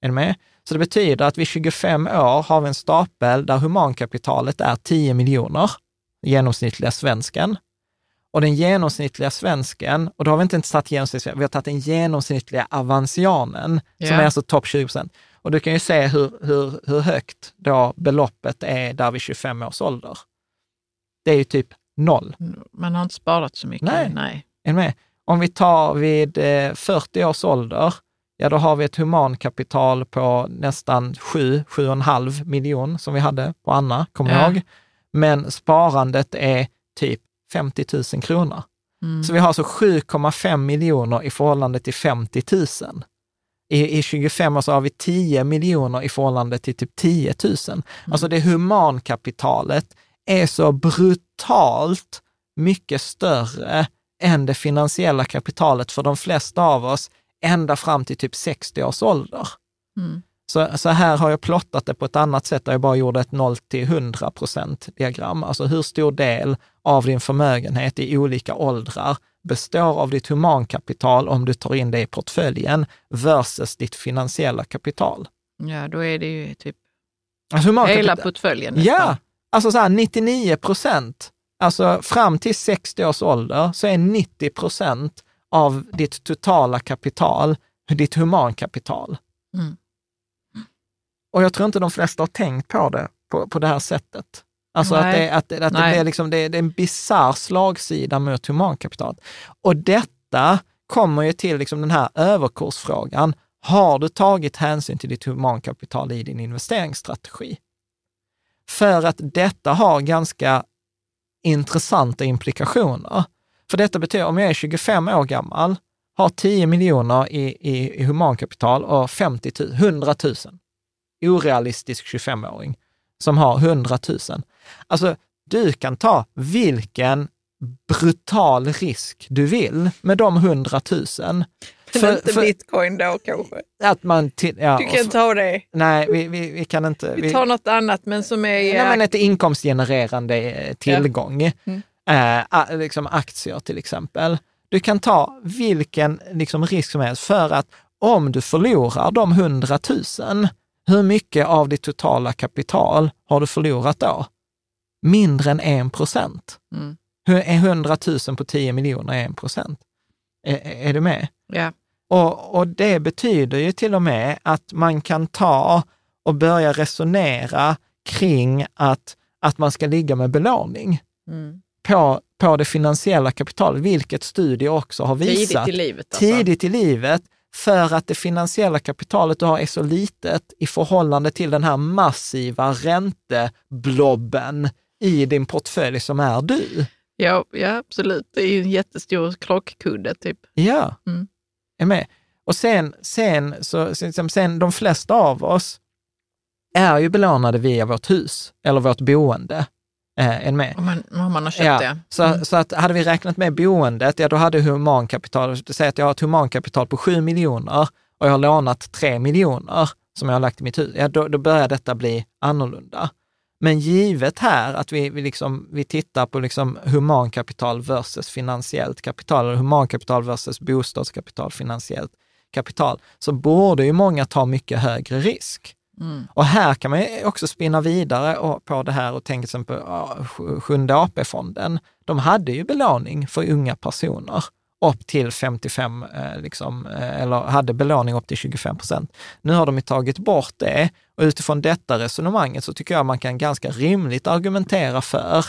Är ni med? Så det betyder att vid 25 år har vi en stapel där humankapitalet är 10 miljoner, genomsnittliga svensken. Och den genomsnittliga svensken, och då har vi inte ens tagit genomsnittliga, vi har tagit den genomsnittliga avansianen, yeah. som är alltså topp 20 procent. Och du kan ju se hur, hur, hur högt då beloppet är där vid 25 års ålder. Det är ju typ noll. Man har inte sparat så mycket. Nej. Nej. Är med? Om vi tar vid 40 eh, års ålder, ja då har vi ett humankapital på nästan 7, 7,5 miljon som vi hade på Anna, kommer jag ja. ihåg. Men sparandet är typ 50 000 kronor. Mm. Så vi har alltså 7,5 miljoner i förhållande till 50 000. I, I 25 år så har vi 10 miljoner i förhållande till typ 10 000. Mm. Alltså det humankapitalet är så brutalt mycket större än det finansiella kapitalet för de flesta av oss ända fram till typ 60 års ålder. Mm. Så, så här har jag plottat det på ett annat sätt, där jag bara gjorde ett 0 till 100 procent diagram. Alltså hur stor del av din förmögenhet i olika åldrar består av ditt humankapital om du tar in det i portföljen versus ditt finansiella kapital. Ja, då är det ju typ alltså hela portföljen. Nästan. Ja, alltså så här 99 procent. Alltså fram till 60 års ålder så är 90 procent av ditt totala kapital, ditt humankapital. Mm. Och jag tror inte de flesta har tänkt på det på, på det här sättet. Alltså Nej. att, det, att, att det, blir liksom, det, det är en bisarr slagsida mot humankapital. Och detta kommer ju till liksom den här överkursfrågan. Har du tagit hänsyn till ditt humankapital i din investeringsstrategi? För att detta har ganska intressanta implikationer. För detta betyder, om jag är 25 år gammal, har 10 miljoner i, i, i humankapital och 50 000, 100 000, orealistisk 25-åring som har 100 000. Alltså, du kan ta vilken brutal risk du vill med de 100 000. Men för, inte för, bitcoin då kanske? Att man ja, du kan så, ta det. Nej, vi, vi, vi kan inte. Vi, vi tar något annat men som är... Nej, men ett inkomstgenererande eh, tillgång. Ja. Mm eh, liksom aktier till exempel. Du kan ta vilken liksom, risk som helst för att om du förlorar de 100 000, hur mycket av ditt totala kapital har du förlorat då? Mindre än 1 procent. Mm. Hur är 100 000 på 10 miljoner 1 procent? Är, är, du med? Ja. Och, och det betyder ju till och med att man kan ta och börja resonera kring att, att man ska ligga med belåning. Mm på, på det finansiella kapitalet, vilket studier också har visat. Tidigt i livet. Alltså. Tidigt i livet, för att det finansiella kapitalet du har är så litet i förhållande till den här massiva ränteblobben i din portfölj som är du. Ja, ja, absolut. Det är ju en jättestor krockkudde typ. Ja, Mm. är med. Och sen, sen, så, sen, sen, de flesta av oss är ju belånade via vårt hus eller vårt boende. Eh, är med. Om man, om man har köpt Ja, det. så, Mm. så att hade vi räknat med boendet, ja då hade humankapital, säg att jag har ett humankapital på 7 miljoner och jag har lånat 3 miljoner som jag har lagt i mitt hus, ja då, då börjar detta bli annorlunda. Men givet här att vi, vi, liksom, vi tittar på liksom humankapital versus finansiellt kapital, eller humankapital versus bostadskapital, finansiellt kapital, så borde ju många ta mycket högre risk. Mm. Och här kan man ju också spinna vidare på det här och tänka till exempel Sjunde AP-fonden. De hade ju belåning för unga personer upp till 55, eh, liksom, eh, eller hade belåning upp till 25 procent. Nu har de ju tagit bort det och utifrån detta resonemanget så tycker jag man kan ganska rimligt argumentera för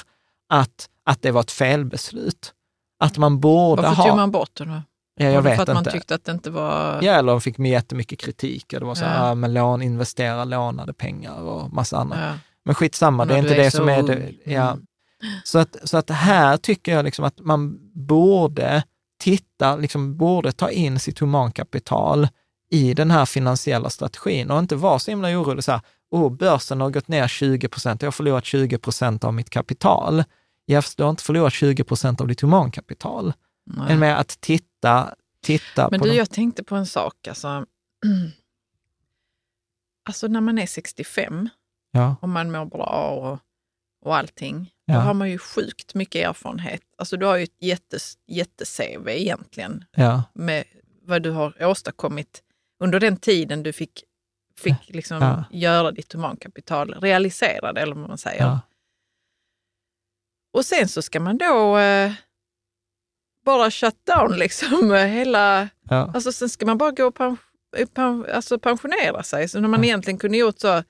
att, att det var ett felbeslut. Att man borde Varför ha... tog man bort det då? Ja, jag vet för att man inte. tyckte att det inte var... Ja, eller de fick med jättemycket kritik. Och det var så här, Ja. ja. men lån, investera lånade pengar och massa annat. Ja. Men skitsamma, det är inte är det som är det. Ja. Mm. Så, att, så att här tycker jag liksom att man borde titta, liksom borde ta in sitt humankapital i den här finansiella strategin och inte vara så himla orolig så här, oh, börsen har gått ner 20 procent, jag har förlorat 20 procent av mitt kapital. Ja, fast du har inte förlorat 20 procent av ditt humankapital. Nej. Än med att titta, titta Men på... du, de- jag tänkte på en sak. Alltså, (clears throat) alltså när man är 65 ja, och man mår bra och, och allting, Ja. då har man ju sjukt mycket erfarenhet. Alltså du har ju ett jättes, jätte-CV egentligen ja, med vad du har åstadkommit under den tiden du fick, fick liksom Ja. göra ditt humankapital, realisera det eller vad man säger. Och sen så ska man då eh, bara shut down liksom (laughs) hela... ja. Alltså sen ska man bara gå och pen, pen, alltså pensionera sig. Så när man Ja. egentligen kunde gjort så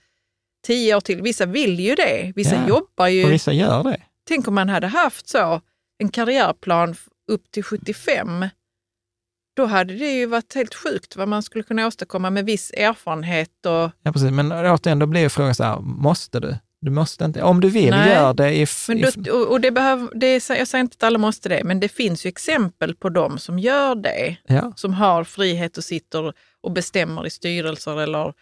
tio år till. Vissa vill ju det. Vissa Ja. jobbar ju. Och vissa gör det. Tänk om man hade haft så en karriärplan upp till 75. Då hade det ju varit helt sjukt vad man skulle kunna åstadkomma med viss erfarenhet. Och, Ja, precis. Men återigen, då blir ju frågan så här, måste du? Du måste inte. Om du vill, Nej. gör det. If, men då, och och det behöver, det är, jag säger inte att alla måste det, men det finns ju exempel på dem som gör det. ja, som har frihet och sitter och bestämmer i styrelser eller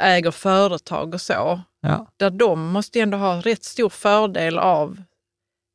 äger företag och så. ja, Där de måste ändå ha rätt stor fördel av,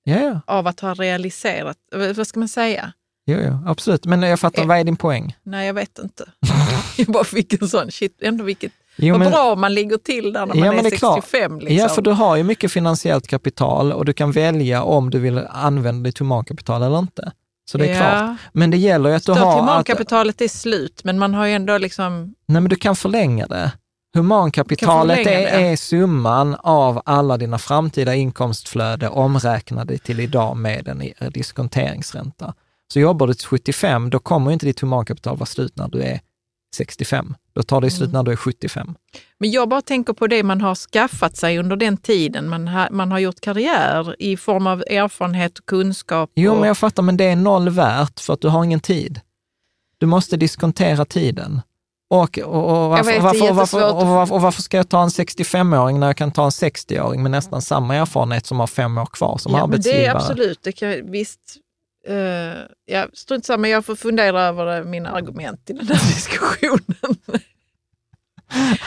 ja, av att ha realiserat, eh, vad ska man säga? Jo, jo, absolut. Men jag fattar, Eh. vad är din poäng? Nej, jag vet inte. (laughs) jag bara fick en sån, shit, ändå vilket, Jo, vad men, bra man ligger till där när Ja, man är är klart. 65. Liksom. Ja, för du har ju mycket finansiellt kapital och du kan välja om du vill använda ditt humankapital eller inte. Så det är Ja. klart. Men det gäller ju att du Står har... Att, humankapitalet är slut, men man har ju ändå liksom... nej, men du kan förlänga det. Humankapitalet Du är, är summan av alla dina framtida inkomstflöde omräknade till idag med en diskonteringsränta. Så jobbar du till 75, då kommer inte ditt humankapital vara slut när du är 65. Då tar det slut Mm. när du är 75. Men jag bara tänker på det man har skaffat sig under den tiden man, ha, man har gjort karriär i form av erfarenhet och kunskap. Jo, och, men jag fattar, men det är noll värt för att du har ingen tid. Du måste diskontera tiden. Och, och, och, varför, varför, och, varför, och, varför, ska jag ta en 65-åring när jag kan ta en 60-åring med nästan samma erfarenhet som har fem år kvar som ja, men det arbetsgivare? är absolut, det kan, visst. Uh, ja, strunt samma, jag får fundera över mina argument i den här (laughs) diskussionen.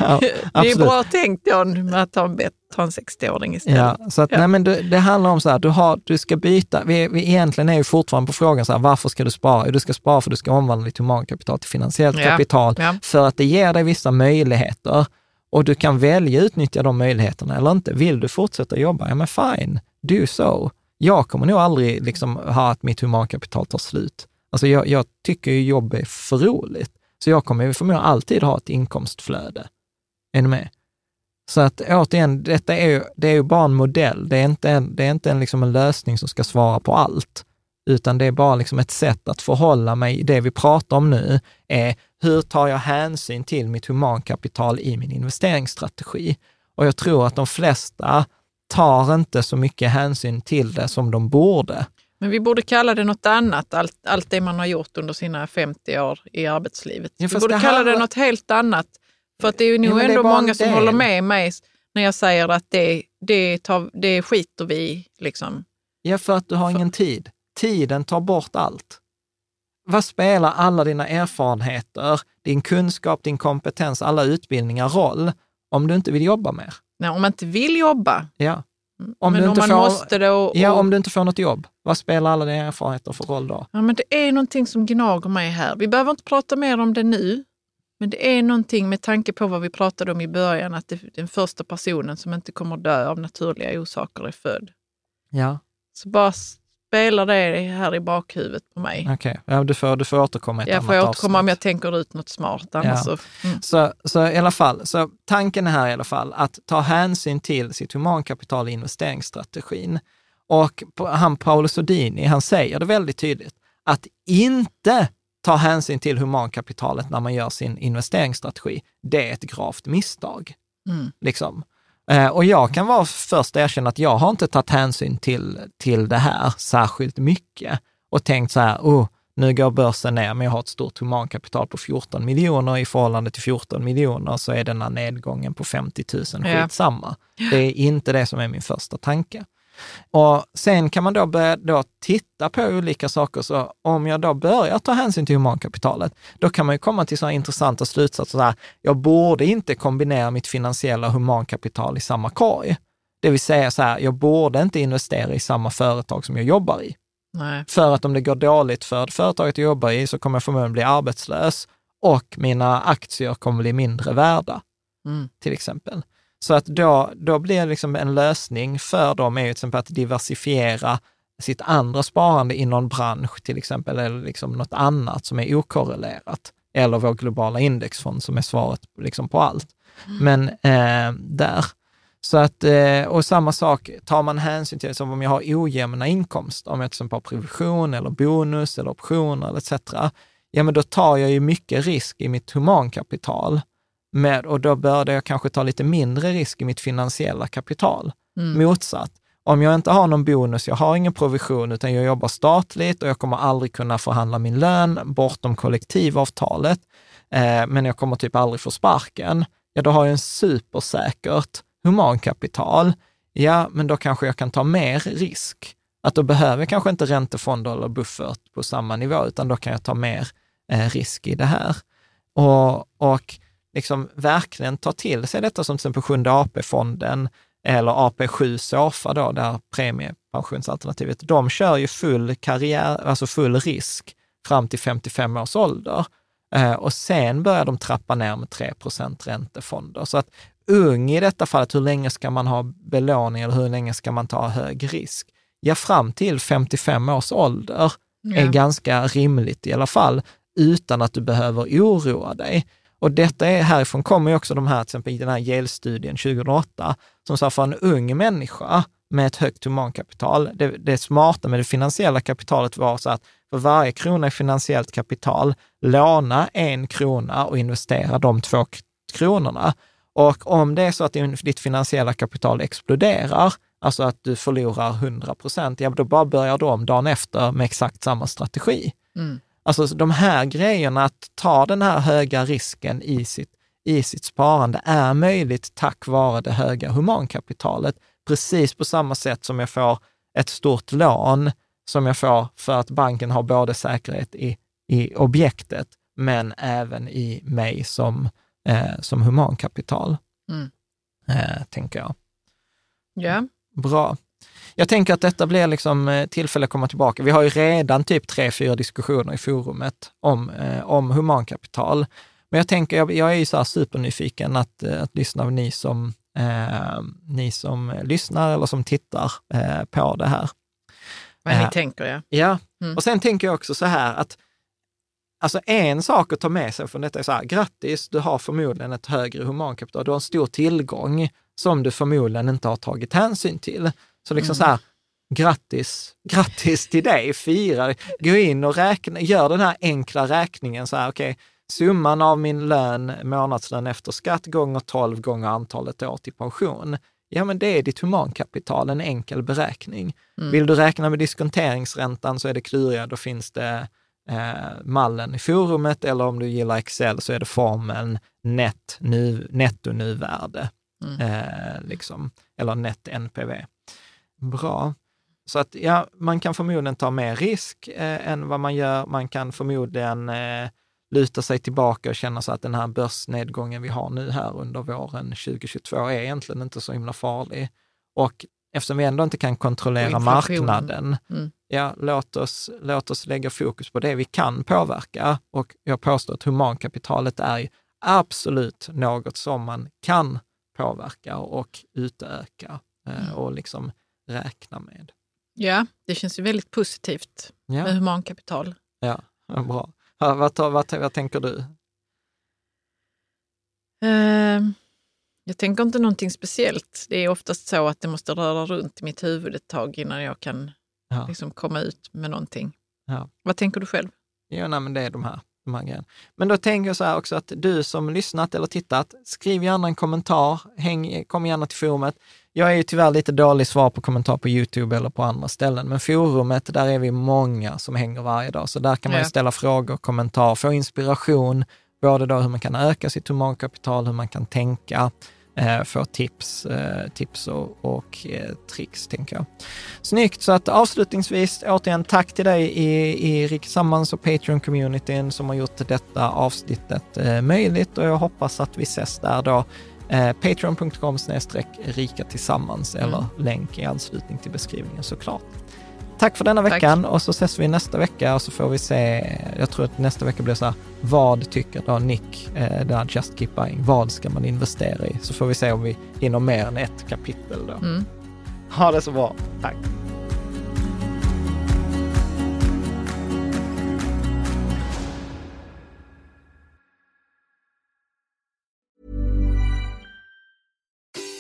Ja, (laughs) det är bra tänkt John med att ta en, bet- ta en 60-åring istället. Ja, så att, Ja. Nej, men det, det handlar om så här, du, har, du ska byta, vi, vi egentligen är ju fortfarande på frågan så här, varför ska du spara? Du ska spara för att du ska omvandla ditt humankapital till finansiellt Ja, kapital, för att det ger dig vissa möjligheter och du kan välja att utnyttja de möjligheterna eller inte. Vill du fortsätta jobba? Ja, men fine, do so. Jag kommer nog aldrig liksom ha att mitt humankapital tar slut. Alltså jag, jag tycker ju jobb är för roligt, så jag kommer förmodligen alltid ha ett inkomstflöde. Är ni med? Så att återigen, detta är ju, det är ju bara en modell. Det är inte en, det är inte en, liksom en lösning som ska svara på allt, utan det är bara liksom ett sätt att förhålla mig. Det vi pratar om nu är hur tar jag hänsyn till mitt humankapital i min investeringsstrategi? Och jag tror att de flesta tar inte så mycket hänsyn till det som de borde. Men vi borde kalla det något annat, allt, allt det man har gjort under sina 50 år i arbetslivet. Ja, vi borde det kalla det något helt annat. För att det är Ja, nog är ändå många som håller med mig när jag säger att det, det, tar, det skiter vi i. Liksom. Ja, för att du har ingen tid. Tiden tar bort allt. Vad spelar alla dina erfarenheter, din kunskap, din kompetens, alla utbildningar roll om du inte vill jobba mer? Nej, om man inte vill jobba. Ja. Om men om man får, måste det och, och, Ja, om du inte får något jobb. Vad spelar alla dina erfarenheter för roll då? Ja, men det är någonting som gnager mig här. Vi behöver inte prata mer om det nu. Men det är någonting med tanke på vad vi pratade om i början, att det, den första personen som inte kommer dö av naturliga orsaker är född. Ja. Så bara spelar det här i bakhuvudet på mig. Okej, okay. ja, du, får, du får återkomma i ett jag annat får återkomma avsnitt. om jag tänker ut något smart. Annars Ja. så, mm. Så, så i alla fall, så tanken är här i alla fall att ta hänsyn till sitt humankapital i investeringsstrategin. Och han Paolo Sodini, han säger det väldigt tydligt, att inte ta hänsyn till humankapitalet när man gör sin investeringsstrategi, det är ett gravt misstag. Mm. Liksom. Eh, Och jag kan vara först erkänna att jag har inte tagit hänsyn till, till det här särskilt mycket och tänkt så här, oh, nu går börsen ner, men jag har ett stort humankapital på 14 miljoner i förhållande till 14 miljoner så är denna nedgången på 50 000 Ja. skitsamma. Det är inte det som är min första tanke. Och sen kan man då börja då titta på olika saker. Så om jag då börjar ta hänsyn till humankapitalet, då kan man ju komma till sådana intressanta slutsatser. Så här, jag borde inte kombinera mitt finansiella humankapital i samma korg. Det vill säga så här, jag borde inte investera i samma företag som jag jobbar i. Nej. För att om det går dåligt för företaget jag jobbar i så kommer jag förmodligen bli arbetslös och mina aktier kommer bli mindre värda, Mm. till exempel. Så att då, då blir det liksom en lösning för dem är ju till exempel att diversifiera sitt andra sparande i någon bransch till exempel, eller liksom något annat som är okorrelerat. Eller vår globala indexfond som är svaret liksom på allt. Men eh, där. Så att, eh, och samma sak, tar man hänsyn till, som om jag har ojämna inkomster, om jag till exempel har provision eller bonus eller optioner eller etc. Ja, men då tar jag ju mycket risk i mitt humankapital. Med, och då började jag kanske ta lite mindre risk i mitt finansiella kapital. Mm. Motsatt, om jag inte har någon bonus, jag har ingen provision, utan jag jobbar statligt och jag kommer aldrig kunna förhandla min lön bortom kollektivavtalet, eh, men jag kommer typ aldrig få sparken, ja då har jag en supersäkert humankapital. Ja, men då kanske jag kan ta mer risk. Att då behöver jag kanske inte räntefonder eller buffert på samma nivå, utan då kan jag ta mer eh, risk i det här. Och, och liksom verkligen ta till sig detta som till exempel Sjunde AP-fonden eller AP7 SOFA då, där premiepensionsalternativet, de kör ju full karriär, alltså full risk fram till 55 års ålder. Eh, och sen börjar de trappa ner med 3% räntefonder. Så att ung i detta fallet, hur länge ska man ha belåning eller hur länge ska man ta hög risk? Ja, fram till 55 års ålder är Ja. ganska rimligt i alla fall, utan att du behöver oroa dig. Och detta är, härifrån kommer ju också de här, till exempel i den här Yale-studien 2008, som sa för en ung människa med ett högt humankapital, det, det smarta med det finansiella kapitalet var så att för varje krona i finansiellt kapital, låna en krona och investera de två kronorna. Och om det är så att ditt finansiella kapital exploderar, alltså att du förlorar 100 procent, ja då bara börjar du om dagen efter med exakt samma strategi. Mm. Alltså de här grejerna, att ta den här höga risken i sitt, i sitt sparande är möjligt tack vare det höga humankapitalet. Precis på samma sätt som jag får ett stort lån som jag får för att banken har både säkerhet i, i objektet, men även i mig som, eh, som humankapital, Mm. eh, tänker jag. Ja. Bra. Jag tänker att detta blir liksom eh, tillfälle att komma tillbaka. Vi har ju redan typ tre, fyra diskussioner i forumet om, eh, om humankapital. Men jag tänker, jag, jag är ju så här supernyfiken att, eh, att lyssna av ni som, eh, ni som lyssnar eller som tittar eh, på det här. Vad ni Ja. tänker, ja. Ja, Mm. och sen tänker jag också så här att Alltså en sak att ta med sig från detta är så här, grattis, du har förmodligen ett högre humankapital, du har en stor tillgång som du förmodligen inte har tagit hänsyn till. Så liksom så här, grattis, grattis till dig, fira, gå in och räkna, gör den här enkla räkningen så här, okej, summan av min lön, månadslön efter skatt gånger 12 gånger antalet år till pension. Ja, men det är ditt humankapital, en enkel beräkning. Vill du räkna med diskonteringsräntan så är det klurigare, då finns det eh, mallen i forumet eller om du gillar Excel så är det formeln net nu, netto-nuvärde, eh, liksom, eller net NPV. Bra. Så att ja, man kan förmodligen ta mer risk eh, än vad man gör. Man kan förmodligen eh, luta sig tillbaka och känna så att den här börsnedgången vi har nu här under våren 2022 är egentligen inte så himla farlig. Och eftersom vi ändå inte kan kontrollera marknaden, mm. ja, låt oss, låt oss lägga fokus på det vi kan påverka. Och jag påstår att humankapitalet är absolut något som man kan påverka och utöka eh, mm. och liksom räkna med. Ja, det känns ju väldigt positivt ja. med humankapital. Ja, bra. Vad, vad, vad, vad tänker du? Uh, jag tänker inte någonting speciellt. Det är oftast så att det måste röra runt i mitt huvud ett tag innan jag kan ja. liksom, komma ut med någonting. Ja. Vad tänker du själv? Jo, nej, men det är de här, de här grejerna. Men då tänker jag så här också att du som lyssnat eller tittat, skriv gärna en kommentar, häng, kom gärna till forumet. Jag är ju tyvärr lite dålig svar på kommentar på YouTube eller på andra ställen, men forumet, där är vi många som hänger varje dag, så där kan man ja. ställa frågor, kommentar, få inspiration, både då hur man kan öka sitt humankapital, hur man kan tänka, eh, få tips, eh, tips och, och eh, tricks, tänker jag. Snyggt, så att avslutningsvis, återigen tack till dig i, i Rik Sammans och Patreon-communityn som har gjort detta avsnittet eh, möjligt och jag hoppas att vi ses där då Eh, Patreon.com rika tillsammans mm. eller länk i anslutning till beskrivningen såklart. Tack för denna veckan Tack. och så ses vi nästa vecka och så får vi se, jag tror att nästa vecka blir så här, vad tycker då Nick, eh, där Just Keep Buying, vad ska man investera i? Så får vi se om vi hinner mer än ett kapitel då. Mm. Ha det så bra, tack.